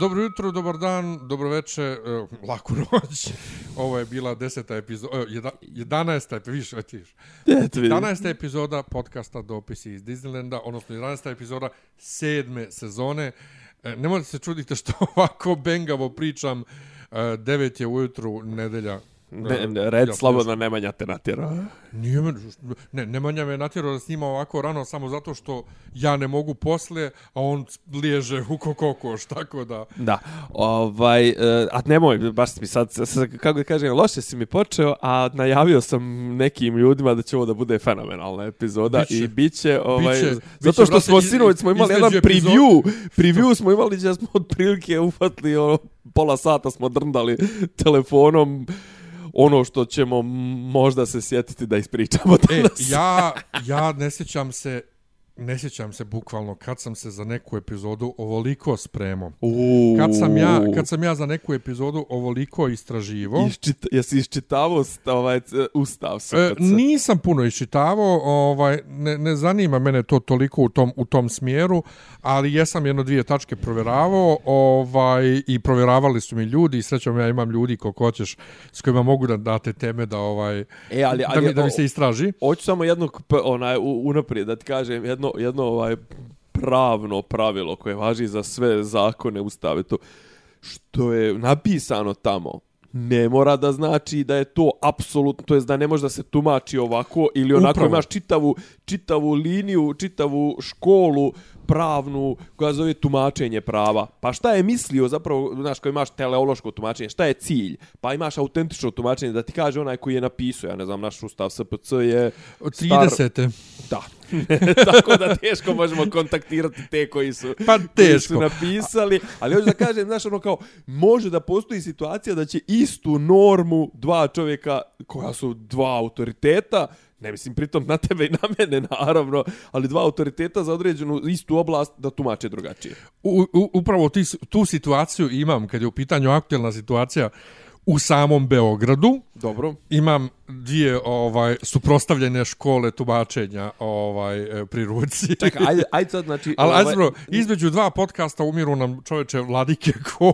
Dobro jutro, dobar dan, dobro veče, e, laku noć. Ovo je bila deseta epizoda, jeda, jedanesta, više, eto viš. Eto vidi. 11. epizoda podcasta Dopisi iz Disneylanda, odnosno 11. epizoda sedme sezone. E, Ne možete se čudite što ovako bengavo pričam, e, 9 je ujutru, nedelja. Ne, ne, Ja, red ja, slobodno Nemanja te natjera. Nije me, ne, Nemanja me natjerao da snima ovako rano samo zato što ja ne mogu posle, a on liježe u kokokoš, tako da... Da, ovaj, uh, a nemoj, baš mi sad, sad, kako da kažem, loše si mi počeo, a najavio sam nekim ljudima da će ovo da bude fenomenalna epizoda Biće. i biće, ovaj, Biće, zato biće, što smo brate, iz- sinoć smo imali jedan između epizoda- preview, preview smo imali gdje smo otprilike ufatili ono, pola sata smo drndali telefonom ono što ćemo možda se sjetiti da ispričamo E, danas. ja, ja ne sjećam se, ne sjećam se bukvalno kad sam se za neku epizodu ovoliko spremao. Kad sam ja, kad sam ja za neku epizodu ovoliko istraživo, Iščita, jesi iščitavao ovaj, ustav E, sukaca? nisam puno iščitavao, ovaj ne, ne zanima mene to toliko u tom u tom smjeru, ali jesam jedno dvije tačke provjeravao, ovaj i provjeravali su mi ljudi, i srećom ja imam ljudi koliko hoćeš s kojima mogu da date teme da ovaj E, ali, da ali, mi, da mi se istraži. Hoću samo jedno p- onaj unaprijed da ti kažem jedno jedno ovaj pravno pravilo koje važi za sve zakone ustave to što je napisano tamo ne mora da znači da je to apsolutno, to jest da ne može da se tumači ovako ili onako Upravo. imaš čitavu, čitavu liniju, čitavu školu pravnu koja zove tumačenje prava. Pa šta je mislio zapravo, znaš, kao imaš teleološko tumačenje, šta je cilj? Pa imaš autentično tumačenje da ti kaže onaj koji je napisao, ja ne znam, naš ustav SPC je Od star- 30. Da. Tako da teško možemo kontaktirati te koji su, Pa koji teško. su napisali. Ali hoću da kažem, znaš, ono kao, može da postoji situacija da će istu normu dva čovjeka koja su dva autoriteta, ne mislim pritom na tebe i na mene, naravno, ali dva autoriteta za određenu istu oblast da tumače drugačije. U, u, upravo ti, tu situaciju imam kad je u pitanju aktuelna situacija u samom Beogradu. Dobro. Imam dvije ovaj suprostavljene škole tumačenja ovaj e, pri ruci. Čekaj, ajde, ajde sad, znači... Ali ovaj- ajde bro, između dva podcasta umiru nam čoveče vladike ko...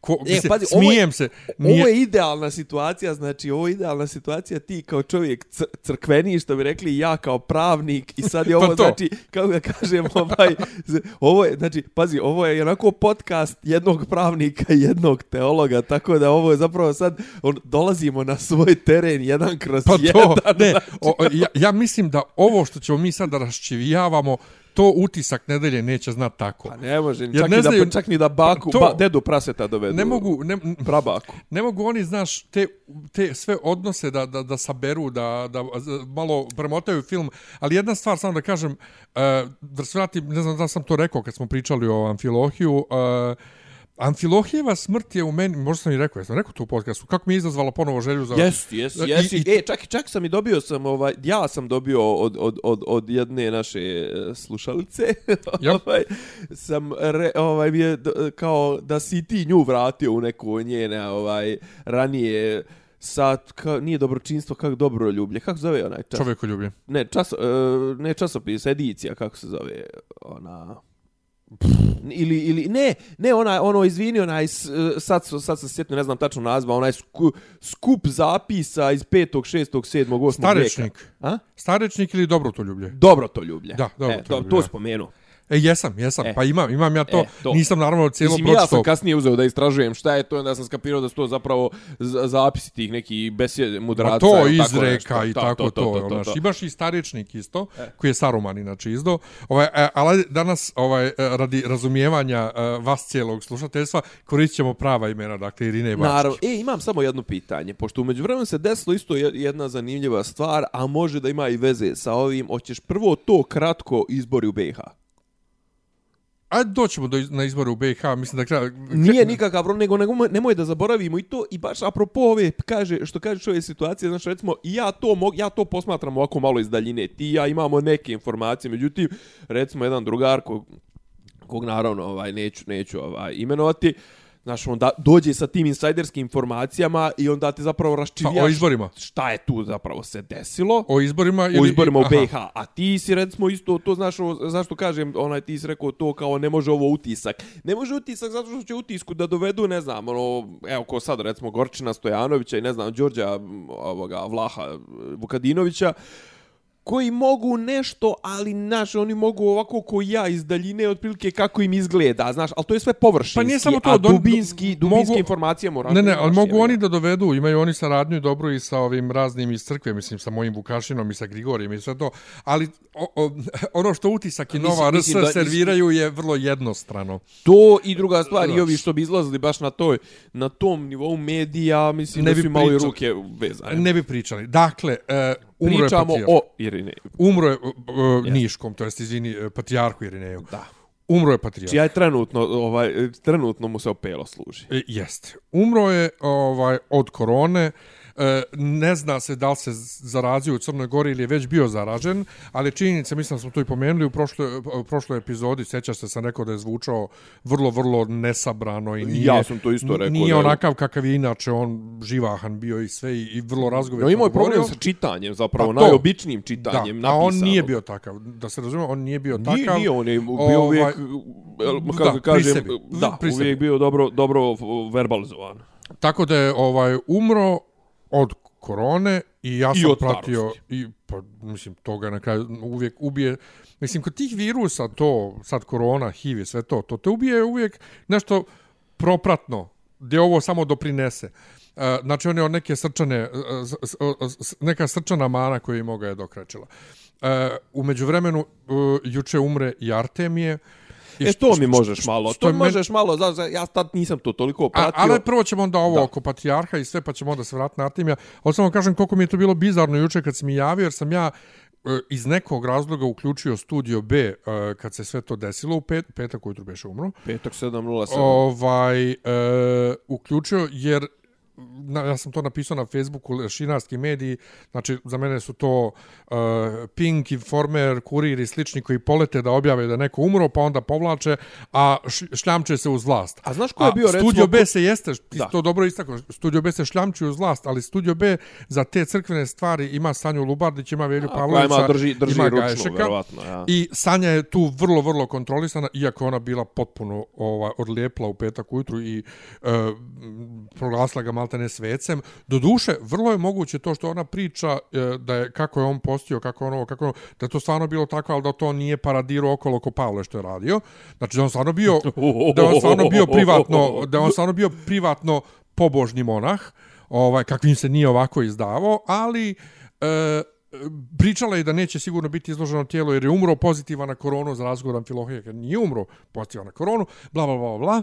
ko E, mislim, pazi, ovo je- smijem se. Ovo je idealna situacija, znači ovo je idealna situacija ti kao čovjek cr crkveni, što bi rekli ja kao pravnik i sad je ovo, Pa to. znači, kako da kažem, ovaj, ovo je, znači, pazi, ovo je onako podcast jednog pravnika i jednog teologa, tako da ovo je zapravo sad, on, dolazimo na svoj teren jedan kroz Pa jedan. to, ne, znači. o, ja, ja mislim da ovo što ćemo mi sad da raščivijavamo, to utisak nedelje neće znat tako. Pa ne može, Jer čak, ne znaju- da, čak ni da baku, To- ba, dedu praseta dovedu. Ne mogu, ne, Prabaku. ne mogu oni, znaš, te, te sve odnose da, da, da saberu, da, da malo premotaju film, ali jedna stvar, samo da kažem, uh, da se vratim, ne znam da sam to rekao kad smo pričali o Amfilohiju, uh, Amfilohijeva smrt je u meni, možda sam i rekao, jesam rekao to u podcastu, kako mi je izazvala ponovo želju za... Jesi, jesi, I- i- E, čak, čak sam i dobio sam, ovaj, ja sam dobio od, od, od, od jedne naše e, slušalice, Jap. ovaj, sam, re, ovaj, mi je kao da si ti nju vratio u neku njene, ovaj, ranije, sad, ka, nije dobročinstvo, kako dobro ljublje, kako zove onaj čas? Čovjeku ljubi. Ne, čas, e, ne časopis, edicija, kako se zove, ona... ili ili ne ne ona ono izvini onaj s- sad sad se sjetio ne znam tačno nazva onaj sku, skup zapisa iz 5. 6. 7. 8. Starečnik. veka. A? Starečnik ili dobro to ljublje? Dobro to ljublje. Da, dobro e, to to, ljublje, to spomenu. E, jesam, jesam. E. Pa imam, imam ja to. E, to. Nisam naravno cijelo Mislim, ja sam kasnije uzeo da istražujem šta je to, onda sam skapirao da su to zapravo zapisi tih nekih besjede mudraca. Ma to tako izreka i tako to. znaš. Imaš i starečnik isto, koji je Saruman inače izdo. Ovaj, e, ali danas ovaj, e, radi razumijevanja e, vas cijelog slušateljstva koristit ćemo prava imena, dakle Irine Bačić. Naravno. E, imam samo jedno pitanje, pošto umeđu vremenu se desilo isto je- jedna zanimljiva stvar, a može da ima i veze sa ovim. Hoćeš prvo to kratko izbori u BiH? Ajde doćemo do, na izbore u BiH, mislim da treba... Nije nikakav problem, nego, nego nemoj da zaboravimo i to i baš apropo ove kaže što kažeš ove situacije, znači recimo ja to mog, ja to posmatram ovako malo iz daljine. Ti ja imamo neke informacije, međutim recimo jedan drugar ko kog naravno ovaj neću neću ovaj imenovati. Znaš, onda dođe sa tim insajderskim informacijama i onda ti zapravo raščivjaš Pa, o izborima. šta je tu zapravo se desilo. O izborima ili... u izborima u aha. BiH. A ti si recimo isto to znaš zašto kažem, onaj ti si rekao to kao ne može ovo utisak. Ne može utisak zato što će utisku da dovedu, ne znam, ono evo ko sad recimo Gorčina Stojanovića i ne znam Đorđa ovoga Vlaha Vukadinovića koji mogu nešto, ali znaš, oni mogu ovako ko ja iz daljine otprilike kako im izgleda, znaš, ali to je sve površinski, Pa nije samo to, a dubinski, dubinske mogu- informacije mora. Ne, ne, ali mogu oni da dovedu, imaju oni saradnju dobru i sa ovim raznim iz crkve, mislim, sa mojim Vukašinom i sa Grigorijem i sve to, ali o, o, ono što utisak i Nova RS da- serviraju je vrlo jednostrano. To i druga stvar, i ovi što bi izlazili baš na toj, na tom nivou medija, mislim Ne da su imali ruke vezane. Ne bi pričali. Dakle, e, umro Pričamo o Irine. Umro je e, Niškom, to jest, izvini, e, Patrijarhu Irineju. Da. Umro je Patrijarh. Čija je trenutno, ovaj, trenutno mu se opelo služi. E, Jeste. Umro je ovaj od korone. E, ne zna se da li se zarazio u Crnoj Gori ili je već bio zaražen, ali činjenica, mislim da smo to i pomenuli u prošloj, u prošloj epizodi, sjećaš se sam rekao da je zvučao vrlo, vrlo nesabrano i nije, Ja sam to isto rekao, Nije da- onakav kakav je inače, on živahan bio i sve i, i vrlo razgovetno No, imao je problem sa čitanjem, zapravo, Pa to. najobičnijim čitanjem, da, a on nije bio takav. Da se razume, on nije bio Nije, takav. nije, on je bio Ovaj, uvijek, da, kako pri kažem, sebi. da, Pri sebi. uvijek bio dobro, dobro verbalizovan. Tako da je ovaj umro od korone i ja I sam od pratio starosti. i pa mislim toga na kraju uvijek ubije. Mislim kod tih virusa to sad korona HIV i sve to to te ubije uvijek nešto propratno gdje ovo samo doprinese. E, znači on je od neke srčane e, neka srčana mana koju im ga je dokračila. E, u međuvremenu juče umre i Artemije I E, što- to mi možeš malo, što to mi možeš malo, znaš, ja tad nisam to toliko A, pratio. ali prvo ćemo onda ovo Da. oko patrijarha i sve, pa ćemo onda se vratiti na Artemija. Ali samo kažem koliko mi je to bilo bizarno juče kad si mi javio, jer sam ja e, iz nekog razloga uključio Studio B e, kad se sve to desilo u pet, petak ujutru beše umro. Petak 7.07. Ovaj, e, uključio jer na, ja sam to napisao na Facebooku, šinarski mediji, znači za mene su to uh, Pink, Informer, Kurir i slični koji polete da objave da neko umro, pa onda povlače, a šljamče se uz vlast. A znaš ko je bio, recimo, Studio B se jeste, ti Da. to dobro istakao, Studio B se šljamči uz vlast, ali Studio B za te crkvene stvari ima Sanju Lubardić, ima Velju A, Pavlovića, ima, drži, drži ima Gajšeka. ja. I Sanja je tu vrlo, vrlo kontrolisana, iako ona bila potpuno ovaj, odlijepla u petak ujutru i e, proglasila ga maltene svecem. Do duše, vrlo je moguće to što ona priča e, da je kako je on postio, kako je ono, kako je ono, da je to stvarno bilo tako, ali da to nije paradirao okolo ko Pavle što je radio. Znači da on stvarno bio, da on stvarno bio privatno, da on stvarno bio privatno pobožni monah, ovaj, kakvim se nije ovako izdavao, ali e, pričala je da neće sigurno biti izloženo tijelo jer je umro pozitivan na koronu za razgovor Amfilohije kad nije umro pozitivan na koronu, bla, bla, bla, bla.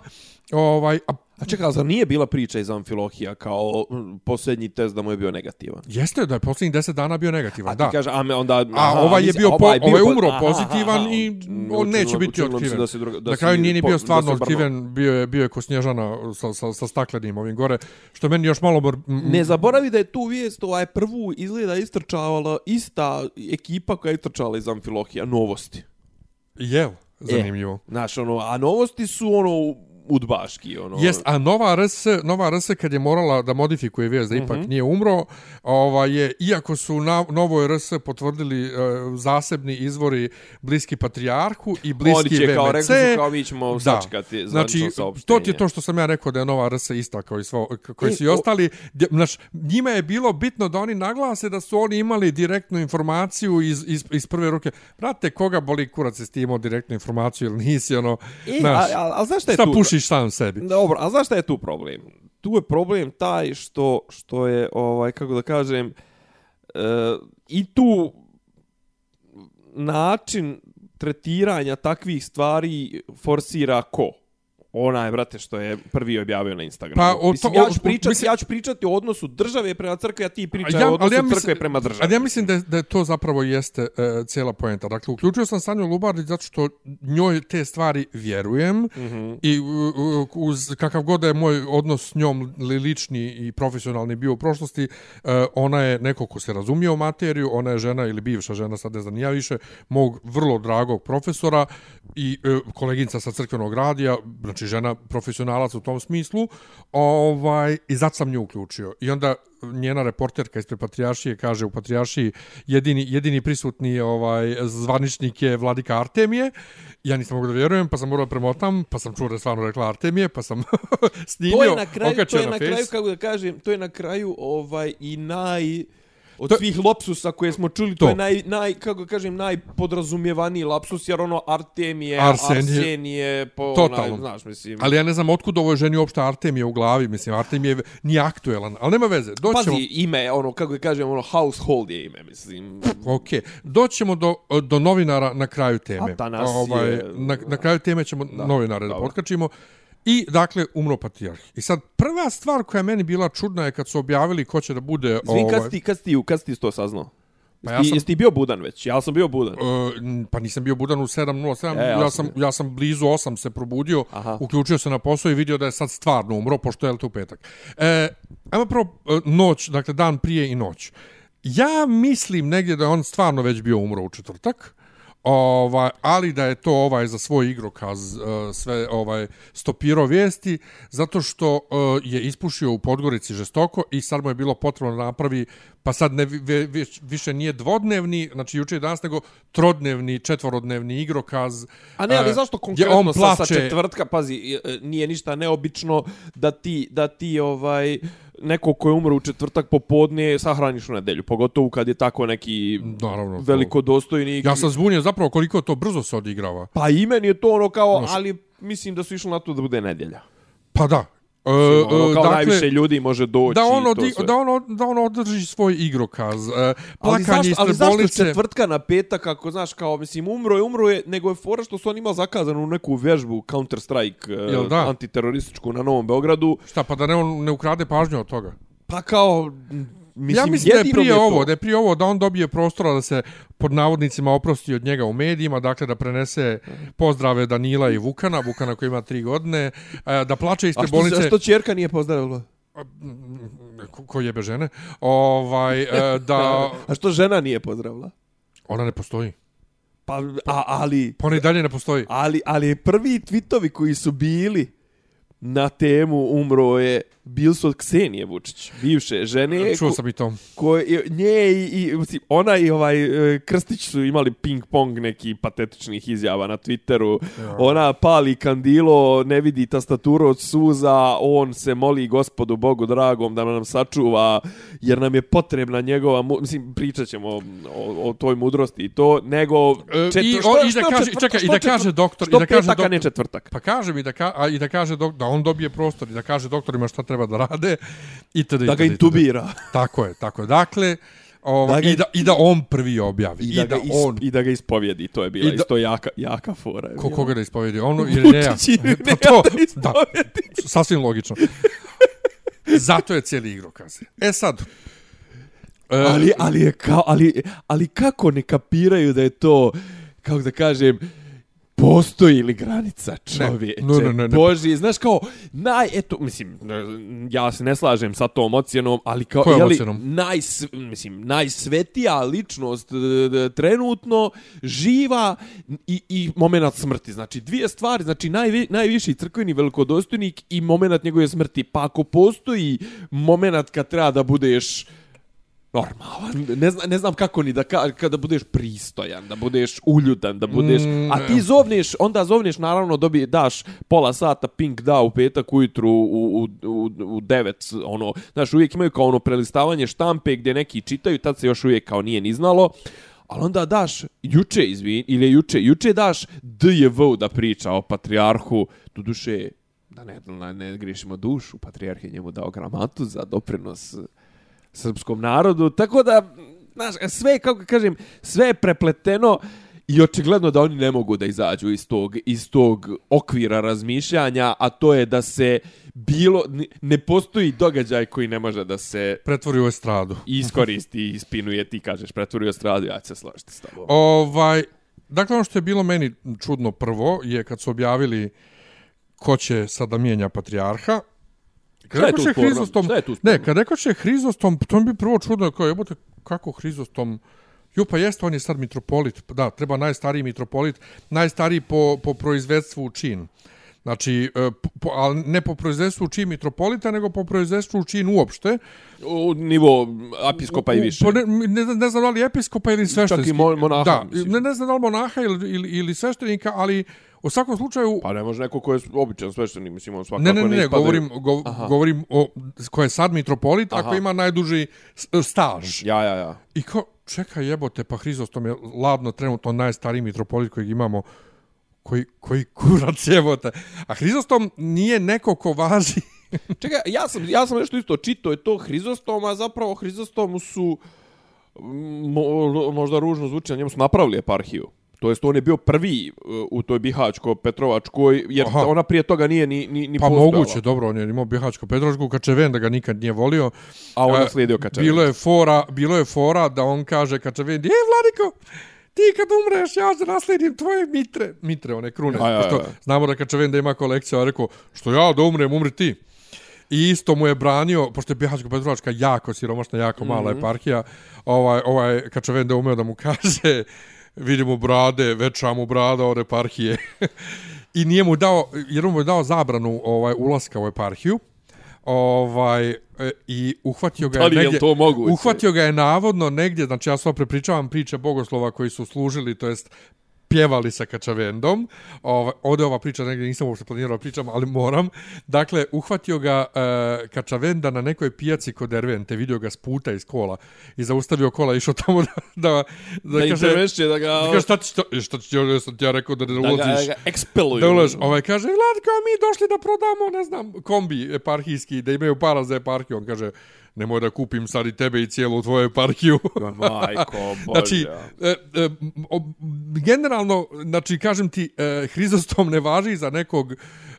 Ovaj, a A čekaj, zar nije bila priča iz Amfilohija kao mm, posljednji test da mu je bio negativan? jeste da je posljednjih deset dana bio negativan, A ti da. kaže, a me onda... A ovaj je mislim, bio, po, ovaj ovaj je po- umro aha, pozitivan aha, i aha. on neće Učinilo- biti učinilo otkriven. Da druga, da Na si kraju nije ni po- bio da stvarno otkriven, bio je, bio je ko Snježana sa, sa, sa staklenim ovim gore, što meni još malo... Mor, m- Ne zaboravi da je tu vijest ovaj prvu izgleda istrčavala ista ekipa koja je istrčala iz Amfilohija, novosti. Jel, zanimljivo. Znaš, ono, a novosti su ono udbaški, ono. Jest, a Nova RS, Nova RS kad je morala da modifikuje vijest da ipak Mhm. nije umro, ovaj je iako su na Novoj RS potvrdili e, zasebni izvori bliski patrijarhu i bliski Oni će VMC. kao rekli su kao mi ćemo sačekati znači, zvanično to ti je to što sam ja rekao da je Nova RS ista kao i, svo, i E, svi o- ostali. Znaš, njima je bilo bitno da oni naglase da su oni imali direktnu informaciju iz, iz, iz prve ruke. Brate, koga boli kurac jesi ti imao direktnu informaciju ili nisi, ono, E, znaš, a, a, a znaš šta je tu? Pušiš sam sebi. Dobro, a znaš šta je tu problem? Tu je problem taj što, što je, ovaj, kako da kažem, e, i tu način tretiranja takvih stvari forsira ko? Onaj, brate, što je prvi objavio na Instagramu. Pa, o mislim, to- ja, o- ću o- pričati, mislim- ja ću pričati o odnosu države prema crkvi, a ti pričaj Ja- o odnosu ja crkve mislim- prema državi. Ali ja mislim da, je- da je to zapravo jeste uh, cijela poenta. Dakle, uključio sam Sanju Lubardić zato što njoj te stvari vjerujem mm. -hmm. i uh, uz kakav god da je moj odnos s njom li- lični i profesionalni bio u prošlosti, uh, ona je neko ko se razumije u materiju, ona je žena ili bivša žena, sad ne znam ja više, mog vrlo dragog profesora i uh, koleginica sa crkvenog radija, znači žena profesionalac u tom smislu, ovaj, i zato sam nju uključio. I onda njena reporterka ispred Patrijašije kaže u Patrijašiji jedini, jedini prisutni ovaj zvaničnik je Vladika Artemije. Ja nisam mogu da vjerujem, pa sam morao premotam, pa sam čuo da je stvarno rekla Artemije, pa sam snimio, to je na kraju, to je na, na kraju, kako da kažem, to je na kraju ovaj i naj od To- svih lapsusa koje smo čuli, to, To. je naj, naj, kako da kažem, najpodrazumijevaniji lapsus, jer ono Artemije, Arsen je- Arsenije, po, Totalno. onaj, znaš, mislim. Ali ja ne znam otkud ovoj ženi uopšte Artemije u glavi, mislim, Artemije nije aktuelan, ali nema veze. Doćemo, Pazi, ime, ono, kako da kažem, ono, household je ime, mislim. Ok, doćemo do, do novinara na kraju teme. Atanasije. Ovaj, na, na kraju teme ćemo da, novinare da dobro. potkačimo. I, dakle, umro patrijarh. I sad, prva stvar koja je meni bila čudna je kad su objavili ko će da bude... Zvi, kad ovaj, si ti, kad ti, kad ti to saznao? Pa ja sam- Jesi ti bio budan već? Ja sam bio budan. Uh, pa nisam bio budan u 7.07, E, ja, ja sam, ja sam blizu 8 se probudio, Aha. uključio se na posao i vidio da je sad stvarno umro, pošto je li to u petak. E, ajmo prvo e, noć, dakle dan prije i noć. Ja mislim negdje da on stvarno već bio umro u četvrtak, ovaj, ali da je to ovaj za svoj igrokaz e, sve ovaj stopirao vijesti zato što e, je ispušio u Podgorici žestoko i sad mu je bilo potrebno da napravi pa sad ne, vi- vi- više nije dvodnevni, znači juče i danas, nego trodnevni, četvorodnevni igrokaz. A ne, ali e, zašto konkretno on sa, plače, sa četvrtka, pazi, nije ništa neobično da ti, da ti ovaj, neko ko je umro u četvrtak popodne sahraniš u nedelju, pogotovo kad je tako neki Naravno, to- velikodostojni. Ja sam zbunjen zapravo koliko to brzo se odigrava. Pa i meni je to ono kao, Znaš. ali mislim da su išli na to da bude nedjelja. Pa da. E, Ono, e, kao najviše ljudi može doći da on, i to odi, sve. da, on, od- da on održi svoj igrokaz. E, Ali plakanje zašto, ali zašto bolnice. četvrtka na petak, ako znaš, kao, mislim, umro je, umro je, nego je fora što su on imao zakazanu neku vježbu Counter-Strike uh, da? antiterorističku na Novom Beogradu, Šta, pa da ne, on ne ukrade pažnju od toga? pa kao, mislim, ja mislim da je prije to. ovo, da je prije ovo da on dobije prostora da se pod navodnicima oprosti od njega u medijima, dakle da prenese pozdrave Danila i Vukana, Vukana koji ima tri godine, e, da plače ispred što, bolnice, a što čerka nije pozdravila? ko- ko jebe žene, ovaj, e, da A što žena nije pozdravila? ona ne postoji. Pa, a, ali, Pa ona i dalje ne postoji. ali, ali prvi twitovi koji su bili na temu umro je, bili su od Ksenije Vučić, bivše žene. Čuo ko- sam i to. koje nje i, i ona i ovaj e, Krstić su imali ping pong neki patetičnih izjava na Twitteru. Ona pali kandilo, ne vidi tastaturu od suza, on se moli gospodu Bogu dragom da nam sačuva jer nam je potrebna njegova, mislim pričat ćemo o, o, o toj mudrosti i to, nego E, čet- i, što- o, i što da kaže, četvrtak- čekaj, i što da kaže doktor, i što da kaže petak, a ne doktor, četvrtak. Pa kaže mi da, ka, a, i da kaže dok, da on dobije prostor i da kaže doktorima šta treba da rade i tada Da ga intubira. Tako je, tako je. Dakle, ova, Da ga- i, da, i da on prvi objavi. I da, ga, isp- on I da ga ispovjedi, to je bila I da- isto jaka, jaka fora. je ko, bila. koga da ispovedi? Ono ili ne Pa to, da da, sasvim logično. Zato je cijeli igrokaz. E sad, e, ali, ali, je kao, ali, ali kako ne kapiraju da je to, kako da kažem, postoji li granica čovječe? Ne, ne, ne, ne. Boži, znaš kao, naj, eto, mislim, ja se ne slažem sa tom ocjenom, ali kao, Kojom jeli, ocjenom? naj, mislim, najsvetija ličnost trenutno živa i, i moment smrti. Znači, dvije stvari, znači, najvi, najviši crkveni velikodostojnik i moment njegove smrti. Pa ako postoji moment kad treba da budeš normalan. Ne znam, ne znam kako ni da ka, kada budeš pristojan, da budeš uljudan, da budeš... Mm, a ti zovneš, onda zovneš, naravno, dobije, daš pola sata pink da u petak ujutru u, u, u, u devet, ono, znaš, uvijek imaju kao ono prelistavanje štampe gdje neki čitaju, tad se još uvijek kao nije ni znalo, ali onda daš juče, izvin, ili juče, juče daš DJV da priča o patrijarhu, do duše, da ne, ne, ne grišimo dušu, patrijarh je njemu dao gramatu za doprinos srpskom narodu, tako da, znaš, sve, kako kažem, sve je prepleteno I očigledno da oni ne mogu da izađu iz tog, iz tog okvira razmišljanja, a to je da se bilo, ne- postoji događaj koji ne može da se Pretvori u estradu. iskoristi ispinuje, ti kažeš, pretvorio stradu, ja ću se složiti s tobom. Ovaj, dakle, ono što je bilo meni čudno prvo je kad su objavili ko će sada mijenja patrijarha. Kad Šta je rekoše? Hrizostom, je ne, kad rekoše Hrizostom, to mi bi prvo čudno, kao jebote, kako Hrizostom, Jo, pa jeste, on je sad mitropolit. Da, treba najstariji mitropolit, najstariji po, po proizvedstvu čin. Znači, e, po, ali ne po proizvedstvu čin mitropolita, nego po proizvedstvu čin uopšte. U nivo apiskopa i U- više. Po ne, ne, znam- ne znam da li episkopa ili sveštenski. Čak i mo- monaha, Da, mislim. ne, ne znam da li monaha ili, ili, ili sveštenika, ali u svakom slučaju... Pa ne može neko ko je običan sveštenik, mislim, on svakako ne, ne, ne, ne, ispadaju- govorim, go, Aha. govorim o ko je sad mitropolit, Aha. ako ima najduži staž. Ja, ja, ja. I kao, čekaj jebote, pa Hrizostom je ladno trenutno najstariji mitropolit kojeg imamo koji, koji kurac jebote. A Hrizostom nije neko ko važi Čekaj, ja sam, ja sam nešto isto čito, je to Hrizostom, a zapravo Hrizostomu su, mo, možda ružno zvuči, na njemu su napravili eparhiju. To jest, on je bio prvi uh, u toj Bihaćko-Petrovačkoj, jer Aha. ona prije toga nije ni, ni, ni Pa postojala. moguće, dobro, on je imao Bihaćko Petrovačku, Kačeven da ga nikad nije volio. A on E, naslijedio Kačaven. Bilo je fora, bilo je fora da on kaže Kačeven, je Vladiko, ti kad umreš, ja ću naslijedim tvoje mitre. Mitre, one krune. Ja, ja, Pošto ja. znamo da Kačeven da ima kolekciju, a rekao, što ja da umrem, umri ti. I isto mu je branio, pošto je Bihaćko Petrovačka jako siromašna, jako mala Mhm. eparhija, ovaj, ovaj Kačeven da umeo da mu kaže, vidimo brade, veća mu brada od eparhije. I nije mu dao, jer mu je dao zabranu ovaj, ulaska u eparhiju, ovaj e, i uhvatio ga je je negdje to moguće? uhvatio ga je navodno negdje znači ja sad prepričavam priče bogoslova koji su služili to jest pjevali sa Kačavendom. Ova, ovdje ova priča negdje nisam uopšte planirao pričam, ali moram. Dakle, uhvatio ga e, Kačavenda na nekoj pijaci kod Ervente, vidio ga s puta iz kola i zaustavio kola i išao tamo da, da, da, Da kaže, intervenšće, da ga... da kaže šta ti, šta, šta ti, ja sam ti ja rekao da ne da ga, ulaziš. da ga ekspeluju. Da ulaž, ovaj kaže, Vladko, mi došli da prodamo, ne znam, kombi eparhijski, da imaju para za eparhiju. On kaže, nemoj da kupim sad i tebe i cijelu tvoju eparhiju. Majko, bože. Znači, e, e, o, generalno, znači, kažem ti, e, Hrizostom ne važi za nekog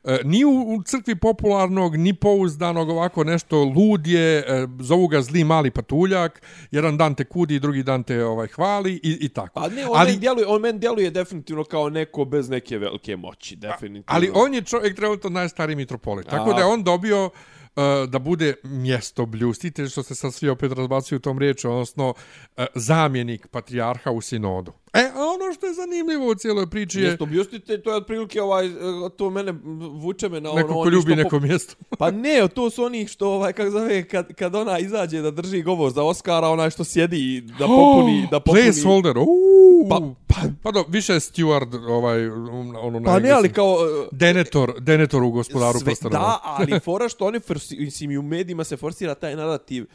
e, ni u, u crkvi popularnog, ni pouzdanog, ovako nešto lud je, e, zovu ga zli mali patuljak, jedan dan te kudi, drugi dan te ovaj hvali i, i tako. A ne, on, Ali- ali, djeluje, on meni djeluje definitivno kao neko bez neke velike moći, definitivno. Ali on je čovjek trenutno najstariji mitropolit. Tako da on dobio E, da bude mjesto bljustitelj, što se sad svi opet razbacuju tom riječu, odnosno uh, zamjenik patrijarha u sinodu. E, a ono što je zanimljivo u cijeloj priči je Mjesto bljustitelj, to je otprilike ovaj, e, to mene vuče me na ono... neko ko ljubi što neko mjesto. Pa ne, to su oni što, ovaj, kako zove, kad, kad ona izađe da drži govor za Oscara, onaj što sjedi i da popuni... da popuni Placeholder, uuu. Pa- Pa, pa do, više je steward, ovaj, um, ono Pa ne, ali kao... e, Denetor, denetor u gospodaru sve, prstenova. Da, ali fora što oni, forsi, mislim, i u medijima se forsira taj narativ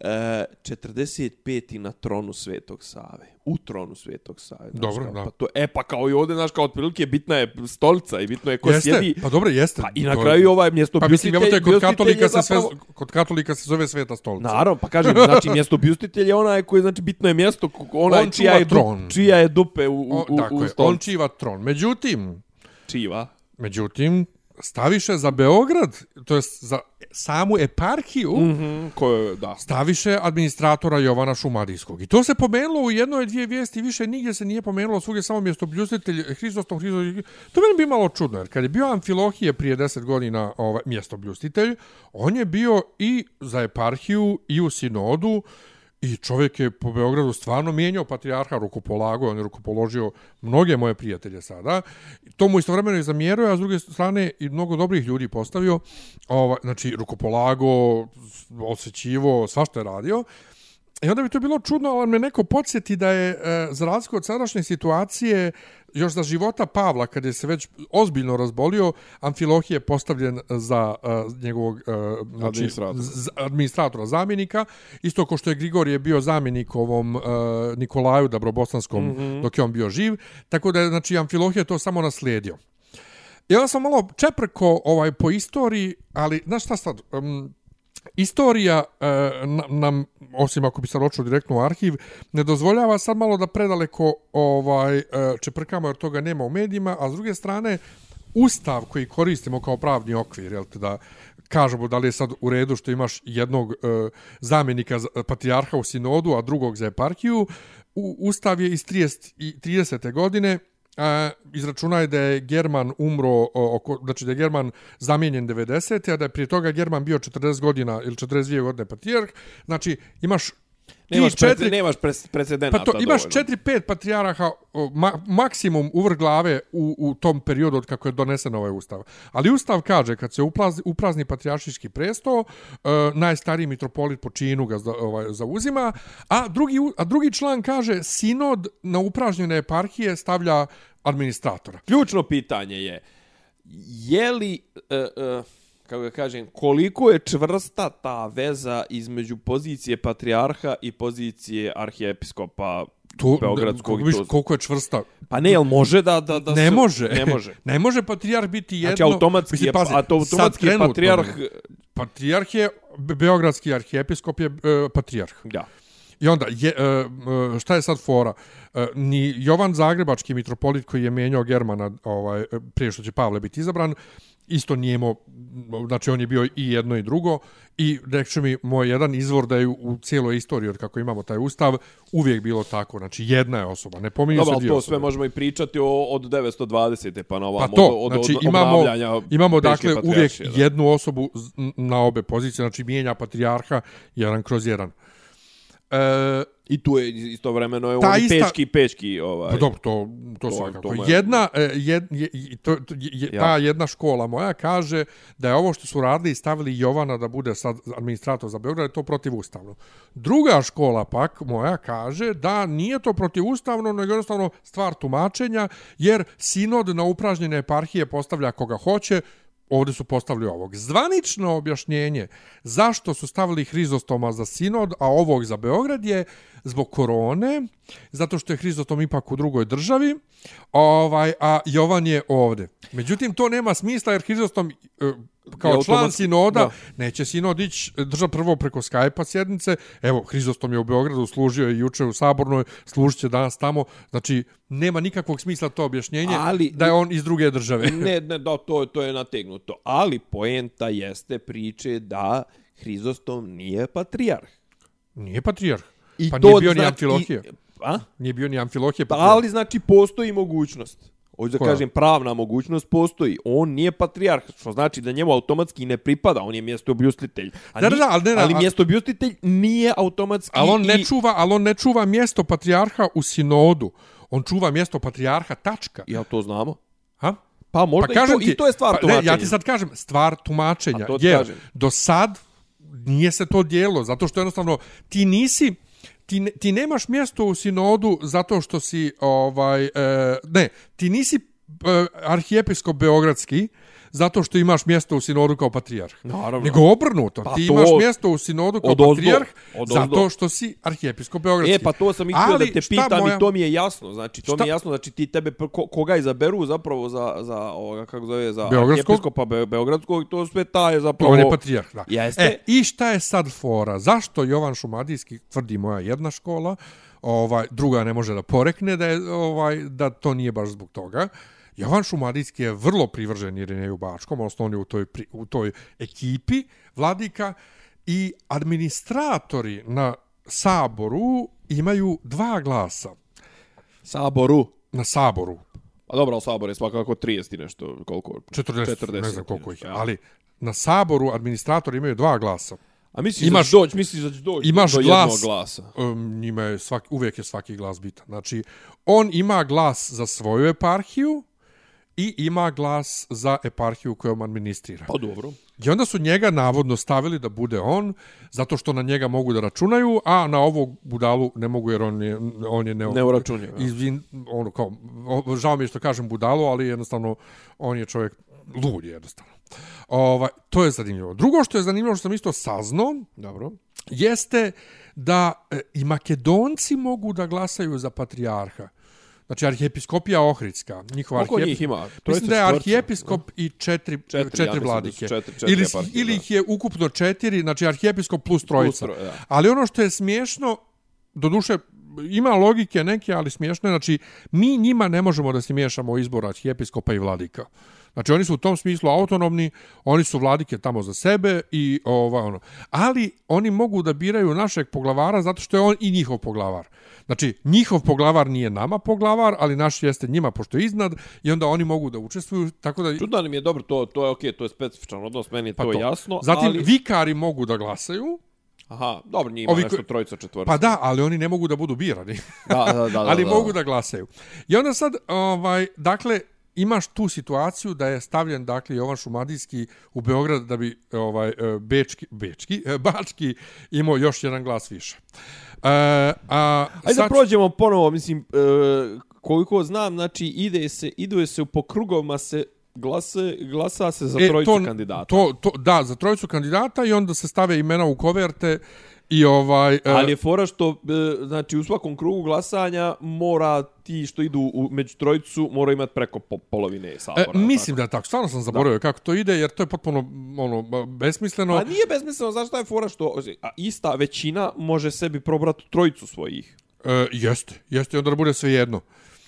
e, 45. na tronu Svetog Save. U tronu Svetog Save. znaš, Dobro, kao, da. Pa to, e, pa kao i ovdje, znaš, kao otprilike bitna je stolica i bitno je ko jeste, sjedi. pa dobro, jeste. Pa i na kraju ovaj mjesto Pa mislim, evo te, kod katolika, se sve, kod katolika se zove sveta stolica. Naravno, pa kažem, znači mjesto bljustitelj je onaj koji, znači, bitno je mjesto, onaj On čija je, tron. čija je dupe u, u, O, u, tako u stolici. on čiva tron. Međutim, Čiva. međutim, staviše za Beograd, to jest za samu eparhiju, mm. Mhm, ko je, da. staviše administratora Jovana Šumadijskog. I to se pomenulo u jednoj dvije vijesti, više nigdje se nije pomenulo, svugdje samo mjesto bljustitelj, Hristostom, Hristostom. To meni bi malo čudno, jer kad je bio Amfilohije prije deset godina ovaj, mjesto bljustitelj, on je bio i za eparhiju i u sinodu, I čovjek je po Beogradu stvarno mijenjao patrijarha rukopolago, on je rukopoložio mnoge moje prijatelje sada. To mu istovremeno i zamjeruje, a s druge strane i mnogo dobrih ljudi postavio. Ova, znači, rukopolago, osjećivo, svašta je radio. I onda bi to bilo čudno, ali me neko podsjeti da je, e, za razliku od sadašnje situacije, još za života Pavla, kad je se već ozbiljno razbolio, Amfilohije je postavljen za e, njegovog e, znači, Administratora. z- administratora, zamjenika, isto ko što je Grigorije bio zamjenik ovom e, Nikolaju Dabrobosanskom mm -hmm. dok je on bio živ, tako da je znači, Amfilohije to samo naslijedio. Onda sam malo čeprko ovaj, po istoriji, ali znaš šta sad, um, istorija e, nam, osim ako bi se ročio direktno u arhiv, ne dozvoljava sad malo da predaleko ovaj, e, čeprkamo jer toga nema u medijima, a s druge strane, ustav koji koristimo kao pravni okvir, jel te da kažemo da li je sad u redu što imaš jednog e, zamjenika za- patrijarha u sinodu, a drugog za eparhiju, u, ustav je iz 30, i 30. godine, a, izračunaj da je German umro, oko, znači da je German zamijenjen 90. a da je prije toga German bio 40 godina ili 42 godine patrijarh. Znači, imaš Nemaš, četiri, četiri... nemaš pres, precedenata. Pa to, imaš dovoljno. 4-5 patrijarha, o, ma, maksimum u vrh glave u, u tom periodu od kako je donesen ovaj ustav. Ali ustav kaže, kad se uprazni, uprazni patrijaršički presto, e, najstariji mitropolit po činu ga za, ovaj, zauzima, a drugi, a drugi član kaže, sinod na upražnjene eparhije stavlja administratora. Ključno pitanje je, je li, e, e, kako ga kažem, koliko je čvrsta ta veza između pozicije patrijarha i pozicije arhijepiskopa To, Beogradskog i viš, to- koliko je čvrsta. Pa ne, jel može da... da, da ne se- može. Ne može. ne može patrijarh biti jedno... Znači, automatski, Mislim, je, pazi, a to automatski je patrijarh... ne. Patrijarh je, Be- Beogradski arhijepiskop je e, patrijarh. Da. I onda, je, e, e, šta je sad fora? E, ni Jovan Zagrebački mitropolit koji je menjao Germana ovaj, e, prije što će Pavle biti izabran, isto nijemo, znači on je bio i jedno i drugo i rekće mi moj jedan izvor da je u, cijeloj istoriji od kako imamo taj ustav uvijek bilo tako, znači jedna je osoba, ne pominju Dobro, se dvije to osobe. sve možemo i pričati o, od 920. pa na ovamo. Pa to, od, od, znači od imamo, imamo dakle uvijek da. jednu osobu na obe pozicije, znači mijenja patrijarha jedan kroz jedan. E, I tu je istovremeno je on ista- pečki, pečki. Ovaj. Pa dobro, to, to, To- svakako. to jedna, e, jed, je, je- to, to, je, Ja. ta jedna škola moja kaže da je ovo što su radili i stavili Jovana da bude sad administrator za Beograd, je to protivustavno. Druga škola pak moja kaže da nije to protivustavno, nego jednostavno stvar tumačenja, jer sinod na upražnjene eparhije postavlja koga hoće, ovdje su postavili ovog. Zvanično objašnjenje zašto su stavili Hrizostoma za sinod, a ovog za Beograd je zbog korone, zato što je Hrizostom ipak u drugoj državi, ovaj, a Jovan je ovdje. Međutim, to nema smisla jer Hrizostom e, kao Je član automatski- sinoda da. neće sinod ići drža prvo preko Skype-a sjednice. Evo, Hrizostom je u Beogradu, služio je juče u Sabornoj, služit će danas tamo. Znači, nema nikakvog smisla to objašnjenje Ali- da je on iz druge države. ne, ne, da, to, to je nategnuto. Ali poenta jeste priče da Hrizostom nije patrijarh. Nije patrijarh. I pa to nije bio ni znači- Amfilohije. i- A? Nije bio ni Amfilohije Pa, patrijarh. ali znači postoji mogućnost. Hoću da Koja? kažem, pravna mogućnost postoji. On nije patrijarh, što znači da njemu automatski ne pripada, on je mjestoobljustitelj. A Da, da, da, ali ne, ali a- mjestoobljustitelj nije automatski... Ali on ne čuva, ali on ne čuva mjesto patrijarha u sinodu. On čuva mjesto patrijarha, tačka. Ja to znamo. Ha? Pa možda pa i, to, i to je stvar pa, tumačenja. Ne, ja ti sad kažem, stvar tumačenja. Ti jer kažem. do sad nije se to dijelo, zato što jednostavno ti nisi ti, ne, ti nemaš mjesto u sinodu zato što si ovaj e, ne, ti nisi e, arhijepiskop beogradski zato što imaš mjesto u sinodu kao patrijarh. Naravno. Nego obrnuto, Pa ti to- imaš mjesto u sinodu kao patrijarh zato što si arhijepiskop beogradski. E, pa to sam ihtio da te pitam moja- i to mi je jasno. Znači, to Šta- mi je jasno, znači ti tebe, ko, koga izaberu zapravo za, za ovoga, kako zove, za Beogradskog? episkopa Be, Beogradskog, to sve ta je zapravo... On je patrijarh, da. Jeste. E, i šta je sad fora? Zašto Jovan Šumadijski tvrdi moja jedna škola, ovaj druga ne može da porekne da je ovaj da to nije baš zbog toga. Jovan Šumadijski je vrlo privržen Irineju Bačkom, odnosno on je u toj, pri- u toj ekipi vladika i administratori na saboru imaju dva glasa Saboru. na saboru. Pa dobro, ali Sabor je svakako 30 i nešto, koliko? 40, 40, ne znam koliko ih ja. ali na saboru administratori imaju dva glasa. A misliš Imaš- da doći, misliš da će doći imaš do glas- jednog glasa? um, njima je svaki, uvijek je svaki glas bitan. Znači, on ima glas za svoju eparhiju i ima glas za eparhiju kojom administrira. Pa dobro. I onda su njega navodno stavili da bude on, zato što na njega mogu da računaju, a na ovog budalu ne mogu jer on je, on je ne, Neuračunljiv, ja. Izvin, ono kao, žao mi je što kažem budalu, ali jednostavno on je čovjek lud je jednostavno. Ovaj, to je zanimljivo. Drugo što je zanimljivo što sam isto saznao, Dobro. jeste da e, i Makedonci mogu da glasaju za patrijarha. Znači arhijepiskopija Ohridska, njihova Koliko njih ima? Mislim Trojica, da je arhijepiskop i četiri, Četiri, četiri, ja mislim vladike. četiri- četiri ili, ili ih je ukupno četiri, znači arhijepiskop plus trojica. Plus troj-. Ali ono što je smiješno, do duše, ima logike neke, ali smiješno je, znači, mi njima ne možemo da se miješamo u izbor arhijepiskopa i vladika. Znači, oni su u tom smislu autonomni, oni su vladike tamo za sebe i ova, ono. Ali oni mogu da biraju našeg poglavara zato što je on i njihov poglavar. Znači, njihov poglavar nije nama poglavar, ali naš jeste njima pošto je iznad i onda oni mogu da učestvuju, tako da... Čudno mi je dobro, to, to je okej, to je specifičan odnos, meni je Pa to, to. jasno. Zatim, ali... vikari mogu da glasaju, Aha, dobro, njima Ovi nešto trojica, četvorca. pa da, ali oni ne mogu da budu birani. da, da, da, da, ali da, mogu da glasaju. I onda sad, ovaj, dakle, imaš tu situaciju da je stavljen dakle Jovan Šumadijski u Beograd da bi ovaj e, bečki bečki e, bački imao još jedan glas više. E, a Ajde da sad- prođemo ponovo, mislim, e, koliko znam, znači ide se, iduje se po krugovima se glase, glasa se za trojicu to, kandidata. To, to, da, za trojicu kandidata i onda se stave imena u koverte i ovaj... e, Ali je fora što, e, znači, u svakom krugu glasanja mora ti što idu u, među trojicu, mora imati preko po, polovine sabora. E, mislim da je tako. Stvarno sam zaboravio kako to ide, jer to je potpuno ono, besmisleno. A nije bezmisleno, znaš šta je fora što a ista većina može sebi probrati trojicu svojih. E, jeste, jeste, onda da bude sve jedno.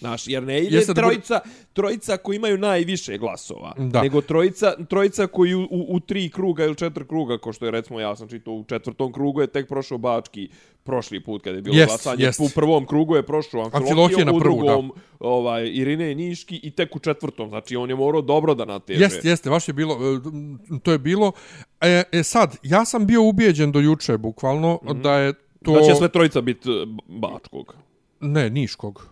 Znaš, jer ne ide Jeste da trojica, trojica koji imaju najviše glasova, Da. nego trojica, trojica koji u, u, u tri kruga ili četiri kruga, ko što je recimo ja sam čitao u četvrtom krugu je tek prošao Bački prošli put kada je bilo Jest, glasanje. jest. U prvom krugu je prošao Amfilohije u prvu, drugom ovaj, Irine Niški i tek u četvrtom. Znači on je morao dobro da nateže. Jeste, jeste, baš je bilo, e, to je bilo. E, e sad, ja sam bio ubijeđen do juče, bukvalno, mm -hmm. da je to... Da će sve trojica biti eh, Bačkog. Ne, Niškog.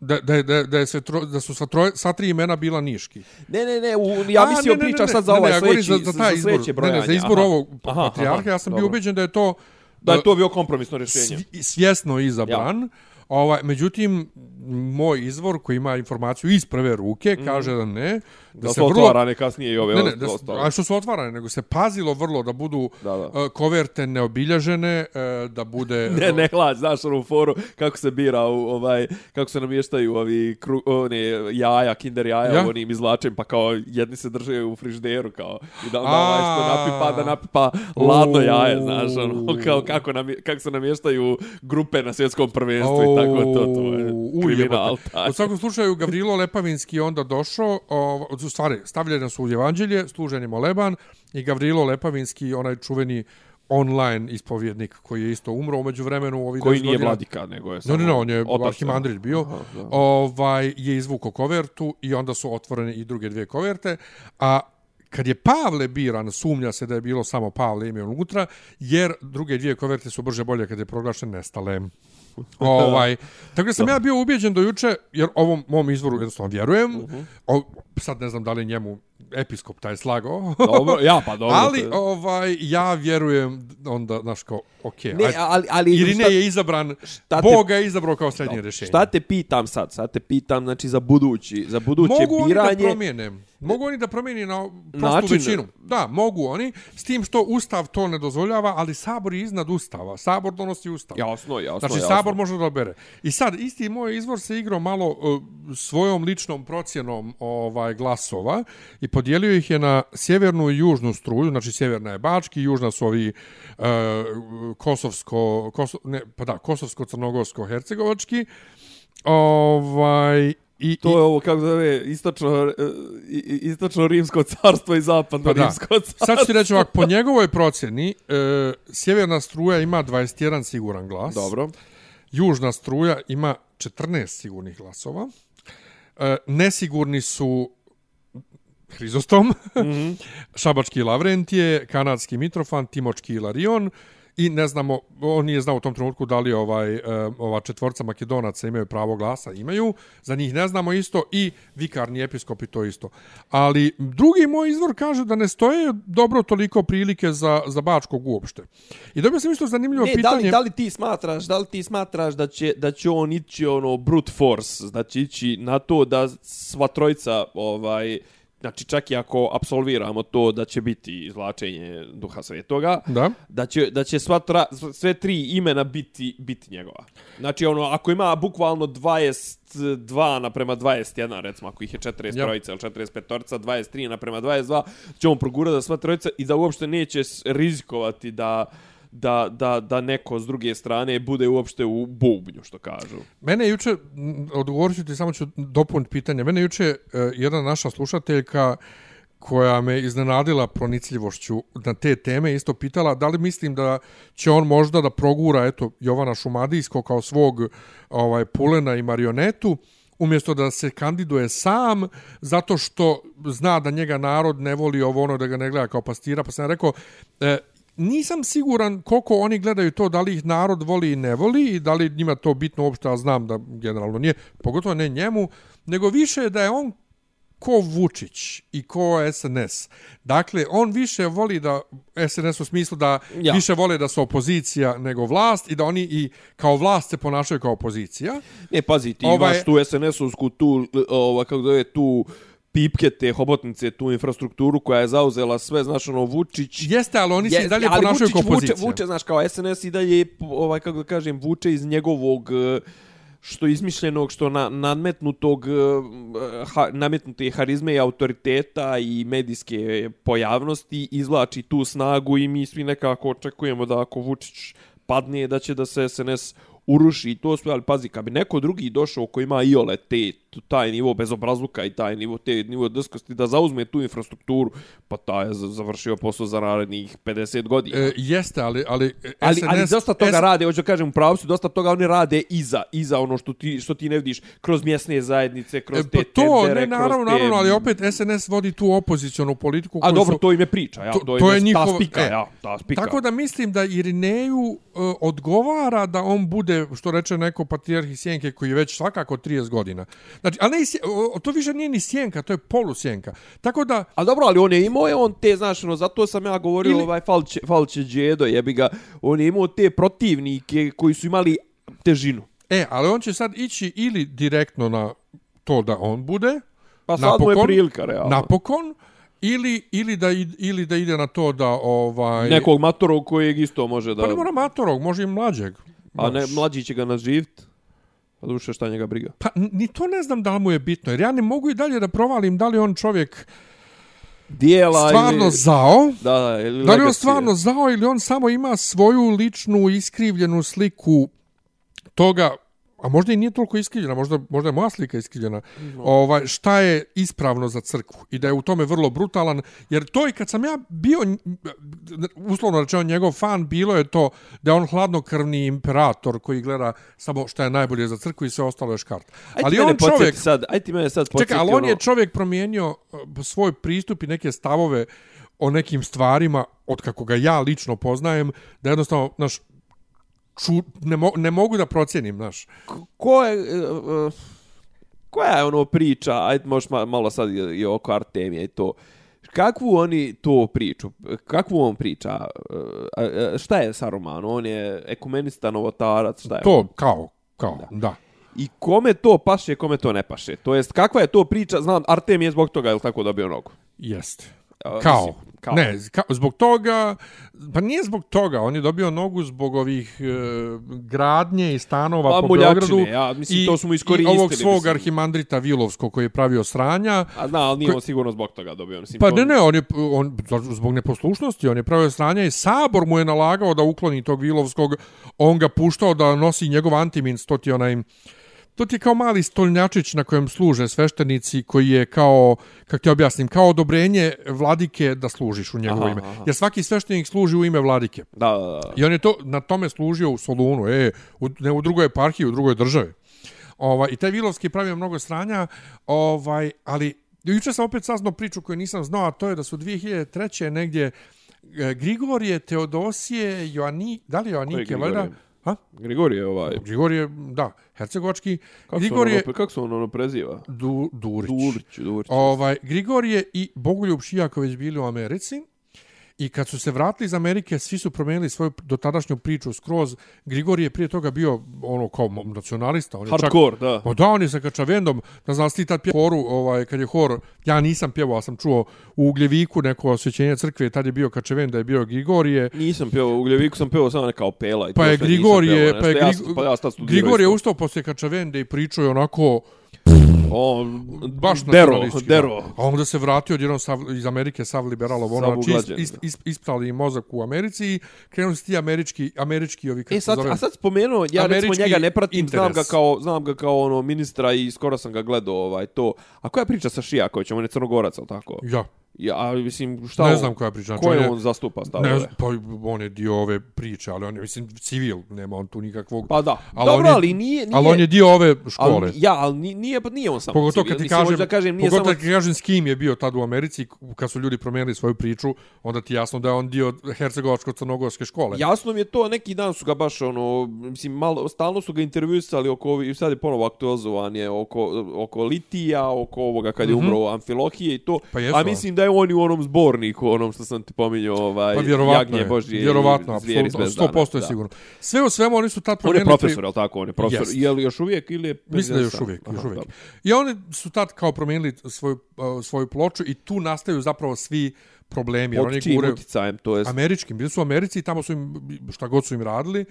Da, da, da, da, sve tro, da su sva, troje, sva tri imena bila Niški. Ne, ne, ne, u, ja ne, ne, ne, pričaš sad za ne, ovaj ne, ja sljedeći, za, za, taj izbor, ne, brojanje. ne, za izbor Aha. ovog patrijarha, ja sam dobro. bio ubeđen da je to Da je to bio kompromisno rješenje. svjesno izabran. Ovaj, međutim, moj izvor koji ima informaciju iz prve ruke kaže da ne. Da, da su otvarane kasnije i ove Ne, ne, da, ostale. a što su otvarane, nego se pazilo vrlo da budu Da, da. uh, koverte neobilježene, uh, da bude... Ne, ne hlađ, znaš onu foru kako se bira u ovaj kako se namještaju ovi kru, one jaja, kinder jaja, Ja? onim izlačem, pa kao jedni se drže u frižderu kao i da onda A. ovaj što napipa da napipa ladno U. jaje, znaš, ono kao kako nam kako se namještaju grupe na svjetskom prvenstvu i tako to to je U, kriminal. U svakom slučaju, Gavrilo Lepavinski je onda došao, o, u stvari, stavljene su u evanđelje, služen je moleban, i Gavrilo Lepavinski, onaj čuveni online ispovjednik koji je isto umro umeđu vremenu ovih koji 10 nije godina. vladika, nego je samo ne, ne, on je otac, arhimandrit bio. Aha, da. ovaj, je izvuko kovertu i onda su otvorene i druge dvije koverte. A kad je Pavle biran, sumnja se da je bilo samo Pavle ime unutra, jer druge dvije koverte su brže bolje kad je proglašen nestale. ovaj, tako da sam ja bio ubijeđen do juče, jer ovom mom izvoru jednostavno vjerujem. Mhm. o, sad ne znam da li je njemu episkop taj slagao. Dobro, ja pa dobro. Ali ovaj ja vjerujem onda znaš kao okej. ne, ajde. ali ali Irine šta- je izabran, šta te- Bog ga je izabrao kao srednje rješenje. Šta te pitam sad? Sad te pitam znači za budući, za buduće mogu oni biranje. da promijene. Mogu oni da promijeni na prostu Način- većinu. Da, mogu oni. S tim što Ustav to ne dozvoljava, ali Sabor je iznad Ustava. Sabor donosi Ustav. Jasno, jasno, Znači, jasno. Sabor može da obere. I sad, isti moj izvor se igrao malo uh, svojom ličnom procjenom ovaj glasova i podijelio ih je na sjevernu i južnu struju, znači sjeverna je Bački, južna su ovi uh, kosovsko, koso, ne, pa da, kosovsko-crnogorsko-hercegovački. Ovaj, i, To je ovo, kako zove, istočno, e, istočno rimsko carstvo i zapadno Pa da. rimsko carstvo. Sad ću ti reći ovako, po njegovoj procjeni, e, sjeverna struja ima 21 siguran glas. Dobro. Južna struja ima 14 sigurnih glasova. E, nesigurni su Hrizostom, mm -hmm. Šabački Lavrentije, Kanadski Mitrofan, Timočki Ilarion i ne znamo, on nije znao u tom trenutku da li ovaj, e, ova četvorca Makedonaca imaju pravo glasa, imaju, za njih ne znamo isto i vikarni episkopi to isto. Ali drugi moj izvor kaže da ne stoje dobro toliko prilike za, za Bačkog uopšte. I dobio sam isto zanimljivo Ne, da pitanje. li, da li ti smatraš, da li ti smatraš da će, da će on ići ono brute force, da će ići na to da sva trojica ovaj znači čak i ako apsolviramo to da će biti izvlačenje duha svetoga, Da. da će, da će sva tra, sve tri imena biti, biti njegova. Znači, ono, ako ima bukvalno 22 naprema 21, recimo, ako ih je 40 Ja. trojica ili 45 torica, 23 naprema 22, će on progurati da sva trojica i da uopšte neće rizikovati da da, da, da neko s druge strane bude uopšte u bubnju, što kažu. Mene juče, odgovorit ću ti, samo ću dopuniti pitanje. Mene juče uh, jedna naša slušateljka koja me iznenadila pronicljivošću na te teme isto pitala da li mislim da će on možda da progura eto Jovana Šumadijsko kao svog ovaj pulena i marionetu umjesto da se kandiduje sam zato što zna da njega narod ne voli ovo ono da ga ne gleda kao pastira pa sam rekao e, nisam siguran koliko oni gledaju to, da li ih narod voli i ne voli i da li njima to bitno uopšte, a znam da generalno nije, pogotovo ne njemu, nego više da je on ko Vučić i ko SNS. Dakle, on više voli da SNS u smislu da Ja. više vole da su opozicija nego vlast i da oni i kao vlast se ponašaju kao opozicija. Ne, pazi, ti Ovaj- imaš tu SNS-ovsku, tu, ova, kako zove, tu pipke, te hobotnice, tu infrastrukturu koja je zauzela sve, znaš, ono, Vučić... Jeste, ali oni se i dalje ponašaju kao opozicija. Vuče, vuče, znaš, kao SNS i dalje, ovaj, kako da kažem, vuče iz njegovog eh, što izmišljenog, što na, nametnutog, eh, ha, nametnute harizme i autoriteta i medijske pojavnosti izvlači tu snagu i mi svi nekako očekujemo da ako Vučić padne, da će da se SNS uruši i to sve, ali pazi, kad bi neko drugi došao ko ima iole te, t- taj nivo bezobrazluka i taj nivo, te nivo drskosti da zauzme tu infrastrukturu, pa taj je za- završio posao za narednih 50 godina. E, jeste, ali, ali, e, Ali, SNS, ali dosta toga S- rade, hoću da kažem, u pravu su, dosta toga oni rade iza, iza ono što ti, što ti ne vidiš, kroz mjesne zajednice, kroz E, te pa to, tendere, ne, naravno, te... naravno, ali opet SNS vodi tu opozicionu politiku. A dobro, su- to im je priča, ja, To- to, je je, njihov- ta spika, e, ja, ta spika. Tako da mislim da Irineju uh, odgovara da on bude, što reče neko patrijarh iz Sjenke, koji je već svakako 30 godina. Znači, a ne, to više nije ni Sjenka, to je polusjenka. Tako da, A dobro, ali on je imao je on te, znaš, ono, zato sam ja govorio Ili- ovaj Falče, Falče Džedo, jebi ga, on je imao te protivnike koji su imali težinu. e, ali on će sad ići ili direktno na to da on bude, Pa sad mu je Napokon- prilika, realno. napokon, ili, ili, da, ili da ide na to da ovaj... Nekog matorog kojeg isto može da... Pa ne mora matorog, može i mlađeg. A ne, mlađi će ga naživit. Pa duše šta njega briga. Pa ni to ne znam da li mu je bitno, jer ja ne mogu i dalje da provalim da li on čovjek Dijela stvarno ili... zao, Da, da, ili da li on stvarno zao ili on samo ima svoju ličnu iskrivljenu sliku toga, a možda i nije toliko iskrivljena, možda, možda je moja slika iskrivljena, ovaj, šta je ispravno za crkvu i da je u tome vrlo brutalan, jer to i kad sam ja bio, uslovno rečeno njegov fan, bilo je to da je on hladnokrvni imperator koji gleda samo šta je najbolje za crkvu i sve ostalo je škart. Aj ti Ali on čovjek, sad, aj ti mene sad podsjeti. Čekaj, ali on je ono- čovjek promijenio uh, svoj pristup i neke stavove o nekim stvarima, od kako ga ja lično poznajem, da jednostavno, znaš, ču, ne, mo, ne mogu da procijenim, znaš. ko je... Uh, koja je ono priča, ajde možeš ma- malo sad i, oko Artemija i to. Kakvu oni to priču? Kakvu on priča? A, šta je Saruman? On je ekumenista, novotarac, šta je on? To, kao, kao, da. da. I kome to paše, kome to ne paše? To jest, kakva je to priča? Znam, Artem je zbog toga, je li tako dobio nogu? Jeste. Kao. Kao. Ne, kao, zbog toga, pa nije zbog toga, on je dobio nogu zbog ovih e, gradnje i stanova Pa, po Beogradu. ja, mislim, i, to su mu I iskoristili, ovog svog mislim. arhimandrita Vilovskog koji je pravio sranja. A zna, ali nije Ko- on sigurno zbog toga dobio. Mislim, Pa to- ne, ne, on je, on, zbog neposlušnosti, on je pravio sranja i sabor mu je nalagao da ukloni tog Vilovskog, on ga puštao da nosi njegov antimins, to ti onaj, to ti je kao mali stolnjačić na kojem služe sveštenici koji je kao, kako ti objasnim, kao odobrenje vladike da služiš u njegovo Aha, ime. aha. Jer svaki sveštenik služi u ime vladike. Da, da, da. I on je to na tome služio u Solunu, e, u, ne u drugoj eparhiji, u drugoj državi. Ovaj, I taj Vilovski pravio mnogo sranja, ovaj, ali juče sam opet saznao priču koju nisam znao, a to je da su 2003. negdje e, Grigorije, Teodosije, Joani, da li Joanike, valjda? Ha? Grigorije je ovaj... Grigorije, da, hercegovački. Kako Grigorije ono, kako se on ono preziva? du, Durić. Durić, Durić. Ovaj, Grigorije i Bogoljub Šijaković bili u Americi I kad su se vratili iz Amerike, svi su promijenili svoju dotadašnju priču skroz. Grigorije je prije toga bio ono kao nacionalista. On je Hardcore, čak, da. Pa da, on je sa Kačavendom, ne znam, ti tad pjevao horu, ovaj, kad je hor, ja nisam pjevao, sam čuo u Ugljeviku neko osvećenje crkve, tad je bio Kačavenda, je bio Grigorije. Nisam peo, u Gljeviku sam peo samo neka opela. I Pa je Grigorije, pa je nešto. Ja Grig- sam- pa ja tad studirao Grigorije ustao poslije Kačavende i pričao je onako, On, baš dero, dero. A onda se vratio odjednom sav, iz Amerike sav liberalov, ono, znači is, is, is, isprali im mozak u Americi i krenuli su ti američki, američki ovi, kako E sad, zove, a sad spomenuo, ja recimo njega ne pratim, znam ga interes. kao znam ga kao ono ministra i skoro sam ga gledao ovaj to. A koja priča sa Šijakovićem, on je Crnogorac, al tako? Ja, Ja, a mislim šta ne on- znam koja priča. znači, Koje je- on zastupa stavove? Ne znam, pa on je dio ove priče, ali on je, mislim, civil, nema on tu nikakvog... Pa da. Ali Dobro, je- ali nije, nije Ali on je dio ove škole. Ali, ja, ali nije, nije, pa nije on samo Pogotovo civil. kad ti Mislim, kažem, da kažem, nije pogotovo samo... kad ti kažem s kim je bio tad u Americi, kad su ljudi promijenili svoju priču, onda ti jasno da je on dio Hercegovačko-Crnogorske škole. Jasno mi je to, neki dan su ga baš ono, mislim, malo, stalno su ga intervjuisali oko, i sad je ponovo aktualizovan je oko, oko litija, oko ovoga kad je Mhm. umro Amfilohije i to. Pa jesu, a mislim da je on i u onom zborniku, onom što sam ti pominjao, ovaj, Pa vjerovatno Jagnje je, Božje vjerovatno, apsolutno, s bezdana, 100% je sigurno. Sve u svemu oni su tad On je promijenili... profesor, je li tako? On je profesor. Jest. Je li još uvijek ili je... Mislim da je još uvijek, još Aha, uvijek. dobro. I oni su tad kao promijenili svoju, uh, svoju ploču i tu nastaju zapravo svi problemi. Pod oni čijim guraju- uticajem, to je... Američkim, bili su u Americi i tamo su im, šta god su im radili,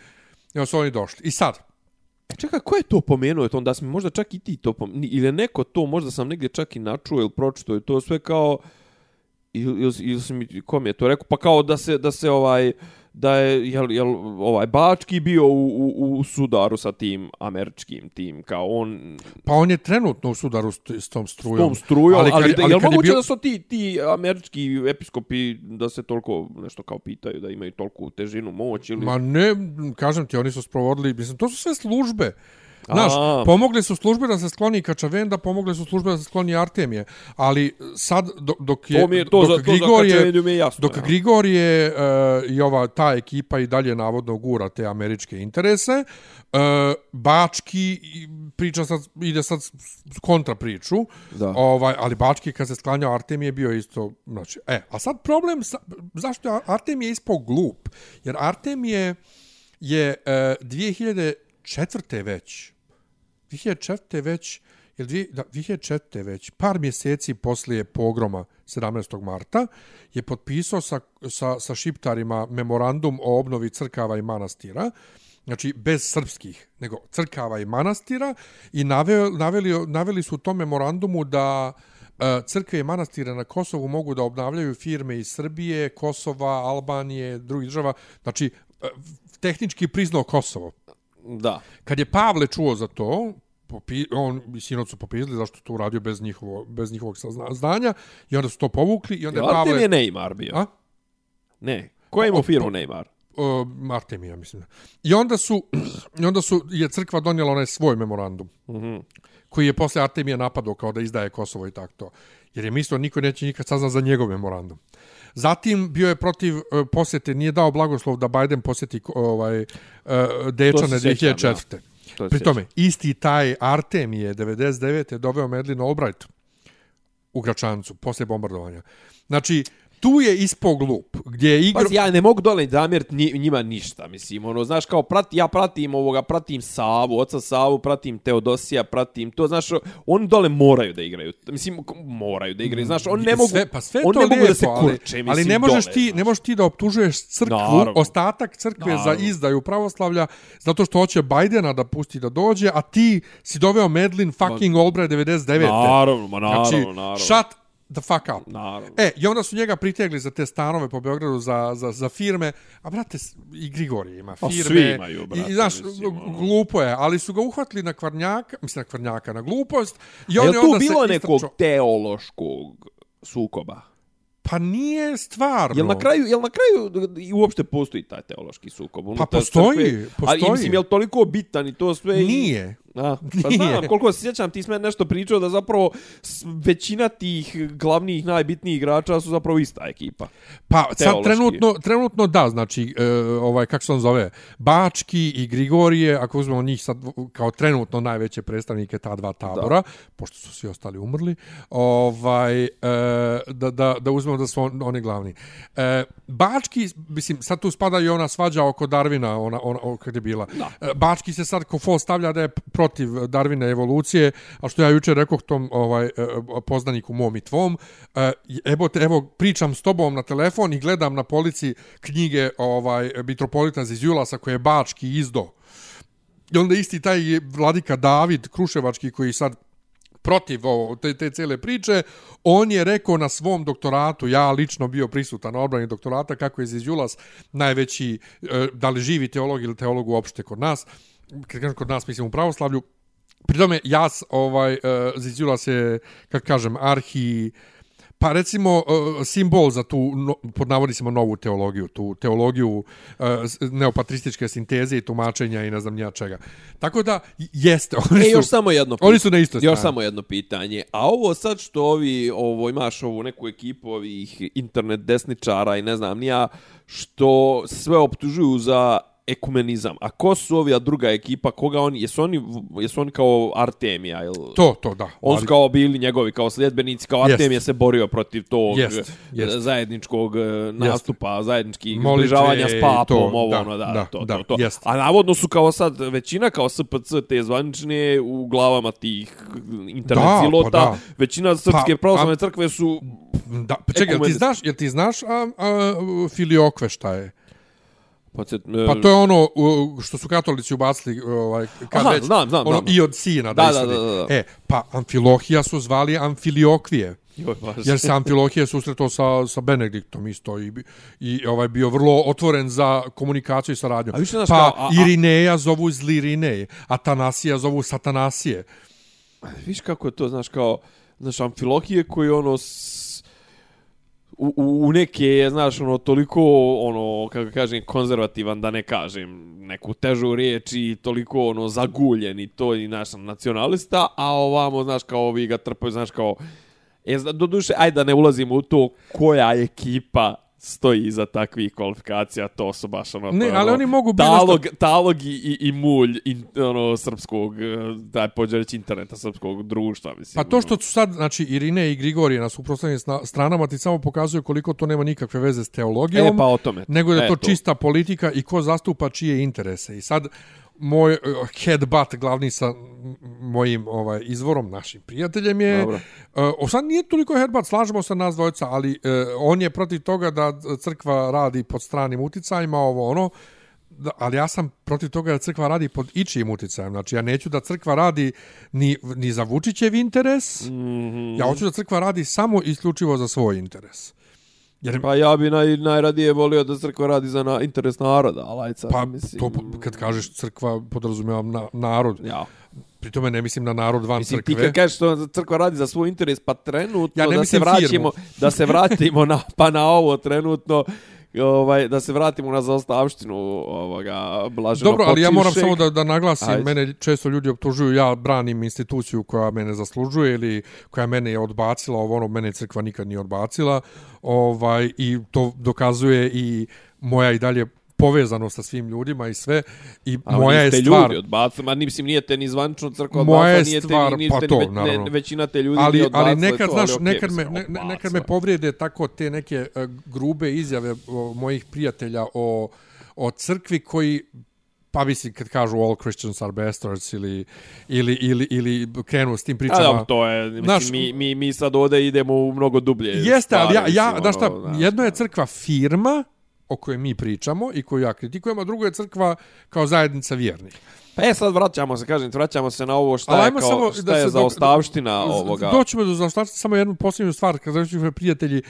i su oni došli. I sad, Čekaj, ko je to pomenuo? To onda si mi možda čak i ti to pomenuo. Ili je neko to, možda sam negdje čak i načuo ili pročito. I to sve kao... Ili, ili, ili si mi, kom je to rekao? Pa kao da se, da se ovaj... Da je, jel, jel, ovaj, Bački bio u, u, u sudaru sa tim američkim tim, kao on pa on je trenutno u sudaru s, s tom s strujom. tom strujom, ali, kad- ali, ali jel kad je moguće bio- da su ti, ti američki episkopi da se toliko nešto kao pitaju, da imaju toliku težinu, moć ili... Ma ne, kažem ti, oni su sprovodili, mislim, to su sve službe. Znaš, pomogli su službe da se skloni Kačavenda, pomogli su službe da se skloni Artemije, ali sad do, dok je to mi je, to, dok za, Kačavendu mi je jasno. dok ja. Grigorije uh, i ova ta ekipa i dalje navodno gura te američke interese, uh, Bački priča sad, ide sad kontra priču, Da. ovaj, ali Bački kad se sklanjao Artemije bio isto, znači, e, a sad problem, sa, zašto je Artemije ispao glup? Jer Artemije je uh, 2004. već, 2004. već, ili da, 2004. već, par mjeseci poslije pogroma 17. marta, je potpisao sa, sa, sa šiptarima memorandum o obnovi crkava i manastira, znači bez srpskih, nego crkava i manastira i naveli, naveli, naveli su u tom memorandumu da e, crkve i manastire na Kosovu mogu da obnavljaju firme iz Srbije, Kosova, Albanije, drugih država, znači e, tehnički priznao Kosovo. Da. Kad je Pavle čuo za to, popi, on i sinoć su popisali zašto to uradio bez, njihovo, bez njihovog sazna- znanja i onda su to povukli i onda je Artem Pavle... je Neymar bio? A? Ne. Ko je imao O, firmu to- Neymar? Uh, Artemija, mislim. I onda su, i onda su, je crkva donijela onaj svoj memorandum, Mhm. koji je posle Artemija napadao kao da izdaje Kosovo i tako to. Jer je mislio niko neće nikad saznat za njegov memorandum. Zatim bio je protiv uh, posjete, nije dao blagoslov da Biden posjeti ovaj, uh, Dečane sjećam, 2004. To Pri tome, isti taj Artemije 99. je doveo Medlin Albright u Gračancu, posle bombardovanja. Znači, tu je ispo glup, gdje je igra... Pazi, ja ne mogu dole zamjeriti njima ništa, mislim, ono, znaš, kao, prati, ja pratim ovoga, pratim Savu, oca Savu, pratim Teodosija, pratim to, znaš, oni dole moraju da igraju, mislim, moraju da igraju, znaš, oni ne mogu, sve, pa sve to ne mogu da se ali- kurče, mislim, ali ne možeš dole, ti znaš. ne možeš ti da optužuješ crkvu Naravno. ostatak crkve Naravno. za izdaju pravoslavlja zato što hoće Bajdena da pusti da dođe a ti si doveo Medlin fucking Albright 99 Naravno, ma naravno, znači naravno. shut the fuck up Naravno. E, i onda su njega pritegli za te stanove po Beogradu za, za, za firme, a brate, i Grigorije ima Pa firme. svi imaju, brate, I, znaš, mislim, ono. glupo je, ali su ga uhvatili na kvarnjaka, mislim na kvarnjaka, na glupost. I A on je je tu onda bilo nekog istrčao- teološkog sukoba? Pa nije stvarno. Jel na kraju, jel na kraju i uopšte postoji taj teološki sukob? Pa postoji, crkve? postoji. Ali mislim, jel toliko bitan i to sve? i- Nije. A, pa Nije. znam, koliko se sjećam, ti sme nešto pričao da zapravo većina tih glavnih, najbitnijih igrača su zapravo ista ekipa. Pa sad Teološki. trenutno, trenutno da, znači, e, ovaj, kako se on zove, Bački i Grigorije, ako uzmemo njih sad kao trenutno najveće predstavnike ta dva tabora, da. pošto su svi ostali umrli, ovaj, e, da, da, da uzmemo da su on, oni glavni. E, Bački, mislim, sad tu spada i ona svađa oko Darvina, ona, ona, ona kad je bila. Da. Bački se sad ko fol stavlja da je protiv Darvina evolucije, a što ja jučer rekao tom ovaj, e, poznaniku mom i tvom, evo, te, evo pričam s tobom na telefon i gledam na polici knjige ovaj mitropolita Zizulasa koje je Bački izdo. I onda isti taj vladika David Kruševački koji sad protiv ovo, te, te cele priče, on je rekao na svom doktoratu, ja lično bio prisutan na obrani doktorata, kako je Zizjulas najveći, e, da li živi teolog ili teolog uopšte kod nas, kad kažem kod nas, mislim u pravoslavlju, pri tome jas, ovaj, uh, Zizulas je, kako kažem, arhi, pa recimo uh, simbol za tu, no, pod navodnicima, novu teologiju, tu teologiju uh, neopatrističke sinteze i tumačenja i ne znam nija čega. Tako da, jeste, oni E, su... još samo jedno pitanje. Oni su na strani. Još samo jedno pitanje. A ovo sad što ovi, ovo, imaš ovu neku ekipu ovih internet desničara i ne znam nija, što sve optužuju za ekumenizam. A ko su ovi, a druga ekipa, koga oni, jesu oni, jesu oni kao Artemija? Ili... To, to, da. On su Ali- kao bili njegovi kao sljedbenici, kao Jest. Artemije se borio protiv tog Jest, jest. zajedničkog eh, nastupa, zajedničkih Molitve zbližavanja s papom, to, ovo da, ono, da, da, to, da, to, to. jest. A navodno su kao sad većina kao SPC te zvanične u glavama tih internet Da, pa da. većina srpske Pa, pravoslavne crkve su Da, pa čekaj, jel ti znaš, jel ti znaš a, a, filiokve šta je? Podsjet, Pa to je ono što su katolici ubacili ovaj kad Aha, već znam, znam, ono znam. i od sina da, Da, da, da, da. E, pa Amfilohija su zvali Amfiliokvije. Joj. Jer se Amfilohije susretao sa, sa Benediktom isto i, i ovaj bio vrlo otvoren za komunikaciju i saradnju. A pa kao, a- a- Irineja zovu Zlirinej, Atanasija zovu Satanasije. Viš kako je to, znaš, kao, znaš, amfilohije koji ono u, u, neke je, znaš, ono, toliko, ono, kako kažem, konzervativan, da ne kažem neku težu riječ i toliko, ono, zaguljen i to i naš nacionalista, a ovamo, znaš, kao ovi ga trpaju, znaš, kao, e, do duše, ajde da ne ulazimo u to koja ekipa stoji iza takvih kvalifikacija, to su baš ono... Ne, to je ali ono, oni mogu biti talog, talog i, i, mulj in, ono, srpskog, daj pođe reći interneta, srpskog društva, mislim. Pa to što su sad, znači, Irine i Grigorije na suprotstavljenim sna- stranama ti samo pokazuju koliko to nema nikakve veze s teologijom. E, pa o tome. nego da je to, to. čista politika i ko zastupa čije interese. I sad moj uh, headbutt glavni sa mojim ovaj izvorom našim prijateljem je Dobro. uh, sad nije toliko headbutt slažemo se nas dvojica ali uh, on je protiv toga da crkva radi pod stranim uticajima ovo ono da, ali ja sam protiv toga da crkva radi pod ičijim uticajem. Znači, ja neću da crkva radi ni, ni za Vučićev interes, mm. -hmm. ja hoću da crkva radi samo isključivo za svoj interes. Jer, Pa ja bi naj, najradije volio da crkva radi za na, interes naroda, alajca. pa, mislim, to, kad kažeš crkva, podrazumijevam na, narod. Ja. Pri tome ne mislim na narod van Mislim, ti crkve. kad kažeš što crkva radi za svoj interes, pa trenutno Ja ne da se vraćamo, firmu. da se vratimo na, pa na ovo trenutno, ovaj, da se vratimo na zaostavštinu ovoga blaženo Dobro, ali ja moram samo da, da naglasim, Ajde. mene često ljudi optužuju, ja branim instituciju koja mene zaslužuje ili koja mene je odbacila, ovo ono, mene crkva nikad nije odbacila, ovaj, i to dokazuje i moja i dalje povezano sa svim ljudima i sve i A moja je stvar ljudi odbacili, ma ni, mislim, nije te ni zvančno crkva Moja odbacila, je nije te, stvar, ni, niste pa to, ni naravno. ne, većina te ljudi ali, nije odbacila. ali nekad, to, znaš, okej, nekad, me, ne, ne- nekad me povrijede tako te neke uh, grube izjave o, mojih prijatelja o, o crkvi koji pa mislim kad kažu all Christians are bastards ili, ili, ili, ili krenu s tim A pričama. dobro, to je, mislim, Znaš, mi, mi, mi sad ovdje idemo u mnogo dublje Jeste, ali ja, stvari, ja mislim, znaš šta, ono, jedno je crkva firma o kojoj mi pričamo i koju ja kritikujem, a drugo je crkva kao zajednica vjernih. Pa e, sad vraćamo se, kažem, vraćamo se na ovo šta Ali je kao, samo šta da je za dok- ostavština ovoga. Doćemo do zaostavština, samo jednu posljednju stvar, kad reći prijatelji,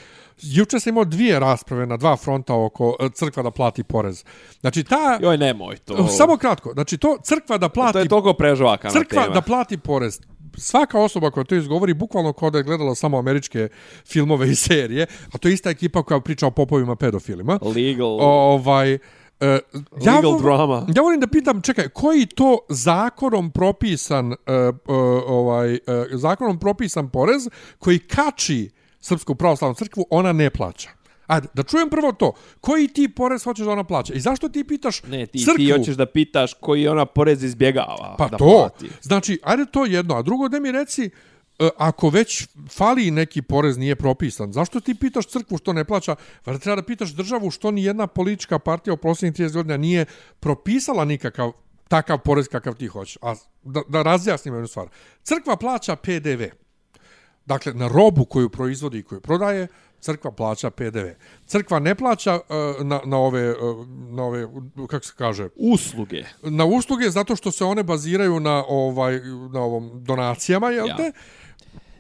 juče sam imao dvije rasprave na dva fronta oko e, crkva da plati porez. Znači, ta... Joj, nemoj to. Samo kratko, znači to crkva da plati To je toliko prežvakana crkva tema. da plati porez svaka osoba koja to izgovori bukvalno kao da je gledala samo američke filmove i serije, a to je ista ekipa koja priča o popovima pedofilima. Legal. Ovaj, E, ja, Legal vo- drama. ja volim da pitam, čekaj, koji to zakonom propisan, e, e, ovaj, e, zakonom propisan porez koji kači Srpsku pravoslavnu crkvu, ona ne plaća? Ajde, da čujem prvo to. Koji ti porez hoćeš da ona plaća? I zašto ti pitaš Ne, ti, crkvu? ti hoćeš da pitaš koji ona porez izbjegava Pa da to. plati. Znači, ajde to jedno. A drugo da mi reci, e, ako već fali neki porez nije propisan, zašto ti pitaš crkvu što ne plaća? Valjda treba da pitaš državu što ni jedna politička partija u posljednjih 30 godina nije propisala nikakav takav porez kakav ti hoćeš. A da, da razjasnimo jednu stvar. Crkva plaća PDV. Dakle, na robu koju proizvodi i koju prodaje, crkva plaća PDV. Crkva ne plaća e, na, na, ove, e, na ove, kako se kaže, Usluge. na usluge zato što se one baziraju na ovaj na ovom donacijama, jel Ja.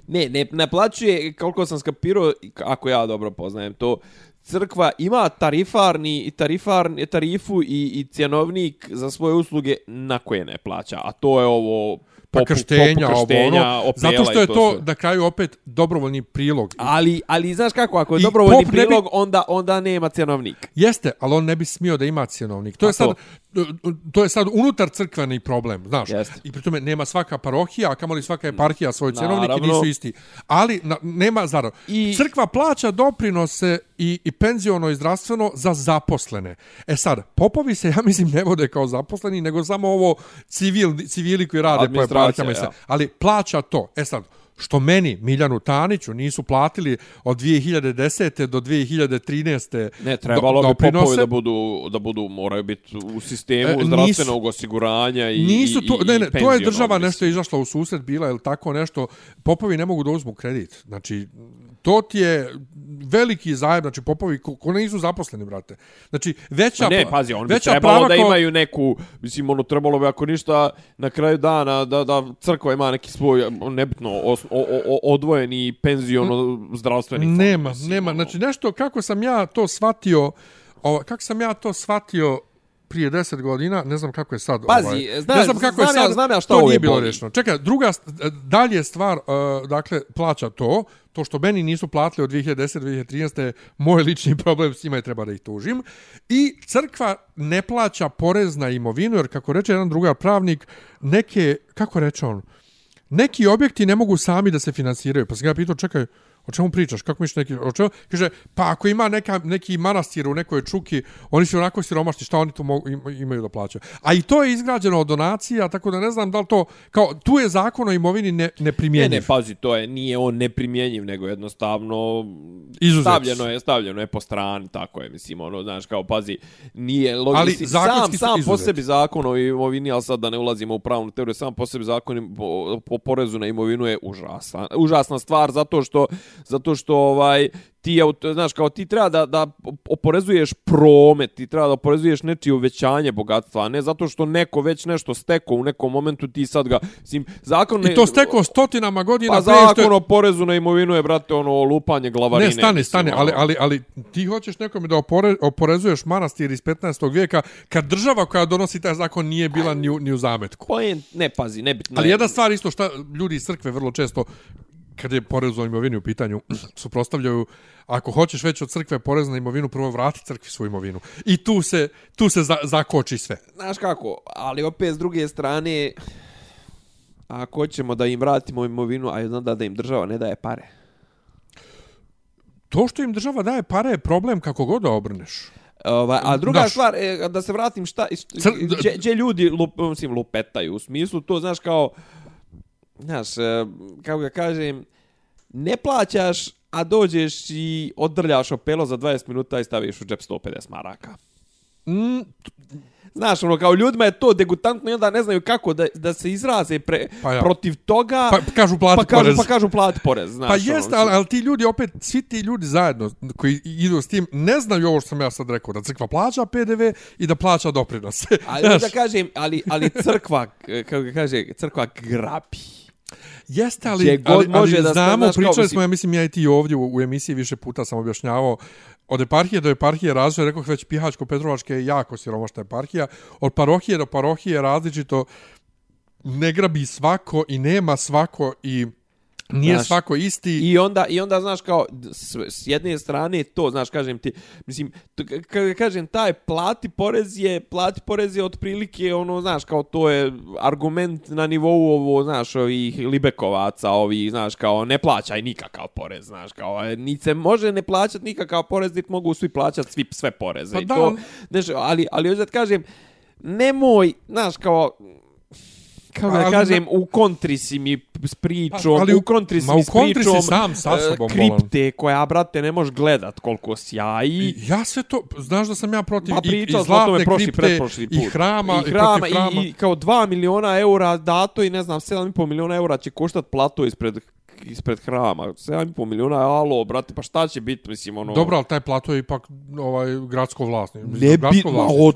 Ne, ne naplaćuje, koliko sam skapirao, ako ja dobro poznajem to, crkva ima tarifarni i tarifarni tarifu i, i cjenovnik za svoje usluge na koje ne plaća, a to je ovo Pa popu- krštenja, ovo, ono, zato što je to, sve. na kraju opet dobrovoljni prilog. Ali, ali znaš kako, ako je I dobrovoljni ne bi- prilog, onda, onda nema cjenovnik. Jeste, ali on ne bi smio da ima cjenovnik. To A je sad to? To je sad unutar crkveni problem, znaš. Jeste. I pritome nema svaka parohija, a kamoli svaka eparhija svoj cjenovnik i nisu isti. Ali na, nema zaro. I- Crkva plaća doprinose i, i penziono i zdravstveno za zaposlene. E sad, popovi se, ja mislim, ne vode kao zaposleni, nego samo ovo civil, civili koji rade po eparhijama ja. Ali plaća to. E sad, što meni, Miljanu Taniću, nisu platili od 2010. do 2013. Ne, trebalo do, bi popovi da budu, da budu, moraju biti u sistemu E, nisu. zdravstvenog osiguranja i Nisu i, to, i, ne, ne, i to je država mislim. nešto izašla u susret bila ili tako nešto. Popovi ne mogu da uzmu kredit. Znači, to ti je veliki zajeb, znači popovi ko, ko nisu zaposleni, brate. Znači, veća, Pa ne, pazi, on bi veća trebalo prava da ko- imaju neku, mislim, ono, trebalo bi ako ništa na kraju dana da, da crkva ima neki svoj, nebitno, os, o, o, odvojeni penziono zdravstveni fond. Nema, mislim, nema. ono. Znači, nešto, kako sam ja to shvatio, o, kako sam ja to shvatio prije 10 godina, ne znam kako je sad. Pazi, ovaj, znaš, ne znam kako znam je ja- sad, znam ja šta to nije bilo rešeno. Čekaj, druga, st- dalje stvar, uh, dakle, plaća to, to što meni nisu platili od 2010. 2013. je moj lični problem, s njima i treba da ih tužim. I crkva ne plaća porez na imovinu, jer kako reče jedan drugar pravnik, neke, kako reče on, neki objekti ne mogu sami da se finansiraju. Pa sam ga pitao, čekaj, o čemu pričaš? Kako misliš neki, o čemu? Kaže, pa ako ima neka, neki manastir u nekoj čuki, oni su onako siromašni, šta oni tu mogu, im- imaju da plaćaju? A i to je izgrađeno od donacija, tako da ne znam da li to, kao, tu je zakon o imovini ne, Ne, neprimjenjiv. ne, pazi, to je, nije on neprimjenjiv, nego jednostavno Izuzet. stavljeno je, stavljeno je po strani, tako je, mislim, ono, znaš, kao, pazi, nije Ali logično, sam, zakonski su sam po izuzeti. sebi zakon o imovini, ali sad da ne ulazimo u pravnu teoriju, sam po sebi zakon po, po porezu na imovinu je užasna, užasna stvar, zato što, zato što, ovaj, ti, znaš, kao ti treba da, da oporezuješ promet, ti treba da oporezuješ nečije uvećanje bogatstva, a ne zato što neko već nešto steko u nekom momentu, ti sad ga, mislim, zakon... I to steko stotinama godina Pa prije što je- zakon o porezu na imovinu je, brate, ono, lupanje glavarine. Ne, stani, mislim, stani, ono. ali, ali, ali ti hoćeš nekome da opore, oporezuješ manastir iz 15. vijeka kad država koja donosi taj zakon nije bila ni u, ni u zametku. Point, ne, pazi, nebitno Ali je. jedna stvar isto što ljudi iz crkve vrlo često kad je porez o imovini u pitanju, suprostavljaju, ako hoćeš već od crkve porez na imovinu, prvo vrati crkvi svoju imovinu. I tu se, tu se za, zakoči sve. Znaš kako, ali opet s druge strane, ako hoćemo da im vratimo imovinu, a onda da im država ne daje pare. To što im država daje pare je problem kako god da obrneš. Ovaj, a druga Znaš- stvar, e, da se vratim šta, gdje, ljudi lup, mislim, lupetaju, u smislu to, znaš, kao, znaš, e, kako ga kažem, ne plaćaš, a dođeš i odrljaš opelo za 20 minuta i staviš u džep 150 maraka. Mm, Znaš, ono, kao ljudima je to degutantno i onda ne znaju kako da, da se izraze pre, Pa ja. protiv toga. pa kažu plati pa kažu, porez. Pa kažu plati porez, znaš. Pa ono, jeste, ali, ali ti ljudi opet, svi ti ljudi zajedno koji idu s tim, ne znaju ovo što sam ja sad rekao, da crkva plaća PDV i da plaća doprinose. Ali Znaš, da kažem, ali, ali crkva, kako ga kaže, crkva grabi. Jeste, ali, god ali, ali može da znamo, kao, pričali smo, ja mislim, ja i ti ovdje u, u emisiji više puta sam objašnjavao, od eparhije do eparhije razvoja, rekao već Pihačko-Petrovačke je jako siromašna eparhija, od parohije do parohije je različito, ne grabi svako i nema svako i Nije Znaš, svako isti. I onda, I onda, znaš, kao, s, s jedne strane to, znaš, kažem ti, mislim, to, k- k- kažem, taj plati porez je, plati porez je otprilike, ono, znaš, kao to je argument na nivou ovo, znaš, ovih libekovaca, ovih, znaš, kao, ne plaćaj nikakav porez, znaš, kao, e, ni se može ne plaćati nikakav porez, niti mogu svi plaćati svi sve poreze. Pa I da, to, znaš, ali, ali, hoću da ti kažem, nemoj, znaš, kao, kako da kažem, u kontri si mi s pričom, Pa, ali u u- kontri si ma mi u s kontri si pričom sam sa e, sobom, kripte koja, brate, ne možeš gledat koliko sjaji. I ja sve to, znaš da sam ja protiv Pa i, i zlatne prošli, kripte, put. i hrama, I, hrama, hrama. i, i kao 2 miliona eura dato i ne znam, 7,5 miliona eura će koštat plato ispred ispred hrama. 7,5 miliona, alo, brate, pa šta će biti, mislim, ono... Dobro, ali taj plato je ipak ovaj, gradsko vlasni. Ne bi, ma, op,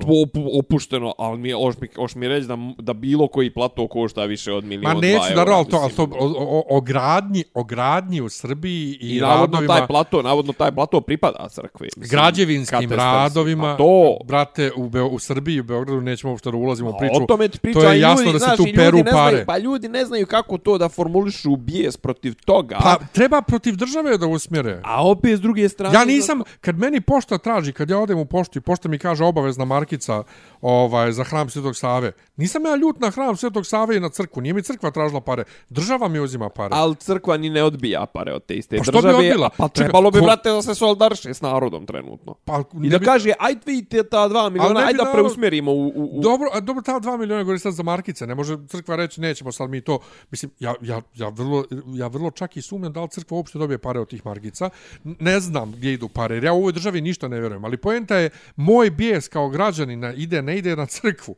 opušteno, ali mi, oš mi, oš mi reći da, da bilo koji plato košta više od Ma miliona neću dva da ali to, ali to o, o, o, gradnji, o gradnji u Srbiji i, I navodno radovima, taj plato, navodno taj plato pripada crkvi. Mislim, građevinskim katastarski. radovima, Pa to, brate, u, Beo, u Srbiji u Beogradu nećemo uopšte da ulazimo u priču. O tome priča to je jasno ljudi, da se znaš, tu peru ne znaju, pare. Pa ljudi ne znaju kako to da formulišu bijes protiv toga. Pa treba protiv države da usmjere. a opet s druge strane... Ja nisam, kad meni pošta traži, kad ja odem u poštu i pošta mi kaže obavezna markica ovaj, za hram Svetog Save, nisam ja ljut na hram Svetog Save i na crkvu, nije mi crkva tražila pare, država mi uzima pare. Ali crkva ni ne odbija pare od te iste Pa što bi države. odbila? Pa trebalo bi, ko- brate, da se solidariše s narodom trenutno. Pa, I da kaže, ajde vidite ta dva miliona, bi ajde da preusmjerimo u... u, u... Dobro, a dobro, ta 2 miliona govori sad za markice, ne može crkva reći nećemo sad mi to. Mislim, ja, ja, ja, vrlo, ja vrlo čak i sumnjam da li crkva uopšte dobije pare od tih markica. N- Ne znam gdje idu pare, jer ja u ovoj državi ništa ne vjerujem. Ali poenta je, moj bijes kao građanina ide, ne ide na crkvu.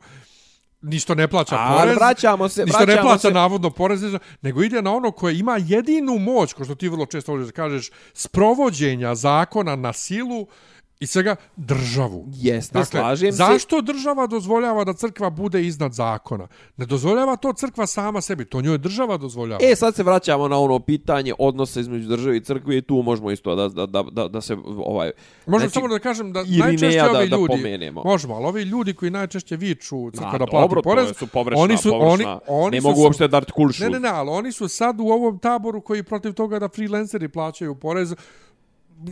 Ništo ne plaća Ali porez. vraćamo se- Ništo ne vraćamo plaća se- navodno porez, nego ide na ono koje ima jedinu moć, ko što ti vrlo često voliš da kažeš, sprovođenja zakona na silu i svega državu. Jeste, slažem se. Dakle, zašto država dozvoljava da crkva bude iznad zakona? Ne dozvoljava to crkva sama sebi, to njoj država dozvoljava. E, sad se vraćamo na ono pitanje odnosa između države i crkve i tu možemo isto da, da, da, da, da se ovaj... Možemo znači, samo da kažem da najčešće da- ovi da ljudi, pomenemo. možemo, ali ovi ljudi koji najčešće viču crkva A, da plati dobro, porez, su površna, oni su, površna. oni, oni ne su, mogu uopšte da artikulišu. Ne, ne, ne, ali oni su sad u ovom taboru koji protiv toga da freelanceri plaćaju porez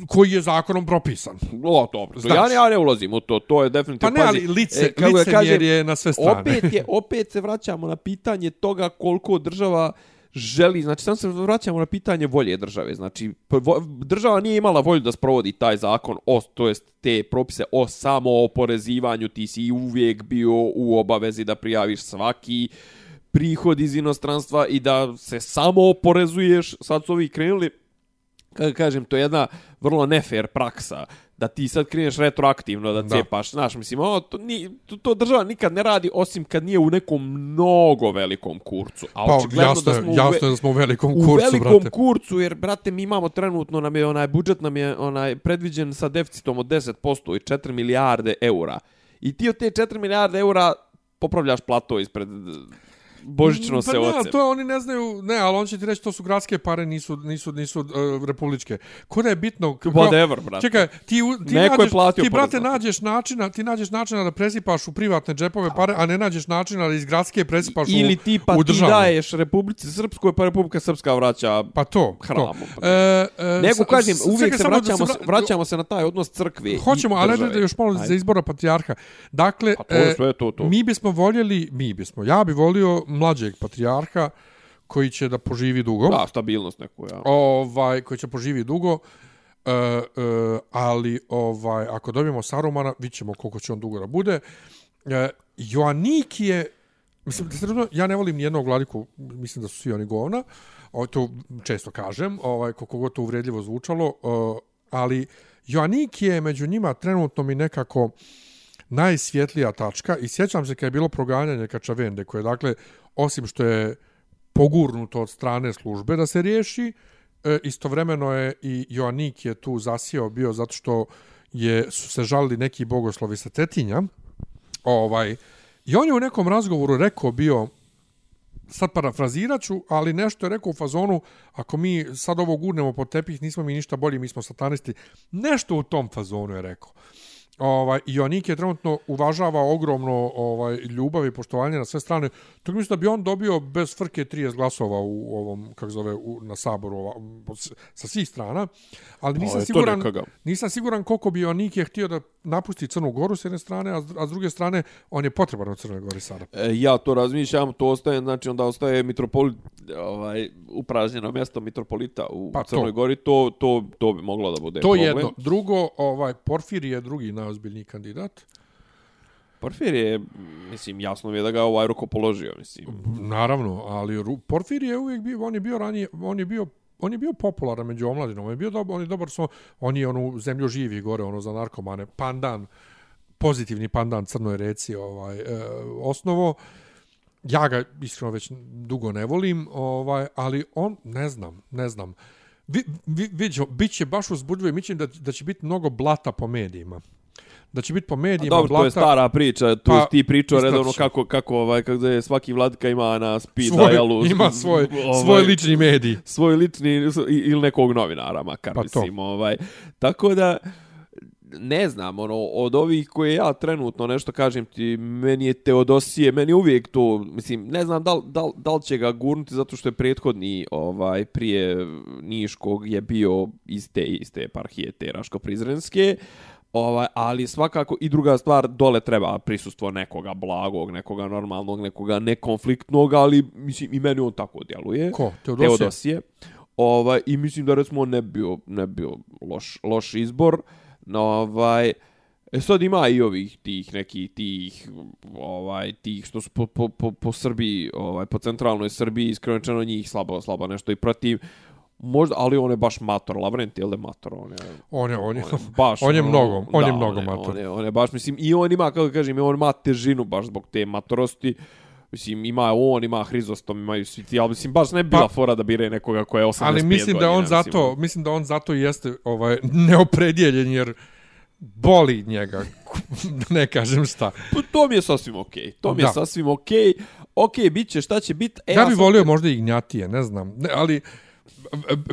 koji je zakonom propisan. O, dobro. Znaš. Ja, ne- ja ne ulazim u to, to je Pa definitivno... ne, pazi, ali lice, e, kako licemjer kažem, je na sve strane. Opet, je, opet se vraćamo na pitanje toga koliko država želi, znači samo se vraćamo na pitanje volje države, znači država nije imala volju da sprovodi taj zakon, o, to jest te propise o samooporezivanju, ti si uvijek bio u obavezi da prijaviš svaki prihod iz inostranstva i da se samo oporezuješ, sad su ovi krenuli, kažem, to je jedna vrlo nefair praksa, da ti sad kreneš retroaktivno da, Da. cepaš, znaš, mislim, ono, to, ni, to, to država nikad ne radi, osim kad nije u nekom mnogo velikom kurcu. A Pa jasno, da smo u, jasno je da smo u velikom u kurcu, velikom brate. kurcu, jer, brate, mi imamo trenutno, nam je onaj budžet nam je onaj predviđen sa deficitom od 10% i 4 milijarde eura. I ti od te 4 milijarde eura popravljaš plato ispred božićno se pa ne, oce. ali to oni ne znaju, ne, ali on će ti reći to su gradske pare, nisu, nisu, nisu uh, republičke. Ko da je bitno... kako- Whatever, brate. Čekaj, ti, ti, Neko je nađeš, platio ti brate, to. nađeš načina, ti nađeš načina da presipaš u privatne džepove pare, a ne nađeš načina da iz gradske presipaš Ili u, ti pa u ti daješ Republici Srpskoj, pa Republika Srpska vraća Pa to, hramu. to. E, e, Nego kažem, uvijek se vraćamo, se, vra- vraćamo se na taj odnos crkve Hoćemo, i ali da još malo za izbora patrijarha. Dakle, Pa to je sve to, to. mi bismo voljeli, mi bismo, ja bi volio mlađeg patrijarha koji će da poživi dugo. Da, stabilnost neku, ja. ovaj koji će poživi dugo. E, e, ali ovaj ako dobijemo Sarumana, vidimo koliko će on dugo da bude. E, Joanik je Mislim, da razumije, ja ne volim nijednog vladiku, mislim da su svi oni govna, o, to često kažem, ovaj, koliko god to uvredljivo zvučalo, o, ali Joanik je među njima trenutno mi nekako najsvjetlija tačka i sjećam se kad je bilo proganjanje Kačavende, koje dakle, osim što je pogurnuto od strane službe da se riješi, e, istovremeno je i Joanik je tu zasijao bio zato što je, su se žalili neki bogoslovi sa Cetinja, ovaj, i on je u nekom razgovoru rekao bio, sad parafraziraću, ali nešto je rekao u fazonu, ako mi sad ovo gurnemo pod tepih, nismo mi ništa bolji, mi smo satanisti. Nešto u tom fazonu je rekao. Ovaj, Ionik je trenutno uvažava ogromno ovaj, ljubav i poštovanje na sve strane. Tako mislim da bi on dobio bez frke 30 glasova u ovom, kako zove, u, na saboru ova, sa svih strana. Ali nisam, je to siguran, nekaga. nisam siguran koliko bi Ionik je htio da napusti Crnu Goru s jedne strane, a, a s druge strane on je potreban u Crnoj Gori sada. E, ja to razmišljam, to ostaje, znači onda ostaje mitropolit, ovaj, upražnjeno mjesto mitropolita u Pa Crnoj to. Gori, to, to, to bi moglo da bude To problem. je jedno. Drugo, ovaj, Porfir je drugi najozbiljniji kandidat. Porfir je, mislim, jasno mi je da ga ovaj ruko položio, mislim. Naravno, ali Porfir je uvijek bio, on je bio ranije, on je bio on je bio popularan među omladinom, on je bio dobar, on je dobar so, on je onu zemlju živi gore, ono za narkomane, pandan, pozitivni pandan crnoj reci, ovaj, e, osnovo, ja ga iskreno već dugo ne volim, ovaj, ali on, ne znam, ne znam, vi, vi, vidjet bit će baš uzbudljivo i mislim da, da će biti mnogo blata po medijima. Da će biti po A medijima dobro, blata. to je stara priča, tu Pa, pa, ti pričao redovno kako, kako, ovaj, kako je svaki vladika ima na speed svoj, dialu. ima svoj, ovaj, svoj lični medij. svoj lični ili nekog novinara makar Pa pa to. mislim ovaj tako da ne znam ono od ovih koje ja trenutno nešto kažem ti meni je Teodosije meni je uvijek to mislim ne znam da li, da, li, da li će ga gurnuti zato što je prethodni ovaj prije Niškog je bio iz te iste eparhije te Raško-Prizrenske Ovaj, ali svakako i druga stvar, dole treba prisustvo nekoga blagog, nekoga normalnog, nekoga nekonfliktnog, ali mislim i meni on tako djeluje. Ko? Teodosije? Teodosije. Ovaj, I mislim da recimo on ne bi bio, ne bi bio loš, loš izbor. No, ovaj, e sad ima i ovih tih nekih tih ovaj tih što su po, po, po, po Srbiji, ovaj po centralnoj Srbiji iskreno njih slabo slabo nešto i protiv možda ali on je baš mator Lavrent je mator on je On je, on je, baš on je ono, mnogo, on je mnogo on mator. On je, on je baš, mislim, i on ima, kako kažem, on ima težinu baš zbog te matorosti. Mislim, ima on, ima Hrizostom, imaju svi ti, ali mislim, baš ne bi bila Pa- fora da bire nekoga koja je 85 ali mislim da godina, on mislim, zato, mislim da on zato jeste ovaj neopredjeljen jer boli njega, ne kažem šta. Pa to mi je sasvim okej. To mi je Da. sasvim okej. Okej, bit će šta će bit. E, Ja bih volio možda i gnjatije, ne znam, ne, ali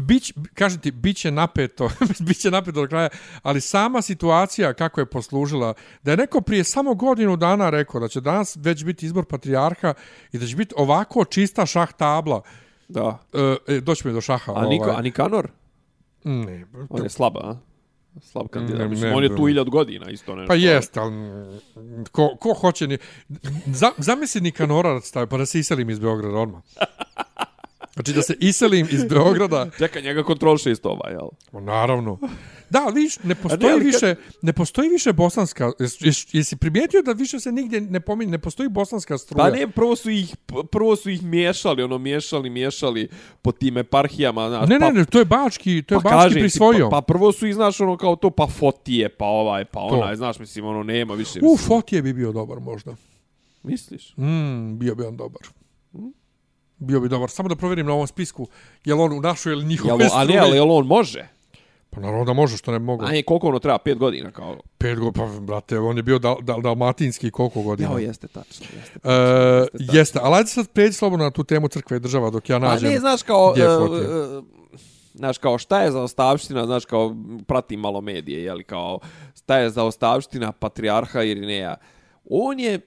bić, kažete, bit će napeto, bit će napeto do kraja, ali sama situacija kako je poslužila, da je neko prije samo godinu dana rekao da će danas već biti izbor patrijarha i da će biti ovako čista šah tabla, Da. e, doći mi do šaha. A, Niko, a Nikanor? Ne, On je slab, a? Slab kandidat. Ne, Mislim, ne, on je tu hiljad godina isto nešto. Pa jeste, ali ko, ko hoće ni... Za, zamisli Nikanora da stavi, pa da se iselim iz Beograda odmah. Znači da se iselim iz Beograda, Čekaj, njega kontrolše isto ovaj, jel? Ma, naravno. Da, viš, ne postoji ali kad- više, ne postoji više bosanska, jes, jes, jesi primijetio da više se nigdje ne pominje, ne postoji bosanska struja? Pa ne, prvo su ih, prvo su ih miješali, ono, miješali, miješali po tim eparhijama, znaš, ne, pa, ne, ne, to je Bački, to je pa Bački ti, prisvojio. Pa, pa prvo su ih, znaš, ono, kao to, pa Fotije, pa ovaj, pa To. znaš, mislim, ono, nema više. U, mislim. Fotije bi bio dobar možda. Misliš? Mm, bio bi on dobar. Bio bi dobar. Samo da provjerim na ovom spisku, je li on u našoj ili Jel, njihovoj a ne, struji. ali jel on može? Pa naravno da može, što ne mogu. A ne, koliko ono treba? Pet godina, kao? Pet godina, pa brate, on je bio dal, dal, dalmatinski koliko godina. Jao, jeste tačno, jeste. E, jeste, ali ajde sad pređi slobodno na tu temu crkve i država dok ja Pa nađem. ne, znaš kao... je e, Znaš, kao šta je za ostavština, znaš, kao pratim malo medije, jeli, kao šta je za ostavština patrijarha Irineja. On je,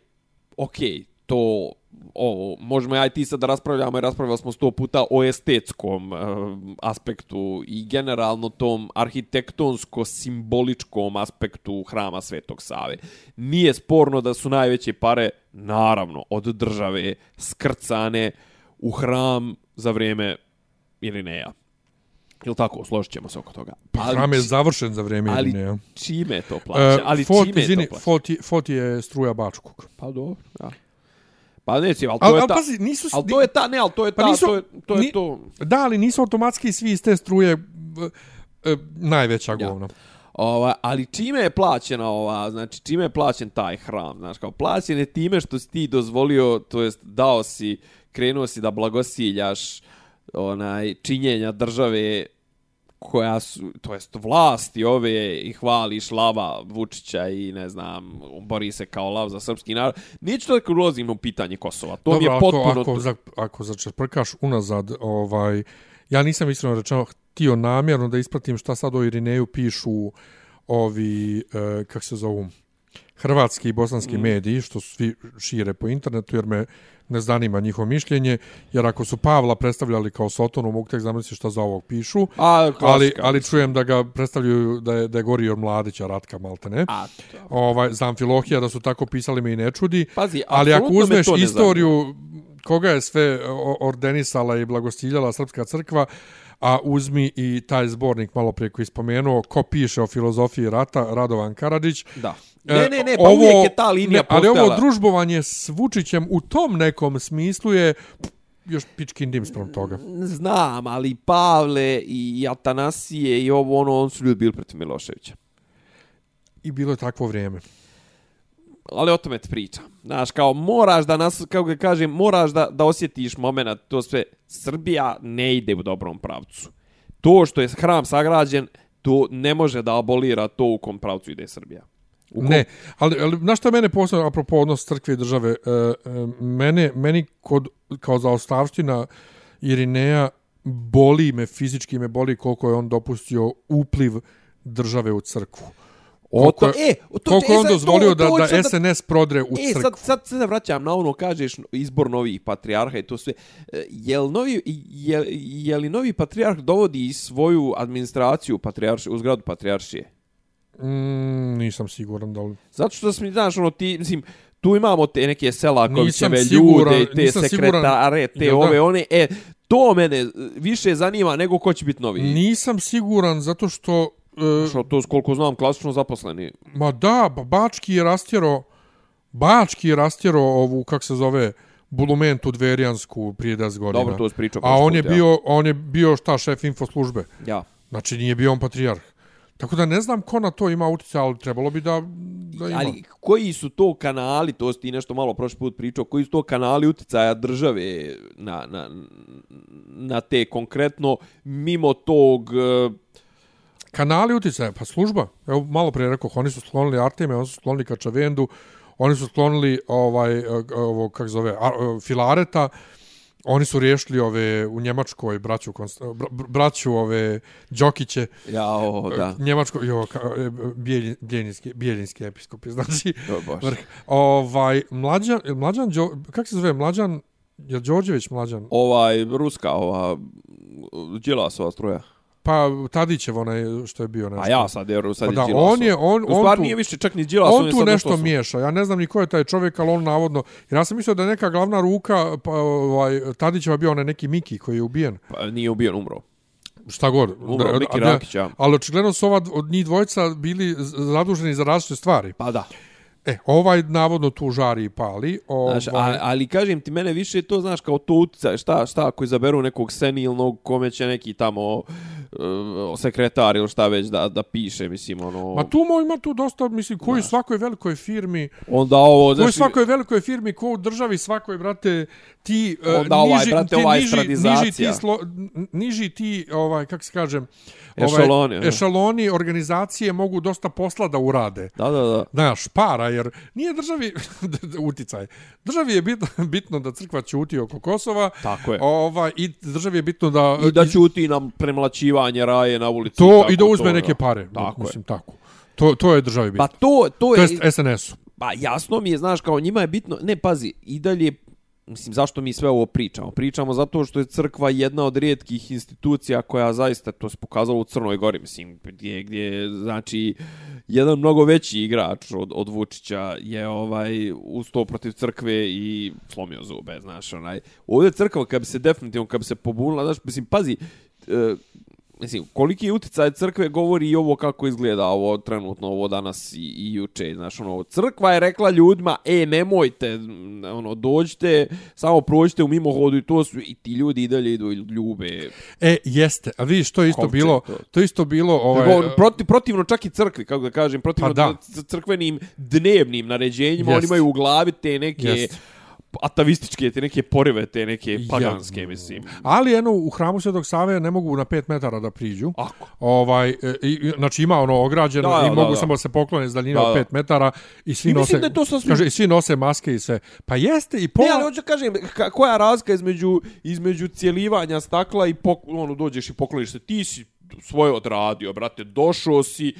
okej, to, ovo, možemo ja i ti sad da raspravljamo, jer raspravljali smo sto puta o estetskom e, aspektu i generalno tom arhitektonsko-simboličkom aspektu hrama Svetog Save. Nije sporno da su najveće pare, naravno, od države skrcane u hram za vrijeme Irineja. Ili tako, složit ćemo se oko toga. Pa hram je završen za vrijeme ali Irineja. čime je to E, plaća? ali Fot, čime je izvini, to plaća? Fot, je- Fot je struja Bačkog. Pa dobro, da. Pa neće, ali to Ali je al, ta... pazi, nisu... Ali to je ta, ne, ali to je ta, Pa nisu- to je to. Je ni- to. Da, ali nisu automatski svi iz te struje e, e, najveća Ja. govna. Ova, ali čime je plaćena ova, znači čime je plaćen taj hram, znaš, kao plaćen je time što si ti dozvolio, to jest dao si, krenuo si da blagosiljaš onaj činjenja države koja su, to jest vlasti ove i hvališ lava Vučića i ne znam, bori se kao lav za srpski narod. Neću to da ulazim u pitanje Kosova. To mi je potpuno... Ako, ako, za, ako začeprkaš unazad, ovaj, ja nisam iskreno rečeno htio namjerno da ispratim šta sad o Irineju pišu ovi, e, kak se zovu, hrvatski i bosanski mm. mediji, što svi šire po internetu, jer me ne zanima njihovo mišljenje, jer ako su Pavla predstavljali kao Sotonu, mogu tek zamisliti šta za ovog pišu, A, ali, ali čujem da ga predstavljaju da je, da je Gorio Mladića, Ratka Maltene. A, ovaj, za Amfilohija da su tako pisali me i ne čudi. Pazi, ali ako uzmeš to istoriju koga je sve ordenisala i blagostiljala Srpska crkva, a uzmi i taj zbornik malo prije koji spomenuo, ko piše o filozofiji rata, Radovan Karadžić. Da. E, Ne, ne, ne, pa uvijek je ta linija ne, Ali ovo družbovanje s Vučićem u tom nekom smislu je još pičkin dim sprem toga. Znam, ali Pavle i Atanasije i ovo ono, on su ljudi bili protiv Miloševića. I bilo je takvo vrijeme. Ali o tome ti pričam. Znaš, kao moraš da nas, kako ga kažem, moraš da, da osjetiš moment, to sve, Srbija ne ide u dobrom pravcu. To što je hram sagrađen, to ne može da abolira to u kom pravcu ide Srbija. U kom... Ne, ali, ali na što mene posebno, apropo odnos crkve i države, e, e, mene, meni kod, kao zaostavština Irineja boli me, fizički me boli koliko je on dopustio upliv države u crkvu. To, Koliko je- e, to, koliko e, je on dozvolio da, da SNS prodre u E, crkvu. sad, sad se vraćam na ono, kažeš izbor novih patrijarha i to sve. E, Jel, novi, je, je li novi patrijarh dovodi svoju administraciju patrijarši, u zgradu patrijaršije? Mm, nisam siguran da li... Zato što sam, znaš, ono, ti, mislim, tu imamo te neke Selakovićeve siguran- ljude, te siguran- sekretare, te da? ove, one, e, to mene e, više zanima nego ko će biti novi. Nisam siguran zato što... E, Što to, koliko znam, klasično zaposleni. Ma da, ba- Bački je rastjero, Bački je rastjero ovu, kak se zove, bulumentu dverijansku prije 10 godina. Dobro, to pričao A on je ja. bio, on je bio šta, šef infoslužbe. Ja. Znači nije bio on patrijarh. Tako da ne znam ko na to ima utjecaj, ali trebalo bi da, da ima. Ali koji su to kanali, to si ti nešto malo prošli put pričao, koji su to kanali uticaja države na, na, na te konkretno, mimo tog... e, Kanali utjecaja, pa služba. Evo malo prije rekao, oni su sklonili Arteme, oni su sklonili Kačavendu, oni su sklonili ovaj, e, ovo, kak zove, a, e, Filareta, oni su riješili ove u Njemačkoj braću, Konst- bra, braću ove Đokiće, Ja, o, da. Njemačko, jo, e, Bijeljinski, Bijeljinski episkopi, znači, vrh. Ovaj, mlađan, mlađan, kak se zove, mlađan, je Đorđević mlađan? Ovaj, ruska, ova, Đilasova struja. Pa Tadićev onaj što je bio nešto. A ja sad, jer sad Pa je da, Đilasov. on je, on, U on tu, nije više čak ni Đilas, on je tu sad nešto su- miješa. Ja ne znam ni ko je taj čovjek, ali on navodno... Jer ja sam mislio da je neka glavna ruka, pa, ovaj, Tadićeva bio onaj neki Miki koji je ubijen. Pa, nije ubijen, umro. Šta god. Umro, Miki Rakić, ja. Ali očigledno su ova, od njih dvojica bili zaduženi za različite stvari. Pa da. E, ovaj navodno tu žari i pali. Ovaj, Znaš, a, ali kažem ti, mene više to, znaš, kao to utjecaj, šta, šta ako izaberu nekog senilnog, kome će neki tamo uh, sekretar ili šta već da, da piše, mislim, ono... Ma tu mo- ima tu dosta, mislim, koji u svakoj velikoj firmi, Onda ovo, koji znaš, svakoj velikoj firmi, ko u državi svakoj, brate, ti e, Onda ovaj, niži, brate, ti ova niži, niži ti, slo, niži ti, ovaj, kako se kažem, ovaj, Ešaloni, ja. ešaloni organizacije mogu dosta posla da urade. Da, da, da. Znaš, para, jer nije državi uticaj. Državi je bitno, bitno da crkva ćuti oko Kosova. Tako je. Ovaj, I državi je bitno da... I da ćuti nam premlaćivanje raje na ulici. To, tako i da uzme to, neke pare. Tako je. mislim, tako. To, to je državi bitno. Pa to, to to je... SNS-u. Pa jasno mi je, znaš, kao njima je bitno... Ne, pazi, i dalje... Mislim, zašto mi sve ovo pričamo? Pričamo zato što je crkva jedna od rijetkih institucija koja zaista, to se pokazalo u Crnoj Gori, mislim, gdje, gdje znači, jedan mnogo veći igrač od, od Vučića je ovaj ustao protiv crkve i slomio zube, znaš, onaj. Ovdje crkva, kad bi se definitivno, kad bi se pobunila, znaš, mislim, pazi, e, Mislim, koliki je utjecaj crkve govori i ovo kako izgleda ovo trenutno, ovo danas i, i juče. Znaš, ono, crkva je rekla ljudima, e, nemojte, m, ono, dođite, samo prođite u mimohodu i to su, i ti ljudi i dalje idu i ljube. E, jeste. A vidiš, to je isto Kovčeg, bilo... to. To je isto bilo... Ovaj, Ovaj, proti, protivno čak i crkvi, kako da kažem, protivno Pa da. crkvenim dnevnim naređenjima, Jest. oni imaju u glavi te neke Jest. Atavističke, te neke porive, te neke Ja. paganske, mislim. Ali eno, u hramu Svetog Save ne mogu na 5 metara da priđu. Ako? Ovaj, e, i, znači ima ono ograđeno Da, i da, mogu da. samo da se poklone s daljine Da, od da. 5 metara i svi I nose... da to sasvim- Kaže, i svi nose maske i sve. Pa jeste i pola... Ne, ali hoću kažem, ka, koja je razlika između, između cijelivanja stakla i pok, ono, dođeš i pokloniš se, ti si svoje odradio, brate, došao si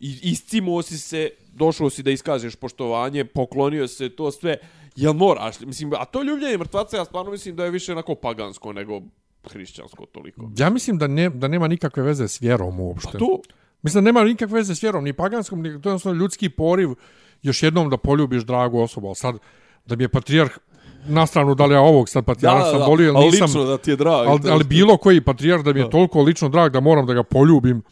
i iscimo si se, došao si da iskažeš poštovanje, poklonio se, to sve, jel moraš? Mislim, a to ljubljenje mrtvaca, ja stvarno mislim da je više onako pagansko nego hrišćansko toliko. Ja mislim da, ne, da nema nikakve veze s vjerom uopšte. Pa to, Mislim da nema nikakve veze s vjerom, ni paganskom, ni to je jednostavno ljudski poriv još jednom da poljubiš dragu osobu. Ali sad, da mi je patrijarh na stranu da li ja ovog sad patrijarha sam volio ili ali nisam. lično da ti je drag. ali, ali bilo koji patrijarh da mi je toliko lično drag da moram da ga poljubim.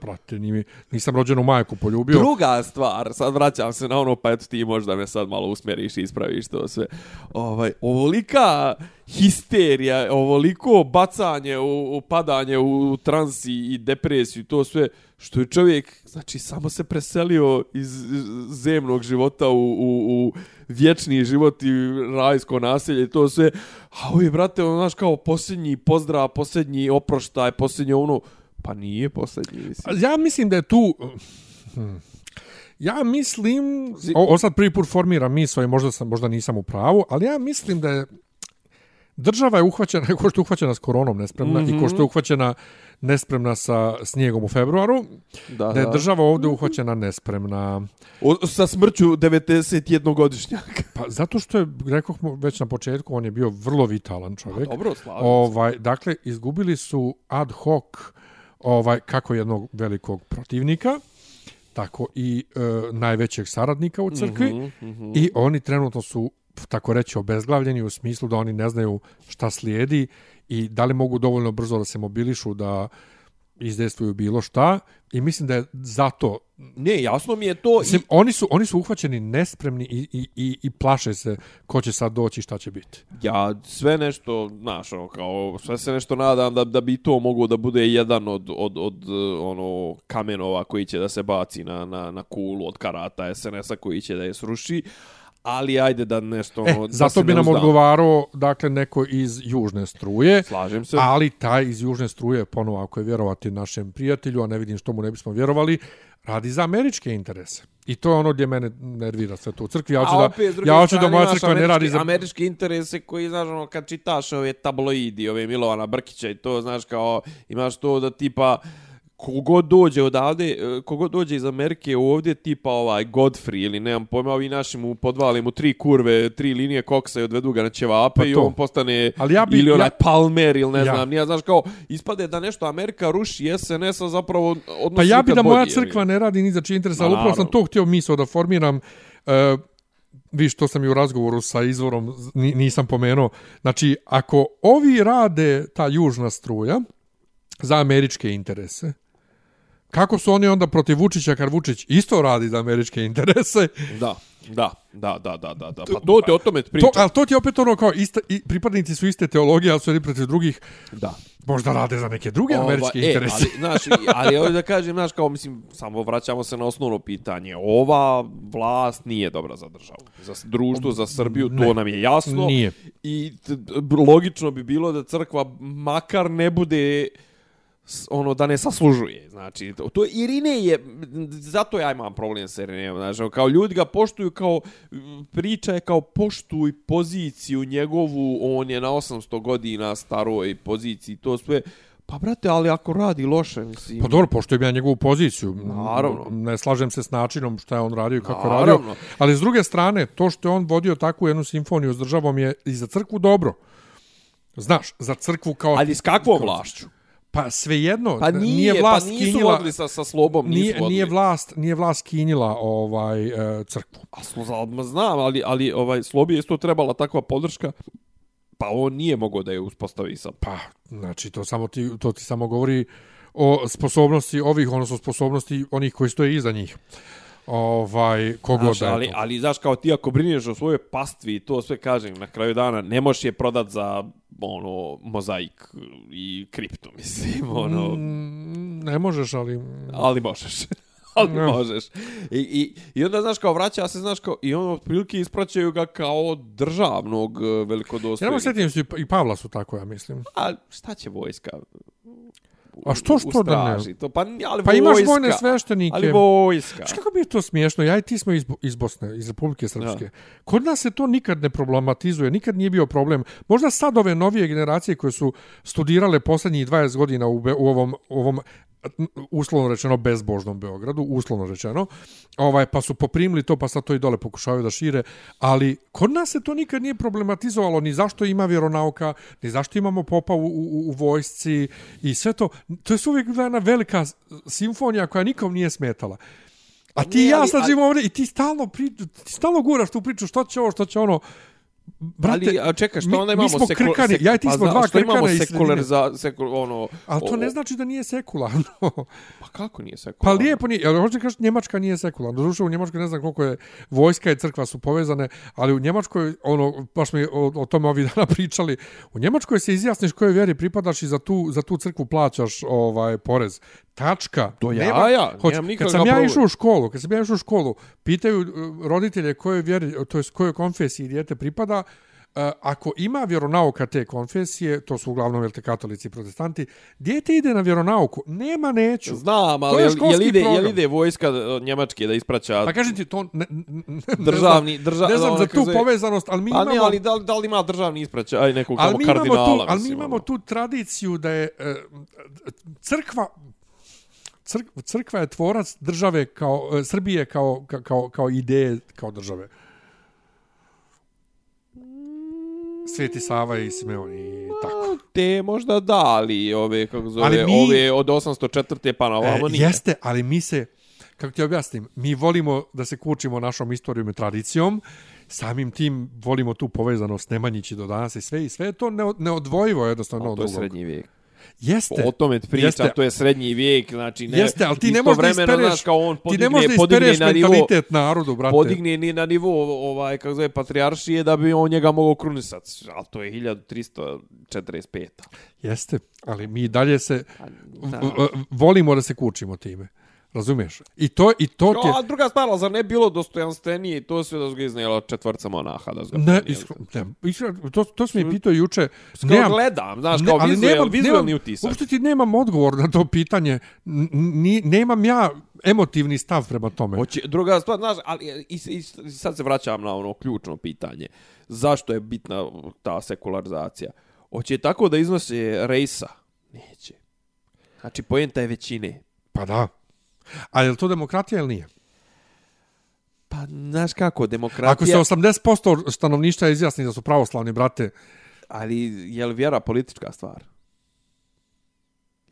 Prate, nimi, nisam rođenu majku poljubio. Druga stvar, sad vraćam se na ono, pa eto ti možda me sad malo usmeriš i ispraviš to sve. Ovaj, ovolika histerija, ovoliko bacanje, u, u padanje u transi i depresiju, to sve, što je čovjek, znači, samo se preselio iz zemnog života u, u, u vječni život i rajsko naselje i to sve. A ovi, brate, ono, znaš, kao posljednji pozdrav, posljednji oproštaj, posljednji ono, pa nije posljednji, mislim. Ja mislim da je tu... Hmm. Ja mislim, o, o sad prvi put formiram misao i možda, sam, možda nisam u pravu, ali ja mislim da je država je uhvaćena, ko što je uhvaćena s koronom nespremna mm -hmm. i ko što je uhvaćena nespremna sa snijegom u februaru, Da, da je država ovdje uhvaćena nespremna. O, sa smrću 91-godišnjaka. Pa zato što je, rekao već na početku, on je bio vrlo vitalan čovjek. Dobro, slažem se. Ovaj, dakle, izgubili su ad hoc ovaj, kako jednog velikog protivnika, tako i e, najvećeg saradnika u crkvi mm -hmm, mm -hmm. i oni trenutno su tako reći obezglavljeni u smislu da oni ne znaju šta slijedi i da li mogu dovoljno brzo da se mobilišu da izdejstvuju bilo šta i mislim da je zato Ne, jasno mi je to. mislim, I, oni su oni su uhvaćeni nespremni i, i, i, i plaše se ko će sad doći i šta će biti. ja sve nešto, znaš, ono, kao, sve se nešto nadam da, da bi to moglo da bude jedan od, od, od ono, kamenova koji će da se baci na, na, na kulu od karata SNS-a koji će da je sruši. Ali ajde da nešto... E, da zato bi nam uzdam. odgovarao dakle neko iz južne struje. Slažem se. Ali taj iz južne struje, ponovo ako je vjerovati našem prijatelju, a ne vidim što mu ne bismo vjerovali, radi za američke interese. I to je ono gdje mene nervira sve to u crkvi. Ja hoću da, opet, ja hoću da moja crkva ne radi za... Američki interese koji, znaš, ono, kad čitaš ove tabloidi, ove Milovana Brkića i to, znaš, kao, imaš to da tipa, kogod dođe odavde, e, kogod dođe iz Amerike ovdje, tipa ovaj Godfrey ili nemam pojma, ovi naši mu podvali mu tri kurve, tri linije koksa i odvedu ga na ćevape Pa i to. on postane Ali ja bi- ili onaj ja- Palmer ili ne Ja. znam, nije, znaš, kao, ispade da nešto Amerika ruši SNS-a zapravo odnosi Pa ja bi da moja crkva ne radi ni za čiji interes, Ma, ali upravo sam to htio misao da formiram. Uh, vi što sam i u razgovoru sa izvorom ni- nisam pomenuo. Znači, ako ovi rade ta južna struja za američke interese, kako su oni onda protiv Vučića kad Vučić isto radi za američke interese? Da, da, da, da, da, da, da. Pa to te o tome To, pričam. ali to ti je opet ono kao ista, i, pripadnici su iste teologije, ali su jedni protiv drugih. Da. Možda rade za neke druge Ova, američke e, interese. Ali, znaš, ali ovdje da kažem, znaš, kao, mislim, samo vraćamo se na osnovno pitanje. Ova vlast nije dobra za državu. Za društvo, za Srbiju, to Ne, nam je jasno. nije. I t- logično bi bilo da crkva makar ne bude ono da ne saslužuje. Znači, to, to Irine je, zato ja imam problem s Irinejem. Znači, ono, kao ljudi ga poštuju kao, priča je kao poštuj poziciju njegovu, on je na 800 godina staroj poziciji, to sve. Pa, brate, ali ako radi loše, mislim... Pa dobro, poštujem ja njegovu poziciju. Naravno. Ne slažem se s načinom šta je on radio i kako Naravno. radio. Ali s druge strane, to što je on vodio takvu jednu simfoniju s državom je i za crkvu dobro. Znaš, za crkvu kao... ali s kakvom kao- vlašću? Pa svejedno, Pa nije, vlast pa nisu kinjila, vodili sa, sa slobom, nisu nije, vodili. nije vlast, nije vlast kinjila ovaj e, crkvu. A slo, znam, ali, ali ovaj, Slobi je isto trebala takva podrška, pa on nije mogao da je uspostavi sa... Pa, znači to samo ti to ti samo govori o sposobnosti ovih, odnosno sposobnosti onih koji stoje iza njih. Ovaj kogod Znaš, da ali, ali, znaš, kao ti ako brineš o svojoj pastvi i to sve kažem, na kraju dana ne možeš je prodat za ono, mozaik i kripto, mislim, ono, Mm, ne možeš, ali ali možeš. ali Ne. možeš. I, i, I onda, znaš, kao vraća se, znaš, kao, i ono, otprilike ispraćaju ga kao državnog Ja ne velikodostojnika. mogu sjetim se i Pavla su tako, ja mislim. A šta će vojska? A što- što da ne? To, pa, ali Pa imaš vojska, vojne sveštenike. Ali vojska. Znaš kako bi je to smiješno? Ja i ti smo iz, iz Bosne, iz Republike Srpske. Kod nas se to nikad ne problematizuje, nikad nije bio problem. Možda sad ove novije generacije koje su studirale posljednjih 20 godina u, u ovom, u ovom uslovno rečeno bezbožnom Beogradu, uslovno rečeno, ovaj, pa su poprimili to, pa sad to i dole pokušavaju da šire, ali kod nas se to nikad nije problematizovalo, ni zašto ima vjeronauka, ni zašto imamo popa u, u, u vojsci i sve to. To je uvijek jedna velika simfonija koja nikom nije smetala. A ti ja sad živimo ovdje i ti stalno, pri, ti stalno guraš tu priču, što će ovo, što će ono. Brate, ali, a čekaj, što mi- onda mi imamo smo sekul- krkani, sek- ja i ti pa smo zna- dva imamo krkana iz sredine. sekulariza, sekul, ono, Ali to o- ne znači da nije sekularno. Pa kako nije Pa sekularno? lijepo nije, ali hoćete kažete Njemačka nije sekularna. Doduše u Njemačkoj ne znam koliko je vojska i crkva su povezane, ali u Njemačkoj, ono, baš mi o, o tome ovih dana pričali, u Njemačkoj se izjasniš kojoj vjeri pripadaš i za tu, za tu crkvu plaćaš ovaj porez. Tačka. To ja, Nema- ja, Hoć, nemam kad sam ja išao u školu, kad sam ja išao u školu, pitaju uh, roditelje kojoj vjeri, to jest kojoj konfesiji dijete pripada, Uh, ako ima vjeronauka te konfesije, to su uglavnom jel te katolici i protestanti, dijete ide na vjeronauku, nema neću. Znam, ali je jel, jel, školski ide, jel program. ide vojska od Njemačke da ispraća Pa kažem ti to ne, ne, ne državni... znam, Drža, ne znam ono za tu se- povezanost, ali mi Pa imamo ne, ali da li, da li ima državni ispraćaj nekog ali tamo kardinala? tu, ali mi imamo ono. tu tradiciju da je e, crkva crk, crkva je tvorac države kao e, Srbije kao ka- kao kao ideje kao države. Sveti Sava i Simeon i tako. Te možda da, ali ove, kako zove, Ali mi- ove od 804. pa na ovamo E, nije. jeste, ali mi se, kako ti objasnim, mi volimo da se kučimo našom istorijom i tradicijom, samim tim volimo tu povezanost Nemanjići do danas i sve i sve je to neod- neodvojivo jednostavno od to je drugog. srednji vijek. Jeste. O tome ti pričam, Jeste. to je srednji vijek, znači ne, Jeste, ali ti ne možeš da ispereš, znaš, kao on ti podigne, ne možeš da podigne ispereš na nivo, mentalitet narodu, brate. podigne ni na nivo ovaj, kako zove, patrijaršije da bi on njega mogao krunisat. Ali to je 1345. Jeste, ali mi dalje se da. v- v- volimo da se kučimo time. Razumiješ? I to i to ti je... A druga stvar, zar ne bilo dostojanstvenije i to sve da su ga iznijela četvrca monaha da Ne, iskreno, ne, iskreno, to, to sam mi pitao juče. Kao gledam, znaš, kao ali vizuel, nemam- vizuelni nemam- utisak. Uopšte ti nemam odgovor na to pitanje. N- ni, nemam ja emotivni stav prema tome. Hoće, druga stvar, znaš, ali i, i, i sad se vraćam na ono ključno pitanje. Zašto je bitna ta sekularizacija? Hoće tako da iznose rejsa? Neće. Znači, pojenta je većine. Pa da. A je li to demokratija ili nije? Pa, znaš kako, demokratija... Ako se 80% stanovništva izjasni da su pravoslavni, brate, Ali, je li vjera politička stvar?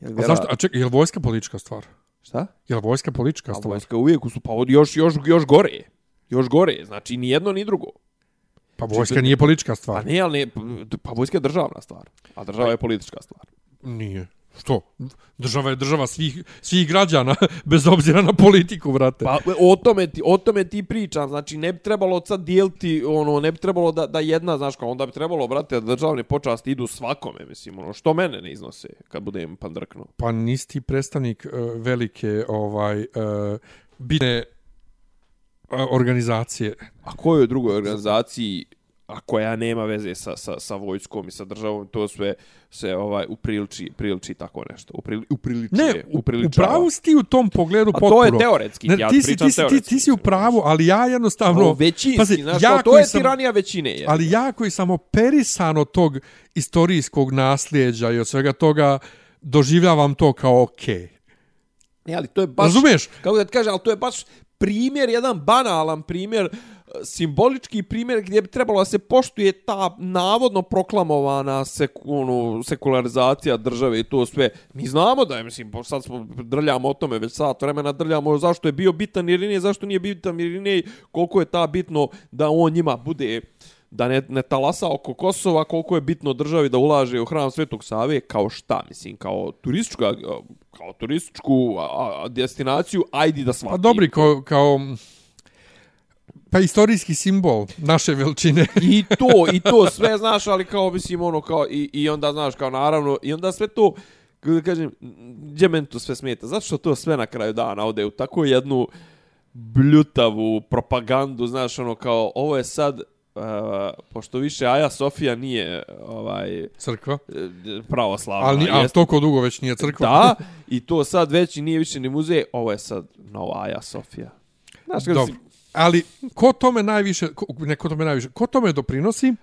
Je li a vjera... zašto? A čekaj, je li vojska politička stvar? Šta? Je li vojska politička A stvar? vojska uvijek su, pa od još, još, još gore. Još gore, znači ni jedno ni drugo. Pa vojska nije politička Pa stvar. ne, ali ne, pa vojska je državna stvar, a država je politička stvar. Nije. Što? Država je država svih, svih građana, bez obzira na politiku, brate. Pa o tome ti, o tome ti pričam, znači ne bi trebalo sad dijeliti, ono, ne bi trebalo da, da jedna, znaš kao, onda bi trebalo, brate, da državne počasti idu svakome, mislim, ono, što mene ne iznose kad budem pandrknuo. Pa nisi ti predstavnik uh, velike ovaj uh, bitne uh, organizacije. A kojoj drugoj organizaciji, a koja nema veze sa, sa, sa vojskom i sa državom, to sve se ovaj upriliči, priliči tako nešto. Uprili, upriličuje, Ne, u, u upriličava. pravu si ti u tom pogledu A potpuno. to je teoretski, Ne, ja ti si, ti, si, ti, ti si u pravu, ali ja jednostavno... Ono, većinski, Pazi, znaš, ja to je sam- tiranija većine. Je. Ali ja koji sam operisan od tog istorijskog nasljeđa i od svega toga, doživljavam to kao okej. Ne, ali to je baš... Razumiješ? Kako da ti kažem, ali to je baš primjer, jedan banalan primjer, e, simbolički primjer gdje bi trebalo da se poštuje ta navodno proklamovana seku, ono, sekularizacija države i to sve. Mi znamo da je, mislim, sad smo drljamo o tome već sat vremena, drljamo zašto je bio bitan ili nije, zašto nije bitan ili koliko je ta bitno da on njima bude da ne, ne talasa oko Kosova, koliko je bitno državi da ulaže u hram Svetog Save, kao šta, mislim, kao turističku, kao turističku a, a, destinaciju, ajdi da shvatim. Pa dobri, kao, kao pa istorijski simbol naše veličine. I to, i to sve, znaš, ali kao, mislim, ono, kao, i, i onda, znaš, kao, naravno, i onda sve to, kako da kažem, gdje meni to sve smeta? Zato što to sve na kraju dana ode u tako jednu bljutavu propagandu, znaš, ono, kao, ovo je sad, uh, pošto više Aja Sofija nije, ovaj, Crkva. pravoslavna. Ali, a jest- toliko dugo već nije crkva. Da, i to sad već i nije više ni muzej, ovo je sad nova Aja Sofija. Znaš, kada Dobro. Ali ko tome najviše, ko, ne ko tome najviše, ko tome doprinosi?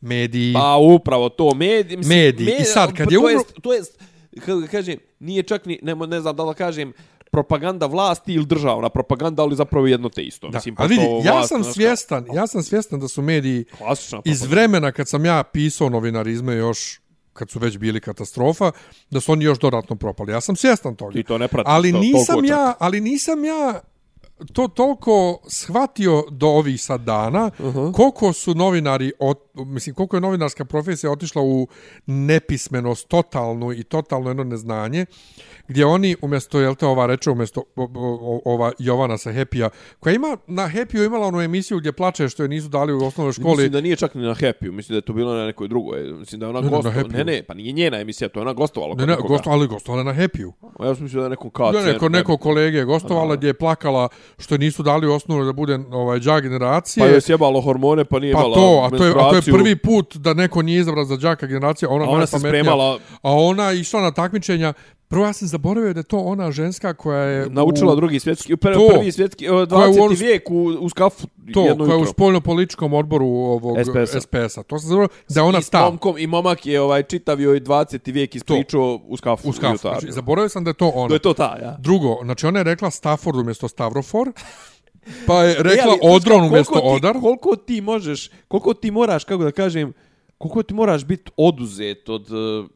Mediji. Pa upravo to, mediji. Mislim, Mediji. I sad, kad je to umro- jest, to jest, kako da kažem, nije čak ni, ne, ne znam da li kažem, propaganda vlasti ili državna propaganda, ali zapravo jedno te isto. Da. Mislim, Ali vidi, ja vlast, sam svjestan, ja sam svjestan da su mediji Klasična iz vremena kad sam ja pisao novinarizme još kad su već bili katastrofa, da su oni još dodatno propali. Ja sam svjestan toga. Ti to ne pratiš, ali to- nisam ja, ali nisam ja to toliko shvatio do ovih sad dana, uh -huh. koliko su novinari, od, mislim, koliko je novinarska profesija otišla u nepismenost totalnu i totalno jedno neznanje, gdje oni umjesto, jel te ova reče, umjesto o, o, ova Jovana sa Happy-a, koja ima na Happy-u imala onu emisiju gdje plače što je nisu dali u osnovnoj školi. Mislim da nije čak ni na Happy, mislim da je to bilo na nekoj drugoj. Mislim da je ona Ne, ne, gostovala. Happy-u. Ne, ne, pa nije njena emisija, to je ona gostovala. Ne, ne, nekoga. gosto, ali gostovala na Happy-u. Ja sam mislio da je nekom KC. Da, neko, neko kolege gostovala gdje je plakala što nisu dali osnovu da bude ovaj, džak generacije. Pa je sjebalo hormone, pa nije Pa imala to, a to, je, a to je menstruaciju. prvi put da neko nije izabran za džaka generacije, a ona, A ona se spremala- A ona išla na takmičenja. Prvo ja sam zaboravio da je to ona ženska koja je... Naučila u, drugi svjetski, prvi, To. prvi svjetski, e, 20. Koja je u vijek u, u skafu To, jedno koja je u jutro. spoljno-političkom odboru ovog SPS-a. SPS-a. To sam zaboravio da je ona I s stav. momkom, I momak je ovaj čitav joj 20. vijek ispričao u skafu. U skafu. Znači, zaboravio sam da je to ona. To je to ta, ja. Drugo, znači ona je rekla Stafford umjesto Stavrofor, pa je rekla E, ali, Odron umjesto ti- Odar. Koliko ti možeš, koliko ti moraš, kako da kažem, koliko ti moraš biti oduzet od uh,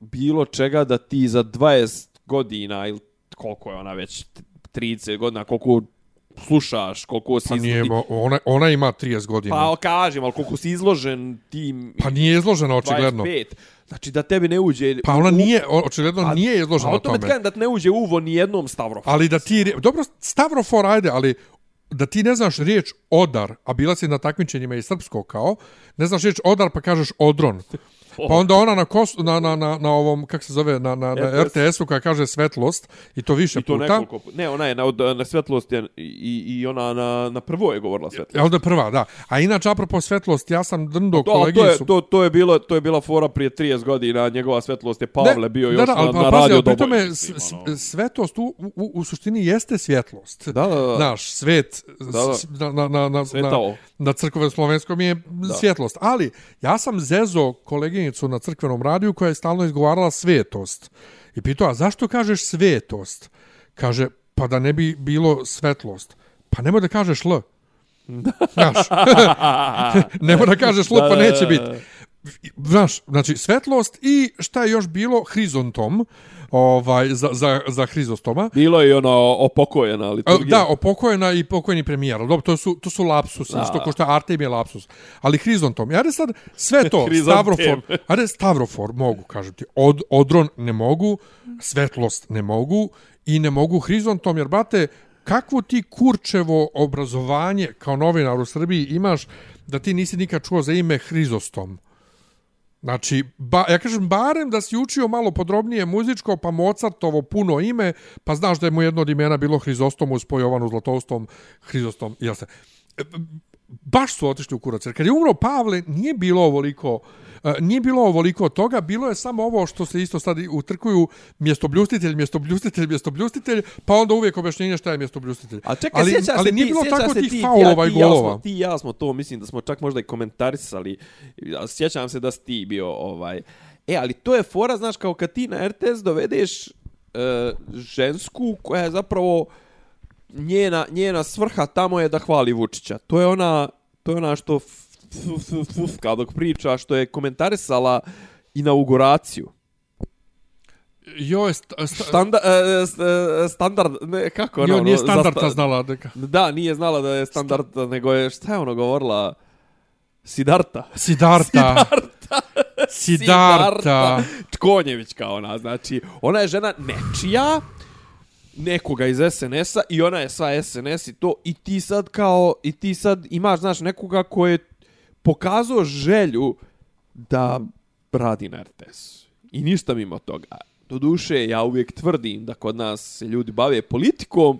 bilo čega da ti za 20 godina ili koliko je ona već 30 godina, koliko slušaš, koliko si Pa nije, izlo- ona, ona ima 30 godina. Pa kažem, ali koliko si izložen tim Pa nije izložena očigledno. 25. Znači da tebi ne uđe... Pa ona u- nije, o- očigledno A- nije a izložena o tome ti tome. kažem da ne uđe uvo ni jednom stavrofu. Ali da ti, dobro, Stavrofor, ajde, ali da ti ne znaš riječ odar, a bila si na takmičenjima i srpsko kao, ne znaš riječ odar pa kažeš odron. Pa onda ona na, kos, na, na, na, na ovom, kak se zove, na, na, na RTS. RTS-u koja kaže svetlost, i to više I to puta. nekoliko puta. Ne, ona je na, od- na svetlost je, i, i ona na, na prvo je govorila svetlost. Ja, onda prva, da. A inače, apropo svetlost, ja sam drndo To, kolegi to, je, su... to, to, je bilo, to je bila fora prije 30 godina, njegova svetlost je Pavle bio još da, da, na, ali, pa na pazi, radio pri tome ono. svetost u, u, u suštini jeste svjetlost. Da, da, da. Znaš, svet Da, da. na, na, na, na, Svetao. na, na crkvenom slovenskom je svjetlost. Ali, ja sam zezo koleginicu na crkvenom radiju koja je stalno izgovarala svetost. I pitao, a zašto kažeš svetost? Kaže, pa da ne bi bilo svetlost. Pa nemoj da kažeš L. Znaš, nemoj da kažeš L, pa neće biti. Znaš, znači svetlost i šta je još bilo? Hrizontom ovaj, za, za, za Hrizostoma. Bilo je ono opokojena E, liturgija. Da, o pokojena i pokojni premijer. Dobro, to su, to su lapsusi, Da. ko što Artem je lapsus. Ali Hrizontom, ajde sad sve to. Stavrofor, ajde Stavrofor mogu, kažem ti, Od, Odron ne mogu, Svetlost ne mogu i ne mogu Hrizontom, jer, brate, kakvo ti kurčevo obrazovanje kao novinar u Srbiji imaš da ti nisi nikad čuo za ime Hrizostom? Znači, ba, ja kažem, barem da si učio malo podrobnije muzičko, pa Mozartovo puno ime, pa znaš da je mu jedno od imena bilo Hrizostomus po Jovanu Zlatoustom, Hrizostom, jel se? E, baš su otišli u kurac, jer kad je umro Pavle, nije bilo ovoliko, Uh, nije bilo ovoliko toga, bilo je samo ovo što se isto sad utrkuju mjestobljustitelj, mjestobljustitelj, mjestobljustitelj, pa onda uvijek objašnjenje šta je mjestobljustitelj. A čekaj, ali, sjećaš ali se nije bilo tako tih ti, faulova ja, i ti, ja golova. smo, ti i ja smo to, mislim da smo čak možda i komentarisali. Sjećam se da si ti bio ovaj... E, ali to je fora, znaš, kao kad ti na RTS dovedeš e, žensku koja je zapravo njena, njena svrha tamo je da hvali Vučića. To je ona, to je ona što fufka dok priča, što je komentarisala inauguraciju. Joj, sta, sta, Standa, e, e, standard, ne, kako je jo, ono, nije za standardta sta- znala. Deka. Da, nije znala da je standard, nego je, šta je ono govorila? Sidarta. Sidarta. Sidarta. Čkonjević kao ona, znači, ona je žena nečija, nekoga iz SNS-a i ona je sva SNS i to i ti sad kao i ti sad imaš znaš nekoga ko je pokazao želju da radi na RTS i ništa mimo toga do duše ja uvijek tvrdim da kod nas se ljudi bave politikom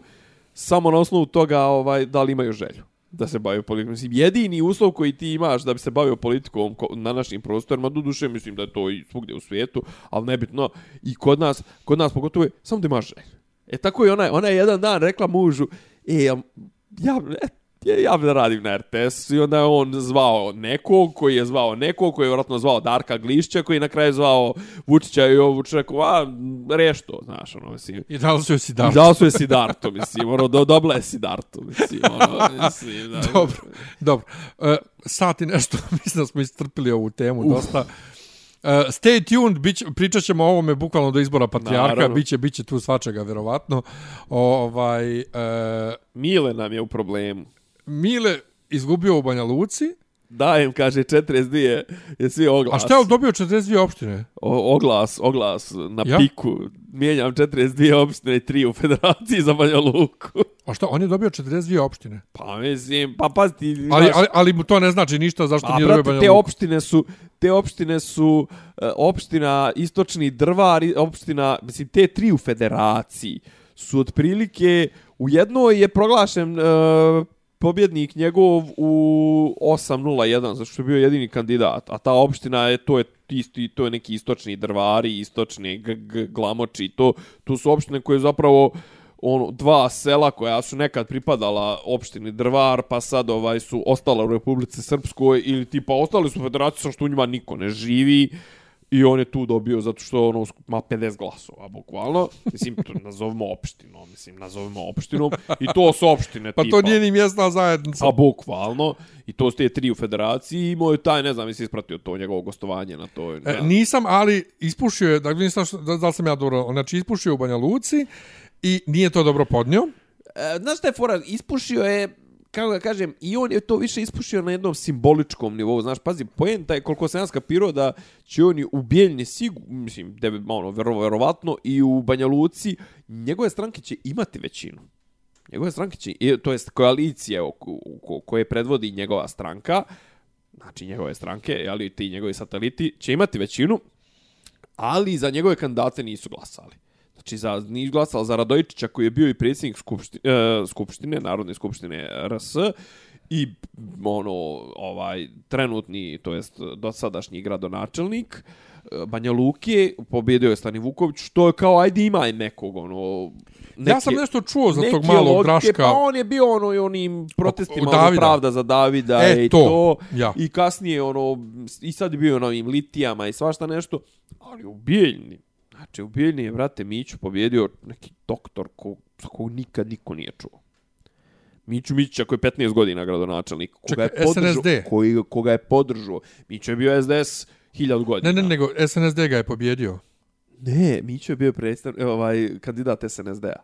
samo na osnovu toga ovaj da li imaju želju da se bave politikom. Mislim, jedini uslov koji ti imaš da bi se bavio politikom na našim prostorima, do duše mislim da je to i svugdje u svijetu, ali nebitno, i kod nas, kod nas pogotovo je, samo da imaš želju. E tako je ona, ona je jedan dan rekla mužu, e, ja, ja, ja, ja da radim na RTS i onda je on zvao nekog koji je zvao nekog koji je vjerojatno zvao Darka Glišća koji je na kraju zvao Vučića i ovo Vučić rekao, a, reš to, znaš, ono, mislim. I da li su joj si dao su je Sidarto, mislim, ono, do, dobla je Sidarto, mislim, ono, mislim, da. dobro, dobro. Uh, sat i nešto, mislim da smo istrpili ovu temu Uf. dosta. Uh, stay tuned, bić, pričat ćemo o ovome bukvalno do izbora patrijarka, Naravno. biće, biće tu svačega, vjerovatno. Ovaj, uh, Mile nam je u problemu. Mile izgubio u Banja Luci. Dajem, kaže, 42 je svi oglas. A šta je dobio 42 opštine? O, oglas, oglas na ja? piku. Mijenjam 42 opštine i 3 u federaciji za Banja Luku. A šta, on je dobio 42 opštine? Pa mislim, pa pazi ti... Ali, ali, ali mu to ne znači ništa zašto pa, nije dobio Banja te opštine su, te opštine su uh, opština Istočni Drvar, opština, mislim, te tri u federaciji su otprilike, u jednoj je proglašen uh, pobjednik njegov u 801 zašto je bio jedini kandidat a ta opština je to je isti to je neki istočni drvari istočni g -g glamoči to to su opštine koje zapravo ono dva sela koja su nekad pripadala opštini Drvar pa sad ovaj su ostala u Republici Srpskoj ili tipa ostali su u federaciji što u njima niko ne živi I on je tu dobio zato što ono ima 50 glasova, bukvalno. Mislim, to nazovimo opštinom, mislim, nazovimo opštinom. I to su opštine pa tipa. Pa to nije ni mjesna zajednica. A bukvalno. I to su te tri u federaciji i moj taj, ne znam, mislim, ispratio to njegovo gostovanje na to. E, nisam, ali ispušio je, dakle, nisam, da, da sam ja dobro, znači, ispušio u Banja Luci i nije to dobro podnio. E, znaš šta je fora, ispušio je, kako ga kažem, i on je to više ispušio na jednom simboličkom nivou. Znaš, pazi, poenta je koliko sam ja skapirao da će oni u Bijeljni sigur, mislim, da ono, vero, verovatno, i u Banja Luci, njegove stranke će imati većinu. Njegove stranke će, to jest koalicije koje predvodi njegova stranka, znači njegove stranke, ali ti njegovi sateliti, će imati većinu, ali za njegove kandidate nisu glasali znači za nije glasao za Radojičića koji je bio i predsjednik skupštine, uh, skupštine Narodne skupštine RS i ono ovaj trenutni to jest dosadašnji gradonačelnik e, Banja Luke pobjedio je Stani Vuković što je kao ajde ima i nekog ono neke, ja sam nešto čuo za tog malog Draška. pa on je bio ono i onim protestima ono, pravda za Davida e, i to, to. ja. i kasnije ono i sad je bio na ovim litijama i svašta nešto ali u Bijeljni Znači, u Bijeljni je, vrate, Miću pobjedio neki doktor ko, za kog nikad niko nije čuo. Miću Mićića koji je 15 godina gradonačelnik. Koga Čekaj, je podržao, SNSD? Koji, koga je podržao. Miću je bio SDS 1000 godina. Ne, ne, nego SNSD ga je pobjedio. Ne, Miću je bio predstav, ovaj, kandidat SNSD-a.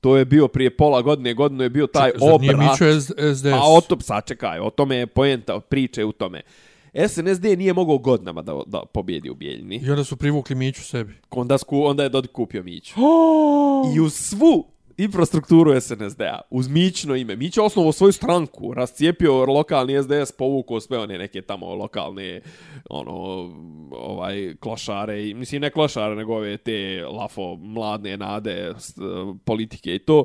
To je bio prije pola godine, godinu je bio taj Čekaj, obrat. Zar nije Miću SDS? A o tom, sačekaj, o tome je poenta, priče u tome. SNSD nije mogao godinama da, da pobjedi u Bijeljini. I onda su privukli Miću sebi. Onda, sku, onda je Dodik kupio Miću. I u svu infrastrukturu SNSD-a, uz Mićno ime. Mić je osnovao svoju stranku, rascijepio lokalni SDS, povukao sve one neke tamo lokalne ono, ovaj, klošare, mislim ne klošare, nego ove te lafo, mladne nade, politike i to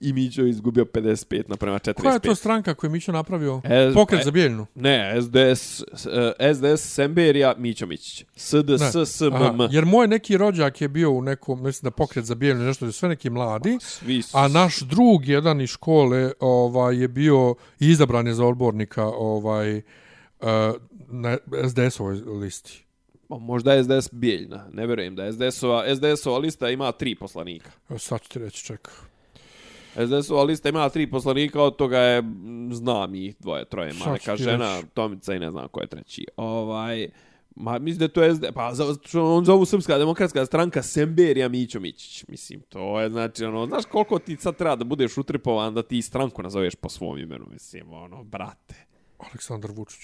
i Mićo je izgubio 55 naprema 45. Koja je to stranka koju je Mićo napravio? S, Pokret za Bijeljnu? Ne, SDS, SDS Semberija, Mićo Mićić. SDS, SBM. Jer moj neki rođak je bio u nekom, mislim da Pokret za Bijeljnu, nešto sve neki mladi. Svi su. A naš drug, jedan iz škole, ovaj, je bio izabran je za odbornika ovaj, uh, na SDS-ovoj listi. Možda je SDS Bijeljna, ne verujem da je SDS-ova, SDS-ova lista ima tri poslanika. Sad ću ti reći, čekaj. SDS-ova lista ima tri poslanika, od toga je, znam ih dvoje, troje, ma neka žena, reći? Tomica i ne znam ko je treći. Ovaj, ma mislim da to je SD, pa on zovu Srpska demokratska stranka Semberija Mićo Mićić. Mislim, to je znači, ono, znaš koliko ti sad treba da budeš utripovan da ti stranku nazoveš po svom imenu, mislim, ono, brate. Aleksandar Vučić.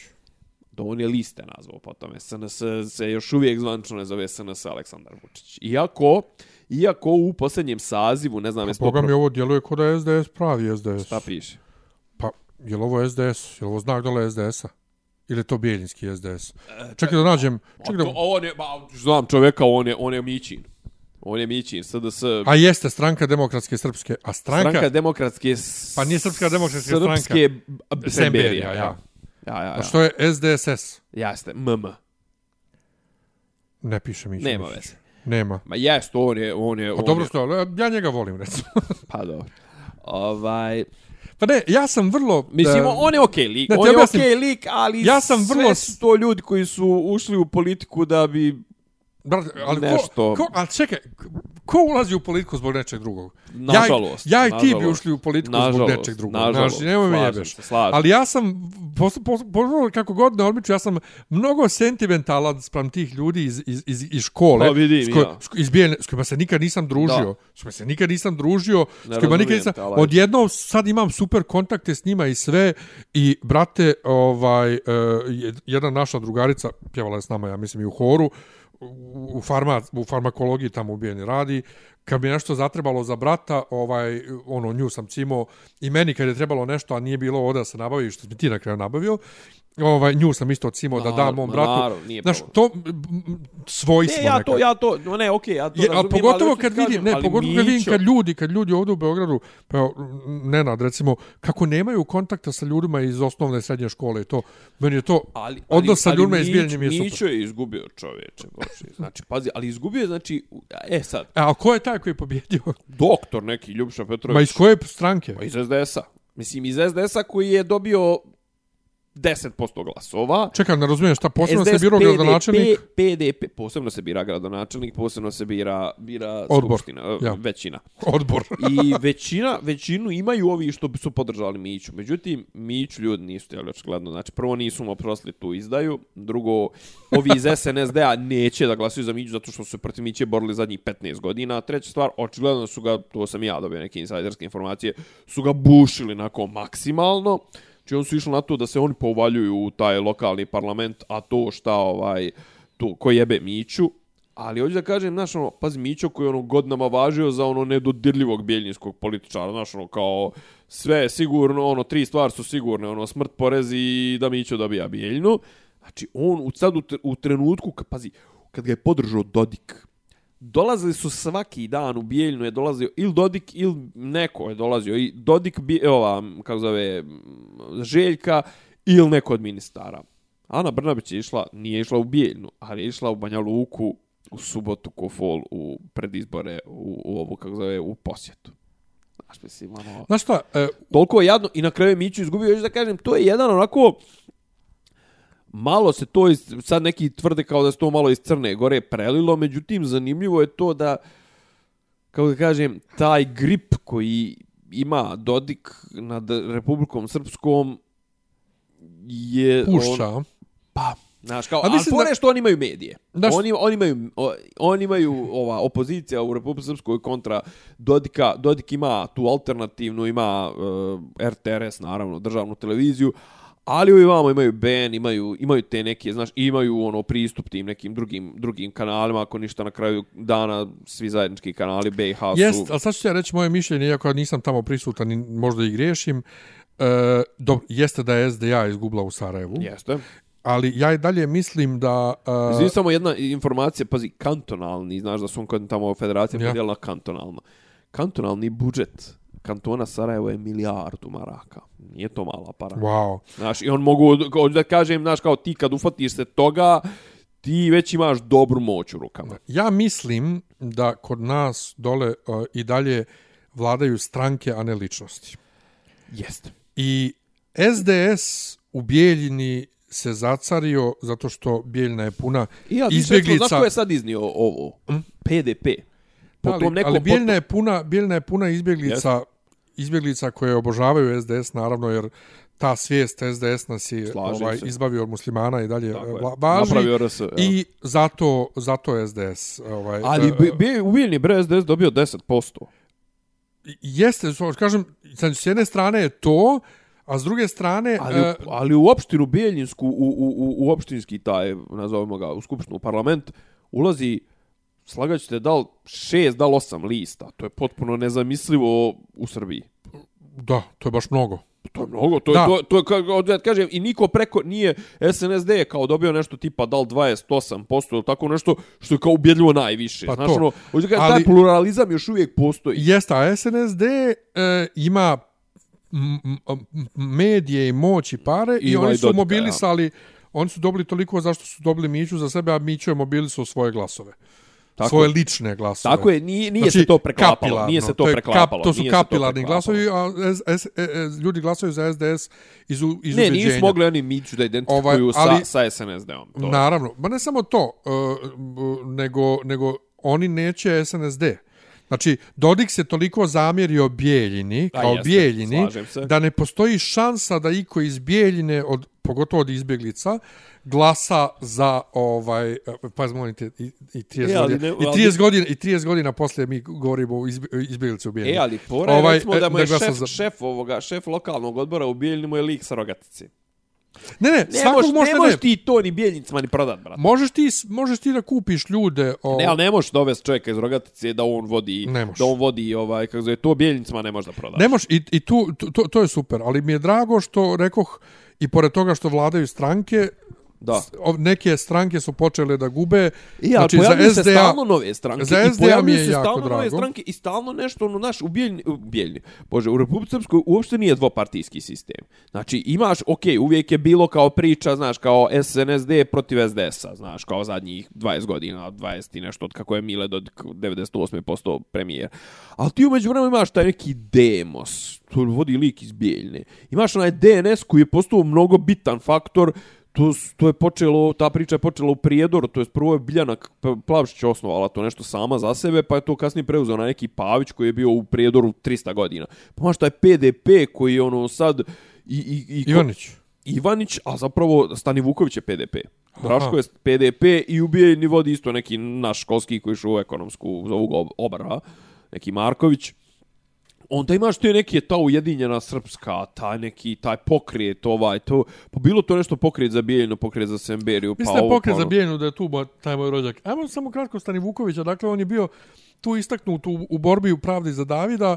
Da on je liste nazvao po tome. SNS se još uvijek zvančno ne zove SNS Aleksandar Vučić. Iako, Iako u posljednjem sazivu, ne znam... Pa Boga mi ovo djeluje kod da SDS pravi SDS. Šta piše? Pa, je li ovo SDS? Je li ovo znak dole SDS-a? Ili je to bijeljinski SDS? E, čekaj da nađem... Čekaj da... Ovo ne, ba, znam čovjeka, on je, on je Mićin. On je Mićin, SDS... A jeste, stranka demokratske srpske. A stranka... Stranka demokratske... Pa nije srpska demokratska stranka. Srpske Semberija, ja. Ja, ja, ja. A što je SDSS? Jeste, MM. Ne piše Mićin. Nema veze. Nema. Ma jest, on je... On je, pa on dobro je... što, ja njega volim, recimo. pa dobro. Ovaj... Pa ne, ja sam vrlo... Mislim, e, on je okej lik, ne, on je okej lik, ali Ja sam sve vrlo- su to ljudi koji su ušli u politiku da bi... Brate, ali Nešto. ko, ko, ali čekaj, ko ulazi u politiku zbog nečeg drugog? Nažalost, Ja, ja i ti bi nažalost. ušli u politiku zbog Nažalost, nečeg drugog. nažalost, Znači, nemoj me jebeš. se, slažem. Ali ja sam, pos, pos, kako god ne odmiču, ja sam mnogo sentimentalan sprem tih ljudi iz, iz, iz, iz škole. Pa vidim s, ko, ja. s, iz Bijeljne, s kojima se nikad nisam družio. Da. S kojima se nikad nisam družio. s Ne kojima nikad nisam... te, Odjednom sad imam super kontakte s njima i sve. I, brate, ovaj, uh, jedna naša drugarica, pjevala je s nama, ja mislim, i u horu, u, u, farma, u farmakologiji tamo ubijeni radi, kad bi nešto zatrebalo za brata, ovaj, ono, nju sam cimo i meni kad je trebalo nešto, a nije bilo ovdje da se nabavi, što mi ti na kraju nabavio, ovaj, nju sam isto cimo da dam mom Ma, bratu. naravno, nije Znaš, to m, svojstvo Ne, ja to, ja to, no ne, okej, ja to Je, ali razumijem, pogotovo kad ti kažem, vidim, ne, ali pogotovo kad vidim kad ljudi, kad ljudi ovdje u Beogradu, pa evo, Nenad, recimo, kako nemaju kontakta sa ljudima iz osnovne i srednje škole i to, meni je to, Ali, odnos sa ali ljudima iz mi je super. Mićo je izgubio čoveče, bože. Znači, pazi, ali izgubio je, znači, e sad, E, a ko je taj koji je pobjedio? doktor neki, Ljubša Petrović. Ma iz koje stranke? Pa iz SDS-a. Mislim, iz SDS-a koji je dobio 10% glasova. Čekaj, ne razumijem šta, posebno se SDS, biro PDP, gradonačelnik. PDP, posebno se bira gradonačelnik, posebno se bira, bira Odbor, skupština, ja. ja. većina. Odbor. I većina, većinu imaju ovi što su podržali Miću. Međutim, Miću ljudi nisu htjeli očigledno. Znači, prvo nisu mu oprostili tu izdaju. Drugo, ovi iz SNSD-a neće da glasuju za Miću zato što su se protiv Miće borili zadnjih 15 godina. Treća stvar, očigledno su ga, to sam ja dobio neke insajderske informacije, su ga bušili nako maksimalno. Znači, oni su išli na to da se oni povaljuju u taj lokalni parlament, a to šta ovaj, to, ko jebe Miću, Ali hoću da kažem, znaš, ono, pazi, Mićo koji je ono godinama važio za ono nedodirljivog bijeljinskog političara, znaš, ono, kao sve je sigurno, ono, tri stvari su sigurne, ono, smrt, porez i da Mićo dobija bijeljnu. Znači, on u, sad u, u trenutku, kad, pazi, kad ga je podržao Dodik, dolazili su svaki dan u Bijeljnu je dolazio ili Dodik ili neko je dolazio i Dodik bi ova kako zove Željka ili neko od ministara. Ana Brnabić je išla, nije išla u Bijeljnu, ali je išla u Banja Luku u subotu ko fol u predizbore u, u ovu kako zove u posjetu. Znaš, mislim, ono, Znaš šta, e, toliko je jadno i na kraju Miću izgubio, još da kažem, to je jedan onako malo se to iz, sad neki tvrde kao da se to malo iz Crne Gore prelilo, međutim zanimljivo je to da kako da kažem, taj grip koji ima Dodik nad Republikom Srpskom je pušća. on, pa Znaš, kao, A ali mislim fore da- što oni imaju medije. Znaš- Oni, oni, imaju, o- oni imaju ova opozicija u Republike Srpskoj kontra Dodika. Dodik ima tu alternativnu, ima uh, RTRS, naravno, državnu televiziju, ali ovi vamo imaju Ben, imaju, imaju te neke, znaš, imaju ono pristup tim nekim drugim, drugim kanalima, ako ništa na kraju dana svi zajednički kanali BiH su... Jest, ali sad ću ja reći moje mišljenje, iako ja nisam tamo prisutan i možda i griješim. E, do, jeste da je SDA izgubila u Sarajevu, Jeste. ali ja i dalje mislim da... E, Zvi samo jedna informacija, pazi, kantonalni, znaš da su on tamo federacija Ja. ja. podijelila kantonalno. Kantonalni budžet kantona Sarajevo je milijardu maraka. Nije to mala para. wow. Znaš, i on mogu, da kažem, znaš, kao ti kad ufatiš se toga, ti već imaš dobru moć u rukama. Ja mislim da kod nas dole e, i dalje vladaju stranke, a ne ličnosti. Jeste. I SDS u Bijeljini se zacario zato što Bijeljina je puna I ja, izbjeglica. Znaš ko je sad iznio ovo? PDP. Po ali, tom nekom... ali Bijeljina je puna, Bijeljina je puna izbjeglica, izbjeglica koje obožavaju SDS, naravno, jer ta svijest SDS nas je ovaj, se. izbavio od muslimana i dalje Tako je. va- važi. Napravio RS, ja. I zato, zato SDS. Ovaj, Ali e, bi, bi, u Bijeljni bre SDS dobio 10%. jeste, kažem, sad, s jedne strane je to, a s druge strane... Ali, e, u, ali u opštinu Bijeljinsku, u, u, u, u opštinski taj, nazovemo ga, u skupštinu, u parlament, ulazi, slagaćete, da li šest, da li osam lista. To je potpuno nezamislivo u Srbiji. da, to je baš mnogo. To je mnogo, to Da. je, to, to je kako da kažem, i niko preko nije SNSD je kao dobio nešto tipa da li 28% ili tako nešto što je kao ubjedljivo najviše. Pa Znaš, to. ono, hoću da kažem, Ali- taj pluralizam još uvijek postoji. Jeste, a SNSD e, ima medije i moć i pare i, Ima oni i su Dodika, mobilisali, oni su dobili toliko zašto su dobili Miću za sebe, a Miću je mobilisao svoje glasove. Tako svoje je. lične glasove. Tako je, nije, nije se to preklapalo. Nije se to, Znači, je preklapalo. Kap, to su nije to kapilarni glasovi, a S, S, e, e, ljudi glasaju za SDS iz, iz Ne, ubeđenja. nisu mogli oni Miću da identifikuju Ovaj, ali- sa, sa SNSD-om. To. Naravno, ma ne samo to, uh, nego, nego oni neće SNSD. Znači, Dodik se toliko zamjerio Bijeljini, A kao jeste, Bijeljini, da ne postoji šansa da iko iz Bijeljine, od, pogotovo od izbjeglica, glasa za ovaj pa molim te i, i 30 E, godina ne- i ali- 30 godina i 30 godina posle mi govorimo o izbj- izbjeglici u Bijeljini. E, ali pora Ovaj, recimo da mu e, je da šef, za- šef ovoga, šef lokalnog odbora u Bijeljini mu je lik sa rogatici. Ne, ne, Ne svakog moš, možda ne možeš ti to ni Bijeljnicima ni prodat, brate. Možeš ti, možeš ti da kupiš ljude... O... Ne, ali ne možeš dovesti čovjeka iz rogatice da on vodi, Ne možeš. da on vodi ovaj, kako zove, to Bijeljnicima ne može da prodaš. Ne moš, i, i tu, to, to je super, ali mi je drago što rekoh, i pored toga što vladaju stranke, Da. neke stranke su počele da gube. I, ali pojavljuju se stalno nove stranke. za I SDA pojavljuju mi je se stalno nove drago. stranke i stalno nešto, ono, naš, u Bijeljni, u Bijeljni, bože, u Republike Srpskoj uopšte nije dvopartijski sistem. Znači, imaš, ok, uvijek je bilo kao priča, znaš, kao SNSD protiv SDS-a, znaš, kao zadnjih 20 godina, 20 i nešto, od kako je Mile do 98% premijer. Ali ti umeđu vremenu imaš taj neki demos, to vodi lik iz Bijeljne. Imaš onaj DNS koji je postao mnogo bitan faktor to, to je počelo, ta priča je počela u Prijedoru, to je prvo je Biljana K- P- Plavšić osnovala to nešto sama za sebe, pa je to kasnije preuzeo na neki Pavić koji je bio u Prijedoru 300 godina. Pa imaš taj PDP koji je ono sad i, i, i, Ivanić. Ivanić, a zapravo Stani Vuković je PDP. Draško je PDP i ubije ni vodi isto neki naš školski koji je u ekonomsku, zovu ga obara, neki Marković. Onda imaš te neke ta ujedinjena srpska, taj neki, taj pokret, ovaj, to, pa bilo to nešto pokret za Bijeljinu, pokret za Semberiju, pa Mislim ovo, pokret pa za ono. Bijeljinu da je tu bo- taj moj rođak. Ajmo samo kratko Stani Vukovića. Dakle, on je bio tu istaknut u, u borbi u pravdi za Davida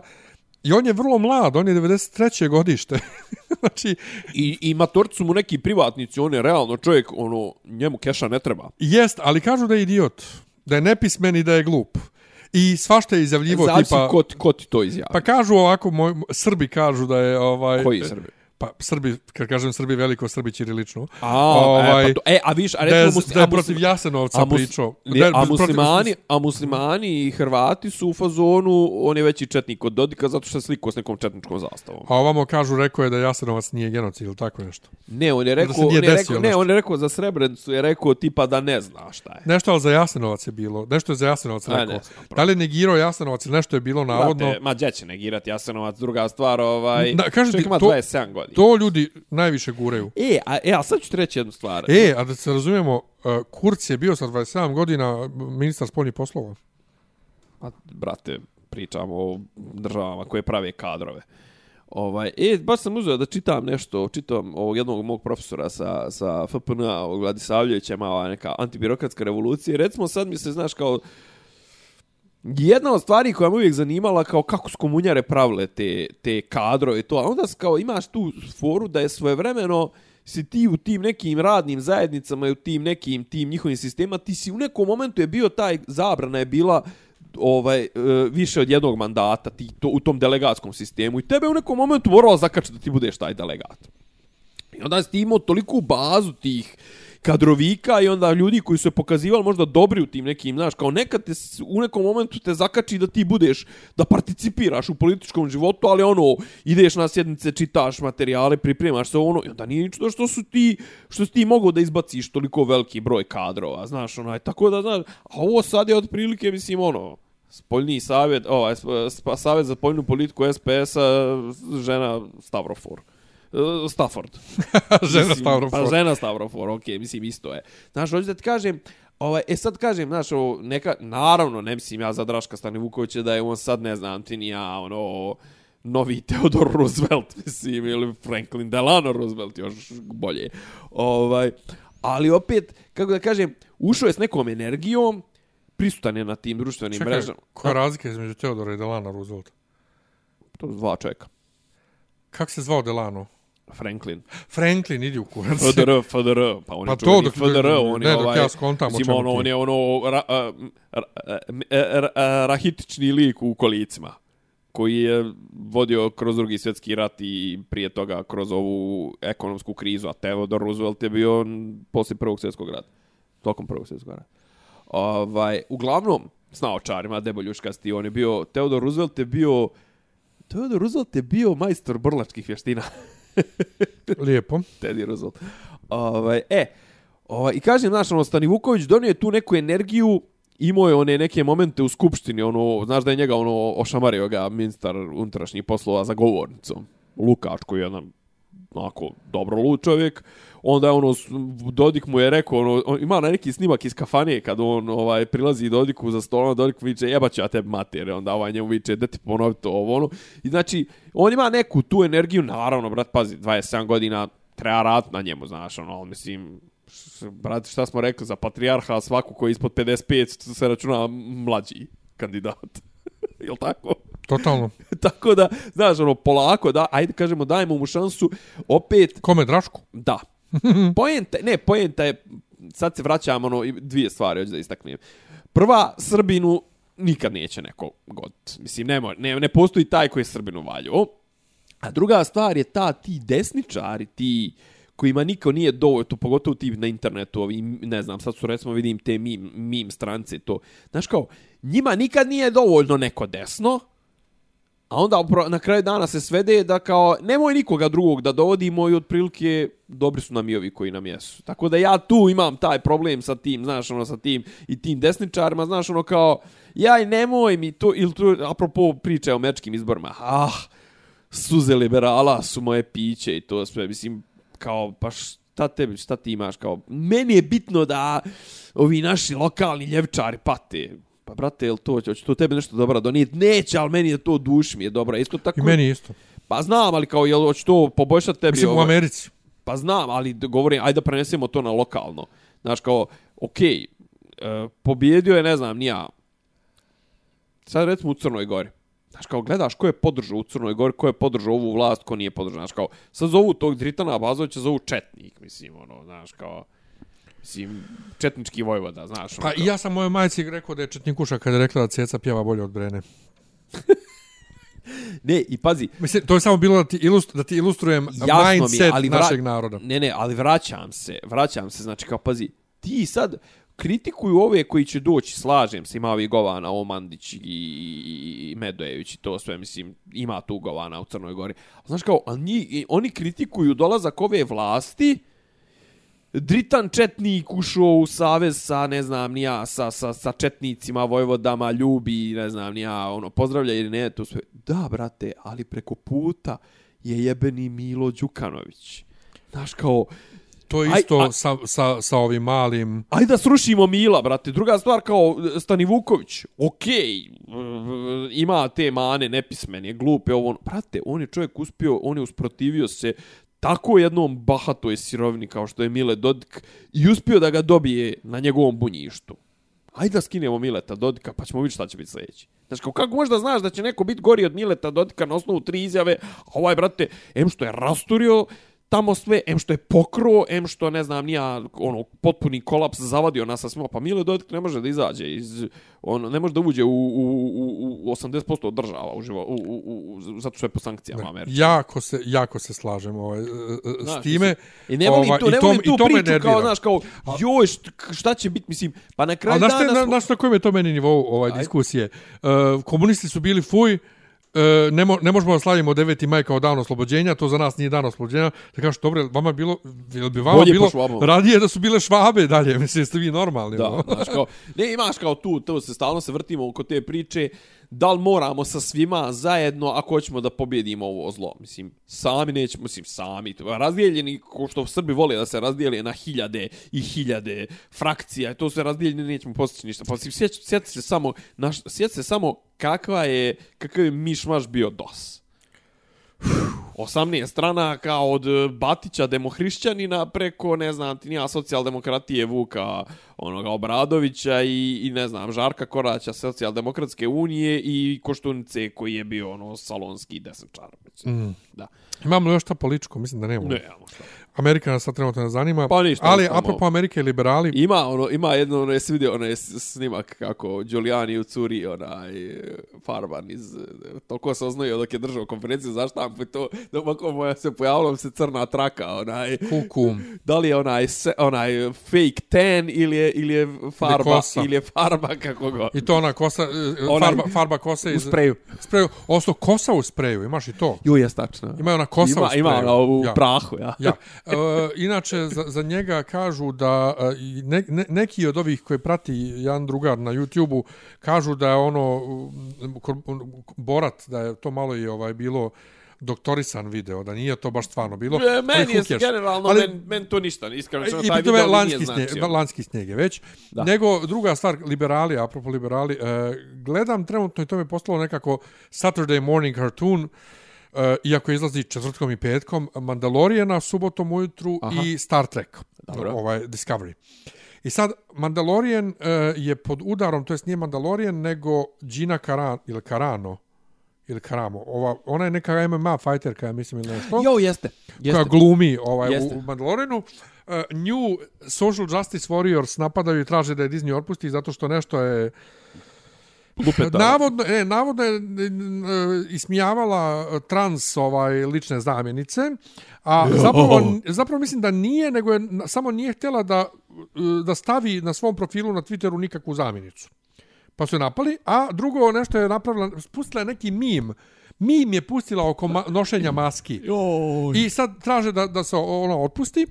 i on je vrlo mlad, on je 93. godište. znači, I, i matorci su mu neki privatnici, on je realno čovjek, ono, njemu keša ne treba. jest, ali kažu da je idiot. Da je nepismen i da je glup. I svašta je izjavljivo Zavisi tipa... ko, ti- ko ti to izjavi. Pa kažu ovako, moj, Srbi kažu da je... Ovaj, Koji Srbi? Pa Srbi, kad kažem Srbi veliko, Srbi ćirilično. A, Ovaj, e, pa to, e, a viš, a recimo je, musli, da je a protiv Jasenovca a mus- pričao. Ne, Da a protiv- muslimani, a muslimani i Hrvati su u fazonu, on je veći četnik od Dodika zato što se slikao s nekom četničkom zastavom. A ovamo kažu, rekao je da Jasenovac nije genocid ili tako nešto. Ne, on je rekao, on je rekao, ne, on je rekao za Srebrenicu, je rekao tipa da ne zna šta je. Nešto ali za Jasenovac je bilo. Nešto je za Jasenovac A, rekao. ne znam, da li je negirao Jasenovac ili nešto je bilo navodno. Brate, ma gdje će negirati Jasenovac, druga stvar, ovaj, Da, kažem čovjek ima to- 27 godina. To ljudi najviše guraju. E, a, e, a sad ću ti reći jednu stvar. E, a da se razumijemo, uh, Kurz je bio sa 27 godina ministar spoljnih poslova. A, brate, pričamo o državama koje prave kadrove. Ovaj, e, baš sam uzeo da čitam nešto, čitam ovog jednog mog profesora sa, sa FPN-a, ovog Vladisavljevića, neka antibirokratska revolucija. Recimo sad mi se, znaš, kao jedna od stvari koja me uvijek zanimala kao kako su komunjare pravile te, te kadrove i to, a onda kao imaš tu foru da je svojevremeno si ti u tim nekim radnim zajednicama i u tim nekim tim njihovim sistema, ti si u nekom momentu je bio taj zabrana je bila ovaj e, više od jednog mandata ti to u tom delegatskom sistemu i tebe u nekom momentu moralo zakačiti da ti budeš taj delegat. I onda si ti imao toliku bazu tih kadrovika i onda ljudi koji su se pokazivali možda dobri u tim nekim, znaš, kao nekad te, u nekom momentu te zakači da ti budeš, da participiraš u političkom životu, ali ono, ideš na sjednice, čitaš materijale, pripremaš se ono, i onda nije ničito što su ti, što si ti mogao da izbaciš toliko veliki broj kadrova, znaš, onaj, tako da, znaš, a ovo sad je otprilike, mislim, ono, spoljni savjet, ovaj, sp- sp- savjet za spoljnu politiku SPS-a, žena Stavrofor. E, Stafford. Žena Mislim, Stavrofor. Pa žena Stavrofor, okej, mislim isto je. Znaš, hoću da ti kažem, ovaj, e sad kažem, znaš, ovo, neka, naravno, ne mislim ja za Draška Stanivukovića da je on sad, ne znam ti ni ja, ono, novi Theodore Roosevelt, mislim, ili Franklin Delano Roosevelt, još bolje. Ovaj, ali opet, kako da kažem, ušao je s nekom energijom, prisutan je na tim društvenim Čekaj, mrežama. koja je razlika između Teodora i Delana Roosevelta? To su dva čovjeka. Kako se zvao Delano? Franklin. Franklin, idi u kurac. FDR, FDR, pa on je Pa to dok- FDR, on je ne, dok ovaj, ja skontam o čemu ono, on je ono ra, ra, a, ra, a, rahitični lik u kolicima koji je vodio kroz drugi svjetski rat i prije toga kroz ovu ekonomsku krizu, a Theodore Roosevelt je bio poslije prvog svjetskog rata. Tokom prvog svjetskog rata. Ovaj, uglavnom, s naočarima, deboljuškasti, on je bio, Theodore Roosevelt je bio, Theodore Roosevelt je bio majstor brlačkih vještina. Lijepo. Teddy Roosevelt. Ovaj, e, ovaj, i kažem, znaš, ono, Stani Vuković donio je tu neku energiju, imao je one neke momente u skupštini, ono, znaš da je njega ono ošamario ga ministar unutrašnjih poslova za govornicom. Lukač koji je jedan onako dobro lud čovjek. Onda je ono Dodik mu je rekao ono on ima na neki snimak iz kafane kad on ovaj prilazi Dodiku za stolom ono, Dodik viče jebaću ja tebe mater onda ovaj njemu viče da ti ponovi to ovo ono i znači on ima neku tu energiju naravno brat pazi 27 godina treba rat na njemu znaš ono mislim brate šta smo rekli za patrijarha svaku koji je ispod 55 se računa mlađi kandidat jel tako Totalno. Tako da, znaš, ono, polako, da, ajde kažemo, dajmo mu šansu, opet... Kome, Drašku? Da. Poenta, ne, poenta je, sad se vraćamo, ono, dvije stvari, hoću da istaknem. Prva, Srbinu nikad neće neko god. Mislim, ne, ne, ne postoji taj koji je Srbinu valio. A druga stvar je ta, ti desničari, ti kojima niko nije dovoljno, to pogotovo ti na internetu, ovi, ne znam, sad su recimo vidim te mim, mim strance, to. Znaš kao, njima nikad nije dovoljno neko desno, A onda na kraju dana se svede da kao nemoj nikoga drugog da dovodimo i otprilike dobri su nam i ovi koji nam jesu. Tako da ja tu imam taj problem sa tim, znaš, ono sa tim i tim desničarima, znaš, ono kao jaj nemoj mi to ili tu, apropo priče o mečkim izborima. Ah, suze liberala su moje piće i to sve, mislim, kao pa šta tebi, šta ti imaš kao meni je bitno da ovi naši lokalni ljevčari pate Pa brate, jel to, hoće to tebi nešto dobro donijeti? Neće, ali meni je to duš mi je dobro. Isto tako... I meni isto. Pa znam, ali kao, jel hoće to poboljšati tebi? Mislim, ovaj... u Americi. Pa znam, ali govorim, ajde da prenesemo to na lokalno. Znaš, kao, okej, okay, uh, pobjedio je, ne znam, nija, sad recimo u Crnoj Gori. Znaš, kao, gledaš ko je podržao u Crnoj Gori, ko je podržao ovu vlast, ko nije podržao. Znaš, kao, sad zovu tog Dritana Abazovića, zovu Četnik, mislim, ono, znaš, kao... Mislim, četnički vojvoda, znaš. Pa i ja sam mojoj majci rekao da je četnikuša kada je rekla da ceca pjeva bolje od Brene. ne, i pazi. Mislim, to je samo bilo da ti, ilustru, da ti ilustrujem mindset mi, ali našeg naroda. Ne, ne, ali vraćam se, vraćam se, znači kao, pazi, ti sad kritikuju ove koji će doći, slažem se, ima ovih govana, Omandić i, i Medojević i to sve, mislim, ima tu govana u Crnoj Gori. Znaš kao, oni, oni kritikuju dolazak ove vlasti, Dritan Četnik ušao u savez sa, ne znam, nija, sa, sa, sa Četnicima, Vojvodama, ljubi, ne znam, nija, ono, pozdravlja ili ne, to sve. Da, brate, ali preko puta je jebeni Milo Đukanović. Znaš, kao... To je isto aj, sa, sa, sa ovim malim... Ajde da srušimo Mila, brate. Druga stvar, kao Stani Vuković, okej, okay, ima te mane, nepismen je, glupe, ovo, ono. brate, on je čovjek uspio, on je usprotivio se tako jednom bahatoj sirovini kao što je Mile Dodik i uspio da ga dobije na njegovom bunjištu. Ajde da skinemo Mileta Dodika pa ćemo vidjeti šta će biti sljedeći. Znači, kao, kako možda znaš da će neko biti gori od Mileta Dodika na osnovu tri izjave, a ovaj, brate, em što je rasturio tamo sve, em što je pokro, em što, ne znam, nija, ono, potpuni kolaps zavadio nas sa svima, pa Mile Dodik ne može da izađe iz, on ne može da uđe u, u, u, u 80% država u živo, u, u, u, zato što je po sankcijama ne, Amerike. Jako se, jako se slažem ovaj, e, e, s time. I ne volim ovaj, tu, ne volim tu priču kao, znaš, kao, joj, šta će biti, mislim, pa na kraju dana... Znaš na, na, kojem je to meni nivou ovaj, diskusije? Uh, komunisti su bili fuj, e, ne, mo, ne možemo da slavimo 9. maj kao dan oslobođenja, to za nas nije dan oslobođenja. Da kažeš, dobro, vama bilo, bi vama Bolje bilo radije da su bile švabe dalje, mislim, jeste vi normalni. Da, znaš, kao, ne, imaš kao tu, to se stalno se vrtimo oko te priče, da li moramo sa svima zajedno ako hoćemo da pobjedimo ovo zlo. Mislim, sami nećemo, mislim, sami. Razdijeljeni, ko što Srbi vole da se razdijeli na hiljade i hiljade frakcija, to se razdijeljeni nećemo postići ništa. Pa, mislim, sjeti se samo, naš, sjeti se samo kakva je, kakav je mišmaš bio DOS. 18 strana kao od Batića demohrišćanina preko, ne znam, ti nija socijaldemokratije Vuka onoga Obradovića i, i ne znam, Žarka Koraća socijaldemokratske unije i Koštunice koji je bio ono salonski desančar. Mm. Da. Imamo li još šta političko? Mislim da nemamo. Ne, imamo šta. Amerika nas sad trenutno ne zanima. Pa ništa. Ali, samo... apropo Amerike i liberali... Ima, ono, ima jedno, ono, jesi vidio, ono, snimak kako Giuliani u curi, onaj, farban iz... Toliko se oznojio dok je držao konferenciju za štampu to da ovako moja se pojavila se crna traka, onaj, Kuku. da li je onaj, se, onaj fake tan ili je, ili je farba, kosa. ili je farba, kako go. I to ona kosa, e, Onaj- farba, farba kose U iz... spreju. Spreju. Osto kosa u spreju, imaš i to. Ju, je stačno. Ima ona kosa ima, u spreju. Ima ona u Ja. prahu, ja. Ja. E, inače, za, za njega kažu da e, ne, ne, neki od ovih koji prati jedan drugar na YouTube-u kažu da je ono Borat, da je to malo i ovaj bilo doktorisan video, da nije to baš stvarno bilo. E, meni je cares? generalno, Ali- men, men to ništa, iskreno, I taj video lanski, nije snijeg, značio. lanski snijeg je već. Da. Nego, druga stvar, liberali, apropo liberali, e, gledam trenutno i to mi je postalo nekako Saturday morning cartoon, e, iako izlazi četvrtkom i petkom, Mandalorijana subotom ujutru Aha. i Star Trek, Dobro. ovaj Discovery. I sad, Mandalorian e, je pod udarom, to jest nije Mandalorian, nego Gina Caran, ili Carano, ili Karamo. Ova, ona je neka MMA fighterka, mislim, ili nešto Jo, jeste. koja jeste. glumi ovaj, Jeste. u, u Mandalorianu. Uh, nju Social Justice Warriors napadaju i traže da je Disney otpusti zato što nešto je Lupeta. navodno, e, navodno je e, ismijavala trans ovaj lične zamjenice, a zapravo, zapravo mislim da nije, nego je samo nije htjela da, e, da stavi na svom profilu na Twitteru nikakvu zamjenicu. Pa su je napali, a drugo nešto je napravila, pustila je neki mim. Mim je pustila oko ma nošenja maski. Joj. I sad traže da, da se ono otpusti.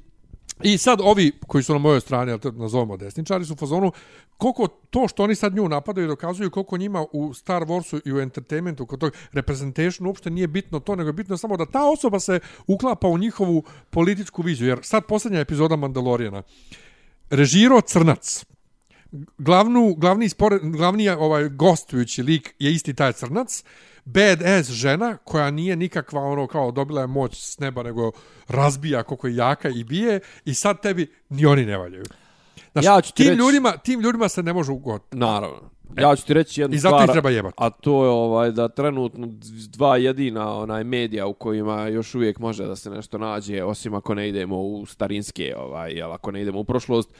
I sad ovi koji su na mojoj strani, ali nazovemo desničari, su u fazonu koliko to što oni sad nju napadaju dokazuju koliko njima u Star Warsu i u entertainmentu kod tog representation uopšte nije bitno to, nego je bitno samo da ta osoba se uklapa u njihovu političku viziju. Jer sad posljednja epizoda Mandalorijana. Režiro Crnac. Glavnu, glavni, spore, glavni ovaj gostujući lik je isti taj Crnac. Badass žena koja nije nikakva ono kao dobila je moć s neba nego razbija koliko je jaka i bije i sad tebi ni oni ne valjaju. Znaš, Ja ću ti tim, reći- ljudima, tim ljudima se ne može ugot. Naravno. Ja ću ti reći jednu I zato stvar, treba jebati. a to je ovaj da trenutno dva jedina onaj medija u kojima još uvijek može da se nešto nađe, osim ako ne idemo u starinske, ovaj, jel, ako ne idemo u prošlost,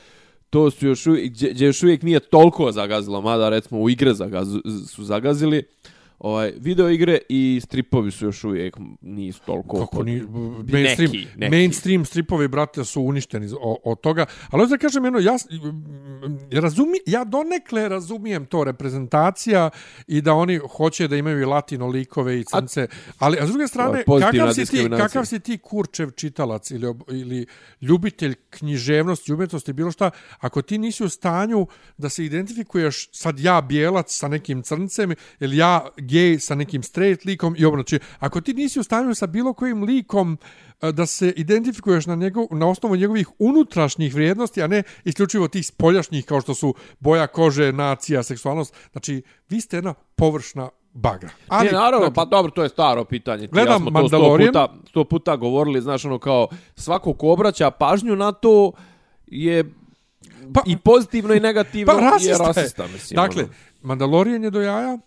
to su još uvijek, gdje, gdje još uvijek nije toliko zagazilo, mada recimo u igre zagaz, su zagazili, ovaj, video igre i stripovi su još uvijek nisu toliko... Kako ni, mainstream, neki, neki. mainstream stripovi, brate, su uništeni od toga. Ali hoću da kažem jedno, ja, s- razumi, ja donekle razumijem to reprezentacija i da oni hoće da imaju i latino likove i crnce. Ali, a s druge strane, kakav si, ti, kakav si ti kurčev čitalac ili, ili ljubitelj književnosti, umjetnosti, bilo šta, ako ti nisi u stanju da se identifikuješ sad ja bijelac sa nekim crncem ili ja gej sa nekim straight likom i obrnući. Ako ti nisi u stanju sa bilo kojim likom e, da se identifikuješ na, njegov, na osnovu njegovih unutrašnjih vrijednosti, a ne isključivo tih spoljašnjih kao što su boja kože, nacija, seksualnost. Znači, vi ste jedna površna bagra. Ali, ne, naravno, dakle, pa dobro, to je staro pitanje. Gledam ja smo to sto Mandalorian. puta, sto puta govorili, znaš, ono kao, svako ko obraća pažnju na to je Pa- i pozitivno i negativno Pa rasista je je. rasista, mislim. Dakle, ono. Mandalorian je do jaja,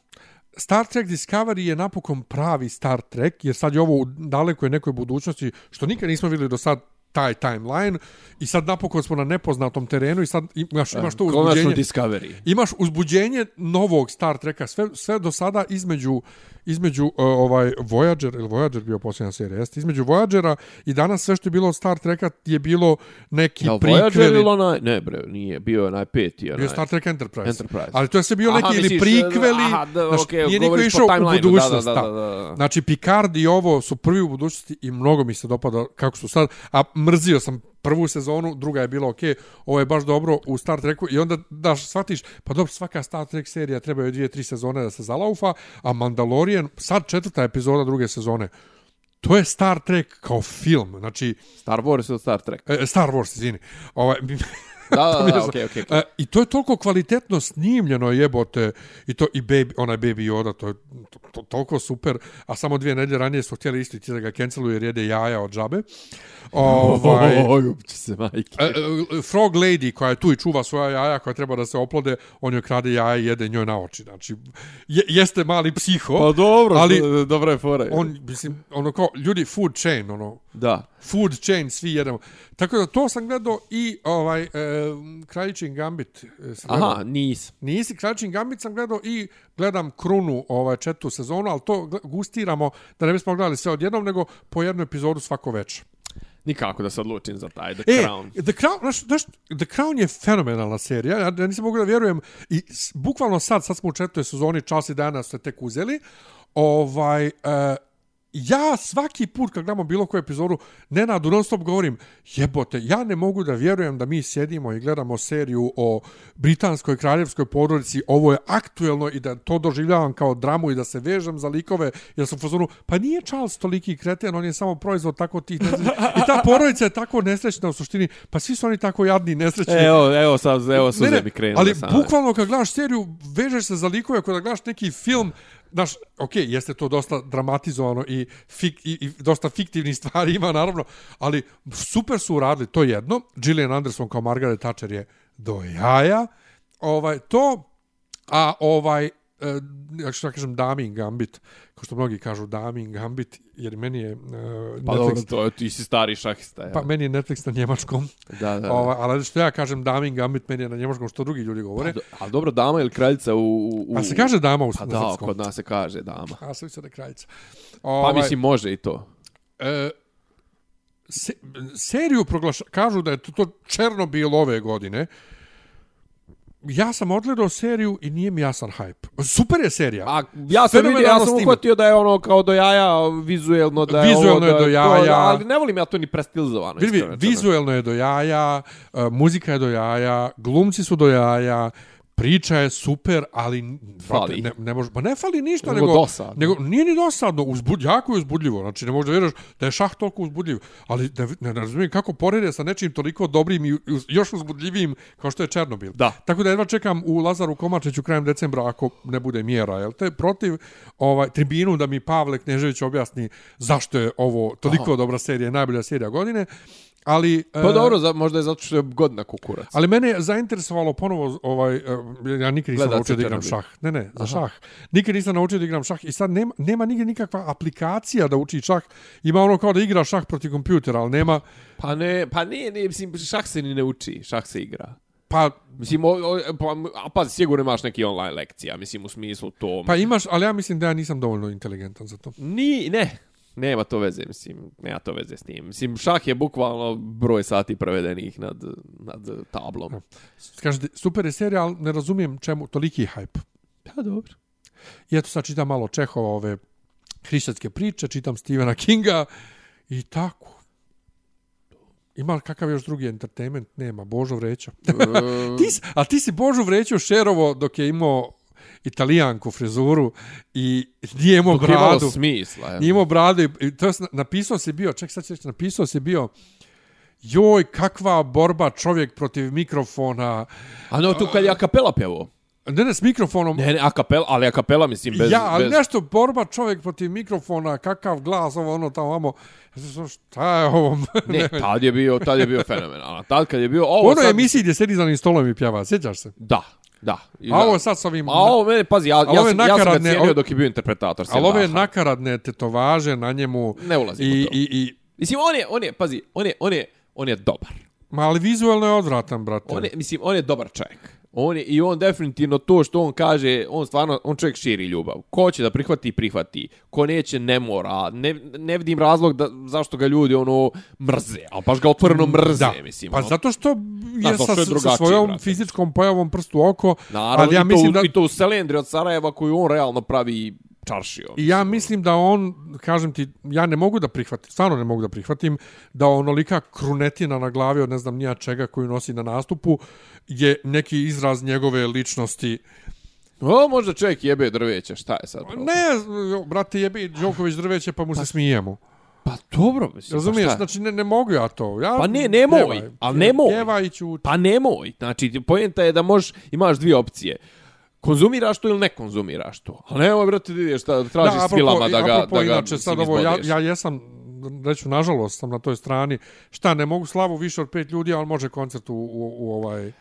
Star Trek Discovery je napokon pravi Star Trek, jer sad je ovo u dalekoj nekoj budućnosti, što nikad nismo vidjeli do sad taj timeline i sad napokon smo na nepoznatom terenu i sad imaš, imaš to uzbuđenje. Discovery. Imaš uzbuđenje novog Star Treka, sve, sve do sada između, između uh, ovaj Voyager, ili Voyager bio posljednja serija, jeste, između Voyagera i danas sve što je bilo Star Treka je bilo neki Voyager prikveli. ili onaj, ne bre, nije, bio onaj peti. Onaj. Bio je Star Trek Enterprise. Enterprise. Ali to je sve bio Aha, neki ili misliš, prikveli. aha, da, znaš, okej, nije niko išao u budućnost. da, da, da, da, da, da. Znači, Picard i ovo su prvi u budućnosti i mnogo mi se dopada kako su sad. A mrzio sam prvu sezonu, druga je bila okej, ovo je baš dobro u Star Treku i onda daš, shvatiš, pa dobro, svaka Star Trek serija treba je dvije, tri sezone da se zalaufa, a Mandalorian, sad četvrta epizoda druge sezone, to je Star Trek kao film, znači, Star Wars ili Star Trek? e, Star Wars, izvini. Ovaj, Da, da, da, okej, okej. E, I to je toliko kvalitetno snimljeno jebote i to i baby, onaj Baby Yoda, to je to, to, toliko super, a samo dvije nedelje ranije su htjeli isti ti da ga canceluju jer jede jaja od džabe. Ovaj, Oj, upće se, majke. e, e, Frog Lady koja je tu i čuva svoja jaja koja treba da se oplode, on joj krade jaja i jede njoj na oči. Znači, je, jeste mali psiho, Pa dobro, ali dobra je fora. on, mislim, ono kao, ljudi food chain, ono, Da. food chain svi jedemo. Tako da to sam gledao i ovaj e, Kraljičin Gambit. e, sam gledao. Aha, nis. Nisi Kraljičin Gambit sam gledao i gledam Krunu ovaj četvrtu sezonu, ali to gustiramo da ne bismo gledali sve odjednom, nego po jednu epizodu svako večer. Nikako da se odlučim za taj The E, Crown. The Crown, znaš, znaš, The Crown je fenomenalna serija. Ja, ja nisam mogu da vjerujem. I s, bukvalno sad, sad smo u četvrtoj sezoni, Charles i Diana ste tek uzeli. Ovaj, e, ja svaki put kad gledamo bilo koju epizodu, Nenadu non stop govorim, jebote, ja ne mogu da vjerujem da mi sjedimo i gledamo seriju o britanskoj kraljevskoj porodici, ovo je aktuelno i da to doživljavam kao dramu i da se vežem za likove, jer sam fazonu, pa nije Charles toliki kreten, on je samo proizvod tako tih nesrećnih. I ta porodica je tako nesrećna u suštini, pa svi su oni tako jadni i nesrećni. Evo, evo sad, evo suze mi krenule. ali same. bukvalno kad gledaš seriju, vežeš se za likove, kada gledaš neki film, Znaš, ok, jeste to dosta dramatizovano i, fik, i, i dosta fiktivnih stvari ima, naravno, ali super su uradili, to jedno. Gillian Anderson kao Margaret Thatcher je do jaja. Ovaj, to, a ovaj, e, ja kažem, Damin Gambit, kao što mnogi kažu Damin Gambit, jer meni je uh, Pa dobro, Netflix, to je, ti si stari šahista. Ja. pa meni je Netflix na njemačkom, da, da. da. ovaj, ali što ja kažem Damin Gambit, meni je na njemačkom, što drugi ljudi govore. Do- Ali dobro, dama ili kraljica u... u. A se kaže dama u Pa na da, srpskom? kod nas se kaže dama. A sam mislio da je kraljica. Pa Ovaj, mislim, može i to. E, se, seriju proglaša, kažu da je to, to Černobil ove godine. Ja sam odgledao seriju i nije mi jasan hype. Super je serija. A ja sam vidio, ja sam uhvatio da je ono kao do jaja vizuelno da je Vizuelno ovo, je da do to, jaja. ali ne volim ja to ni prestilizovano. Vidi, vizuelno je do jaja, e, muzika je do jaja, glumci su do jaja, priča je super, ali Fali. ne, ne može, pa ne fali ništa, Nego nego, dosadno. nego nije ni dosadno, uzbud, jako je uzbudljivo, znači ne možeš da vjeruješ da je šah toliko uzbudljiv, ali da, ne, ne razumijem kako porede sa nečim toliko dobrim i uz- još uzbudljivijim kao što je Černobil. Da. Tako da jedva čekam u Lazaru Komačiću krajem decembra ako ne bude mjera, jel te protiv ovaj tribinu da mi Pavle Knežević objasni zašto je ovo toliko dobra serija, najbolja serija godine. Ali Pa e, dobro, za, možda je zato što je godina kukurac. Ali mene je zainteresovalo ponovo ovaj e, ja nikad nisam naučio da igram šah. Ne, ne, za šah. Nikad nisam naučio da igram šah i sad nema nema nigdje nikakva aplikacija da uči šah. Ima ono kao da igra šah protiv kompjutera, ali nema Pa ne, pa ne, ne, mislim, šah se ni ne uči, šah se igra. pa Mislim, o, o, pa, a pa sigurno imaš neki online lekcija, mislim, u smislu to. pa imaš, ali ja mislim da ja nisam dovoljno inteligentan za to. Ni, ne, nema to veze, mislim, nema to veze s tim. Mislim, šah je bukvalno broj sati provedenih nad, nad tablom. Kažete, super je serija, ali ne razumijem čemu toliki hype. Pa dobro. I eto sad čitam malo Čehova ove hrišćanske priče, čitam Stephena Kinga i tako. Ima li kakav još drugi entertainment? Nema, Božo Vreća. ti, si- a ti si Božu Vreću šerovo dok je imao italijanku frizuru i nije imao je bradu. smisla. Ja. Nije imao bradu. i- To je, napisao si bio, ček sad ćeš, napisao si bio joj, kakva borba čovjek protiv mikrofona. A no, tu kad je akapela pjevo. Ne, ne, s mikrofonom. Ne, ne, akapela, ali akapela, mislim, bez... ja, ali bez... nešto borba čovjek protiv mikrofona, kakav glas, ovo ono tamo vamo. Šta je ovo? Ne, tad je bio, tad je bio fenomenalan. Tad kad je bio ovo onoj sad... emisiji gdje sedi za stolom i pjeva, sjećaš se? Da, da. I A ovo sad s ovim... A ovo mene, pazi, ja, ja, sam, ja sam ga nakaradne- cijenio ove- dok je bio interpretator. ali ove nakaradne tetovaže na njemu... Ne ulazim i, u to. i, i, Mislim, on je, on je, pazi, on je, on je, on je dobar. Ma, ali vizualno je odvratan, brate. On je, mislim, on je dobar čovjek. On je, I on definitivno to što on kaže, on stvarno, on čovjek širi ljubav. Ko će da prihvati, prihvati. Ko neće, ne mora. Ne, ne vidim razlog da, zašto ga ljudi ono mrze. Ali baš ga otvoreno mrze, da. mislim. Pa ono. zato što je zato sa, što je sa svojom brate. fizičkom pojavom prstu oko, Naravno, ali ja i, to, mislim da... i to u Selendri od Sarajeva koju on realno pravi čaršio. I ja mislim da on, kažem ti, ja ne mogu da prihvatim, stvarno ne mogu da prihvatim da onolika krunetina na glavi od ne znam nija čega koju nosi na nastupu je neki izraz njegove ličnosti. O, možda čovjek jebe drveće, šta je sad? problem? Ne, brate, jebi Đoković drveće pa mu se smijemo. Pa dobro, mislim. Razumiješ? Pa, šta? znači, ne, ne mogu ja to. Ja, Pa ne, nemoj, pjevaj, ali nemoj. Pjevaj i ćuti. Pa nemoj. Znači, poenta je da možeš, imaš dvije opcije. Konzumiraš to ili ne konzumiraš to. A nemoj, brate, da ideš, da tražiš s filama da ga, apropo, da ga inače, sad ovo, ja, ja jesam, reću, nažalost sam na toj strani. Šta, ne mogu slavu više od pet ljudi, ali može koncert u, u, u ovaj...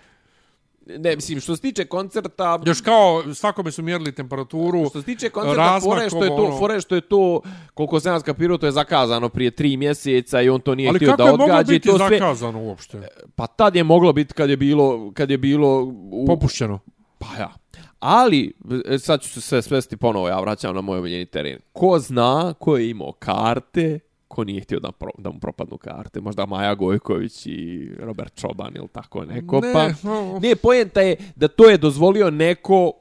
ne, mislim, što se tiče koncerta... Još kao, svakome su mjerili temperaturu, Što se tiče koncerta, razmak, fore što je to, ono- fore što je to, koliko sam ja skapirao, to je zakazano prije tri mjeseca i on to nije ali htio kako da je moglo odgađa i biti to sve. zakazano uopšte? Pa tad je moglo biti kad je bilo, kad je bilo u, Popušćeno. Pa ja. Ali, e, sad ću se sve svesti ponovo, ja vraćam na moj omiljeni teren. Ko zna, ko je imao karte, ko nije htio da, pro, da mu propadnu karte. Možda Maja Gojković i Robert Čoban ili tako neko. Ne, pa, ne, poenta je da to je dozvolio neko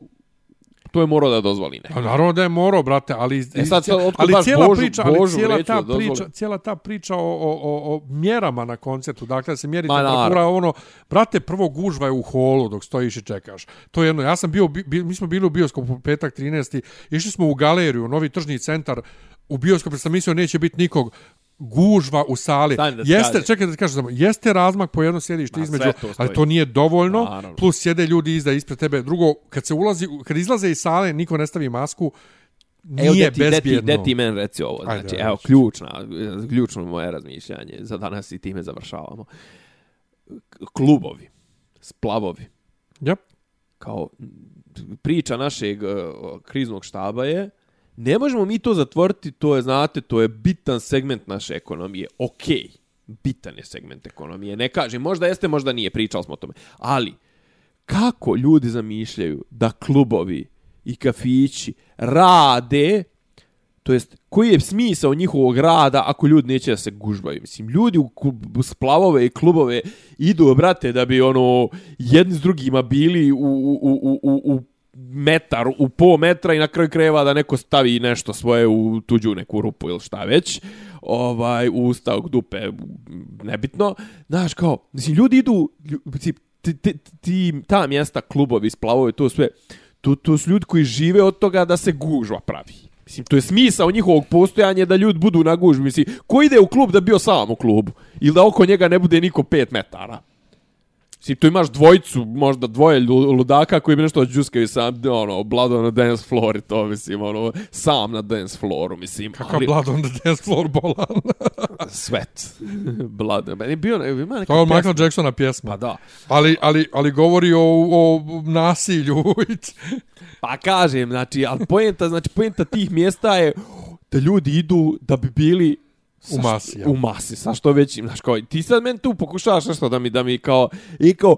to je morao da dozvoli neko. Pa naravno da je morao, brate, ali, E sad, sad, ali cijela Božu- priča, ali Božu cijela ta da priča, cijela ta priča o, o, o, o mjerama na koncertu, dakle da se mjeri Ma, temperatura, ono, brate, prvo gužva je u holu dok stojiš i čekaš. To je jedno, ja sam bio, bi, mi smo bili u bioskopu petak 13. Išli smo u galeriju, novi tržni centar, u bioskopu sam mislio neće biti nikog, gužva u sali. Stani da ti Jeste, kažem. čekaj da ti kažem samo, jeste razmak po jedno sjedište Ma, između, to ali to nije dovoljno, Naravno. plus sjede ljudi izda ispred tebe. Drugo, kad se ulazi, kad izlaze iz sale, niko ne stavi masku, Evo, nije de ti, de ti, bezbjedno. de ti men reci ovo. Znači, ajde, evo, ključna, ključno moje razmišljanje. Za danas i time završavamo. Klubovi, splavovi, Yep. kao priča našeg uh, kriznog štaba je ne možemo mi to zatvoriti, to je, znate, to je bitan segment naše ekonomije. Okej, bitan je segment ekonomije. Ne kažem, možda jeste, možda nije, pričali smo o tome. Ali, kako ljudi zamišljaju da klubovi i kafići rade, to jest, koji je smisao njihovog rada ako ljudi neće da se gužbaju? Mislim, ljudi u, klub- u splavove i klubove idu, brate, da bi ono jedni s drugima bili u, u, u, u, u metar, u po metra i na kraju kreva da neko stavi nešto svoje u tuđu neku rupu ili šta već, ovaj, u usta, dupe, nebitno. Znaš, kao, mislim, ljudi idu, lju- ti, ti, ti, ta mjesta, klubovi, splavovi, to sve, to, to su ljudi koji žive od toga da se gužva pravi. Mislim, to je smisao njihovog postojanja da ljudi budu na gužbi. Mislim, ko ide u klub da bio sam u klubu? Ili da oko njega ne bude niko pet metara? Mislim, tu imaš dvojicu, možda dvoje ludaka koji bi nešto džuskaju sam, ono, blood on the dance floor i to, mislim, ono, sam na dance flooru, mislim. Kakav blood on the dance floor bolan. Svet. blood. Meni bio, ima neka od pjesma. Michael Jacksona pjesma. Pa da. Ali, ali, ali govori o, o nasilju. Pa kažem, znači, ali poenta, znači, poenta tih mjesta je da ljudi idu da bi bili U masi, ja. U masi, sa što većim, znaš, kao, ti sad meni tu pokušavaš nešto da mi, da mi kao, i kao,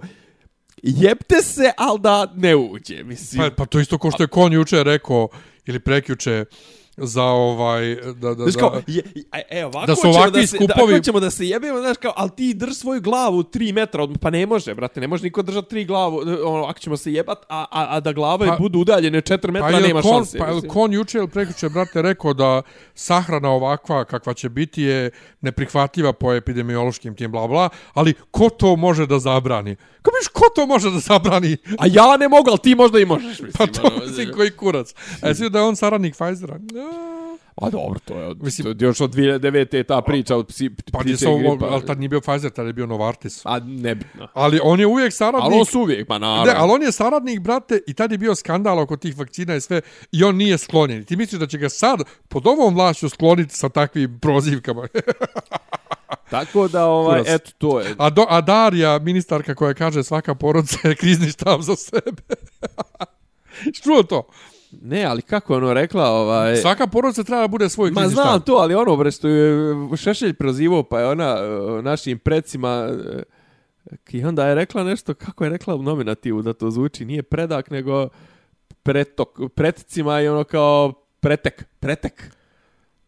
jebte se, al da ne uđe, mislim. pa, pa to isto ko što je Kon juče rekao, ili prekjuče, za ovaj... Da, da, Znaš da, kao, je, e, e, ovako da su ovakvi da se, skupovi- Da, ćemo da se jebemo, znaš kao, ali ti drž svoju glavu 3 metra, od, pa ne može, brate, ne može niko držati tri glavu, ono, ako ćemo se jebat, a, a, a da glave Pa- budu udaljene 4 metra, Pa nema kon, šanse. Pa je mislim. kon juče ili prekjuče, brate, rekao da sahrana ovakva kakva će biti je neprihvatljiva po epidemiološkim tim bla bla, ali ko to može da zabrani? Ko biš, ko to može da zabrani? A ja ne mogu, ali ti možda i možeš, mislim. Pa to, ono, mislim, koji kurac. A vidio da je on saradnik Pfizera? Ja. A dobro, to je od, Mislim- to je još od 2009. je ta priča od psi, Pa nije ovo, gripa. ali tad nije bio Pfizer, tad je bio Novartis. A nebitno. Ali on je uvijek saradnik... Ali on su uvijek, pa naravno. Ne, ali on je saradnik, brate, i tad je bio skandal oko tih vakcina i sve, i on nije sklonjen. Ti misliš da će ga sad, pod ovom vlašću, skloniti sa takvim prozivkama? Tako da, ovaj, Kurac. eto, to je. A, do, a Darija, ministarka koja kaže svaka porodica je krizni štab za sebe. Čuo to? Ne, ali kako je ono rekla, ovaj... Svaka porodica treba da bude svoj Ma krizni znam štab. to, ali ono bre što je Šešelj prozivao, pa je ona e, našim predsima e, i onda je rekla nešto, kako je rekla u nominativu da to zvuči, nije predak, nego pretok, pretcima i ono kao pretek, pretek,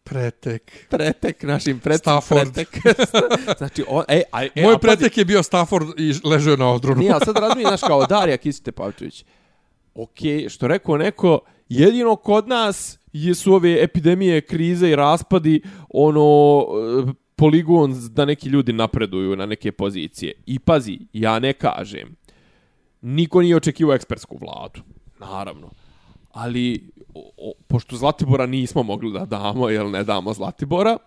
Pretek. pretek, našim predsima Stafford. pretek. znači, on, e, a, e, Moj a pazi, pretek je bio Stafford i ležao na odrunu. Nije, ali sad razmišljam, znaš, kao Darija Kisite Pavčević. Ok, što rekao neko, jedino kod nas jesu ove epidemije, krize i raspadi, ono, e, poligon da neki ljudi napreduju na neke pozicije. I pazi, ja ne kažem, niko nije očekivao ekspertsku vladu, naravno. Ali, o, o, pošto Zlatibora nismo mogli da damo, jel ne damo Zlatibora,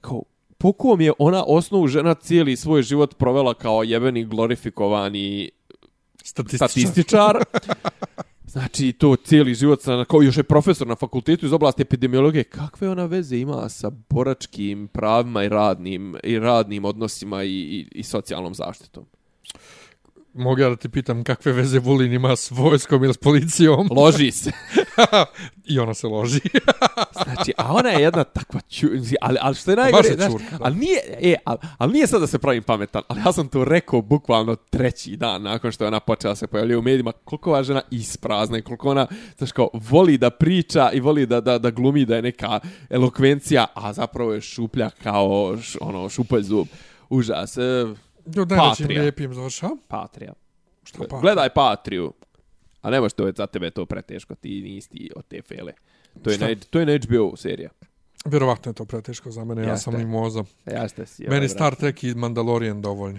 kao, po kom je ona osnovu žena cijeli svoj život provela kao jebeni glorifikovani Statističar. statističar. Znači, to cijeli život, sa, kao još je profesor na fakultetu iz oblasti epidemiologije. Kakve ona veze ima sa boračkim pravima i radnim, i radnim odnosima i, i, i socijalnom zaštitom? Mogu ja da ti pitam kakve veze Vulin ima s vojskom ili s policijom? Loži se. I ona se loži. Znači, a ona je jedna takva ču... Ali, ali što je najgore, je znaš, čurka, ali nije, e, ali, ali nije sad da se pravim pametan, ali ja sam to rekao bukvalno treći dan nakon što je ona počela se pojavljati u medijima, koliko ova žena isprazna i koliko ona, znaš kao, voli da priča i voli da, da, da glumi da je neka elokvencija, a zapravo je šuplja kao, š, ono, šupalj zub. Užas. E, Najvećim Patria. lijepim završavam. Patrija. Što pa? Gledaj Patriju. A ne to je za tebe to preteško, ti nisi ti od te fele. To je, Šta? na, to je na HBO serija. Vjerovatno je to preteško za mene, ja Jeste. sam mimoza. Jeste si. Meni Star Trek i Mandalorian dovoljni.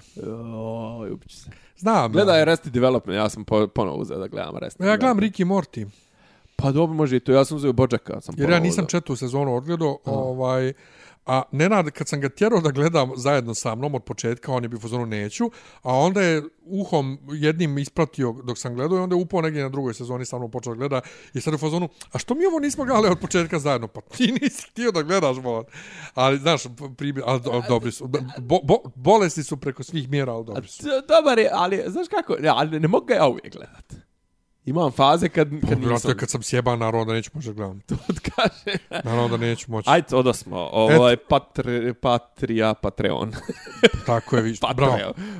Oj, ubiću se. Znam. Gledaj ja. Arrested Development, ja sam po, ponovo uzeo da gledam Arrested Ja gledam Development. Rick i Morty. Pa dobro, može i to, ja sam uzeo Bođaka. Sam Jer ja ponovo nisam uzeo. sezonu odgledao, ovaj, a Nenad, kad sam ga tjerao da gledam zajedno sa mnom od početka, on je bio fazonu neću, a onda je uhom jednim ispratio dok sam gledao i onda je upao negdje na drugoj sezoni sa mnom počeo gleda i sad u fazonu, a što mi ovo nismo gledali od početka zajedno? Pa ti nisi htio da gledaš, molim. Ali, znaš, primjer, ali, ali dobri su. Bo, bo, bolesti su preko svih mjera, ali dobri su. Dobar je, ali znaš kako, ne, ali ne mogu ga ja uvijek gledati. Imam faze kad, kad Kad, nisam. kad sam sjeban, naravno da neću može gledam. To kaže. Naravno da neću moći. Ajde, odo smo. Ovo je patri, Patrija, Patreon. Tako je, viš. Bravo.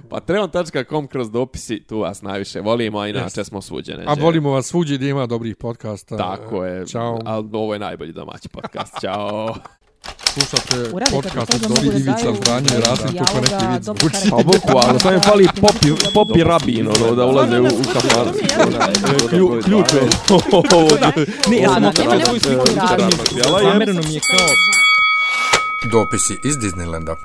Patreon. Patreon.com kroz dopisi, tu vas najviše volimo, a inače smo svuđene. A volimo vas svuđi gdje ima dobrih podcasta. Tako je. Ćao. Ali ovo je najbolji domaći podcast. Ćao. Slušate podcast od Dobri Ivica Zdanje i Rasim kako neki vid zvuči. Pa bukvalno, samo mi fali popi, popi rabin, ono, da ulaze u, u kafanu. Klju- Ključ je. Ne, ja sam svoju sliku, razloga. zamereno mi je kao Dopisi iz Disneylanda.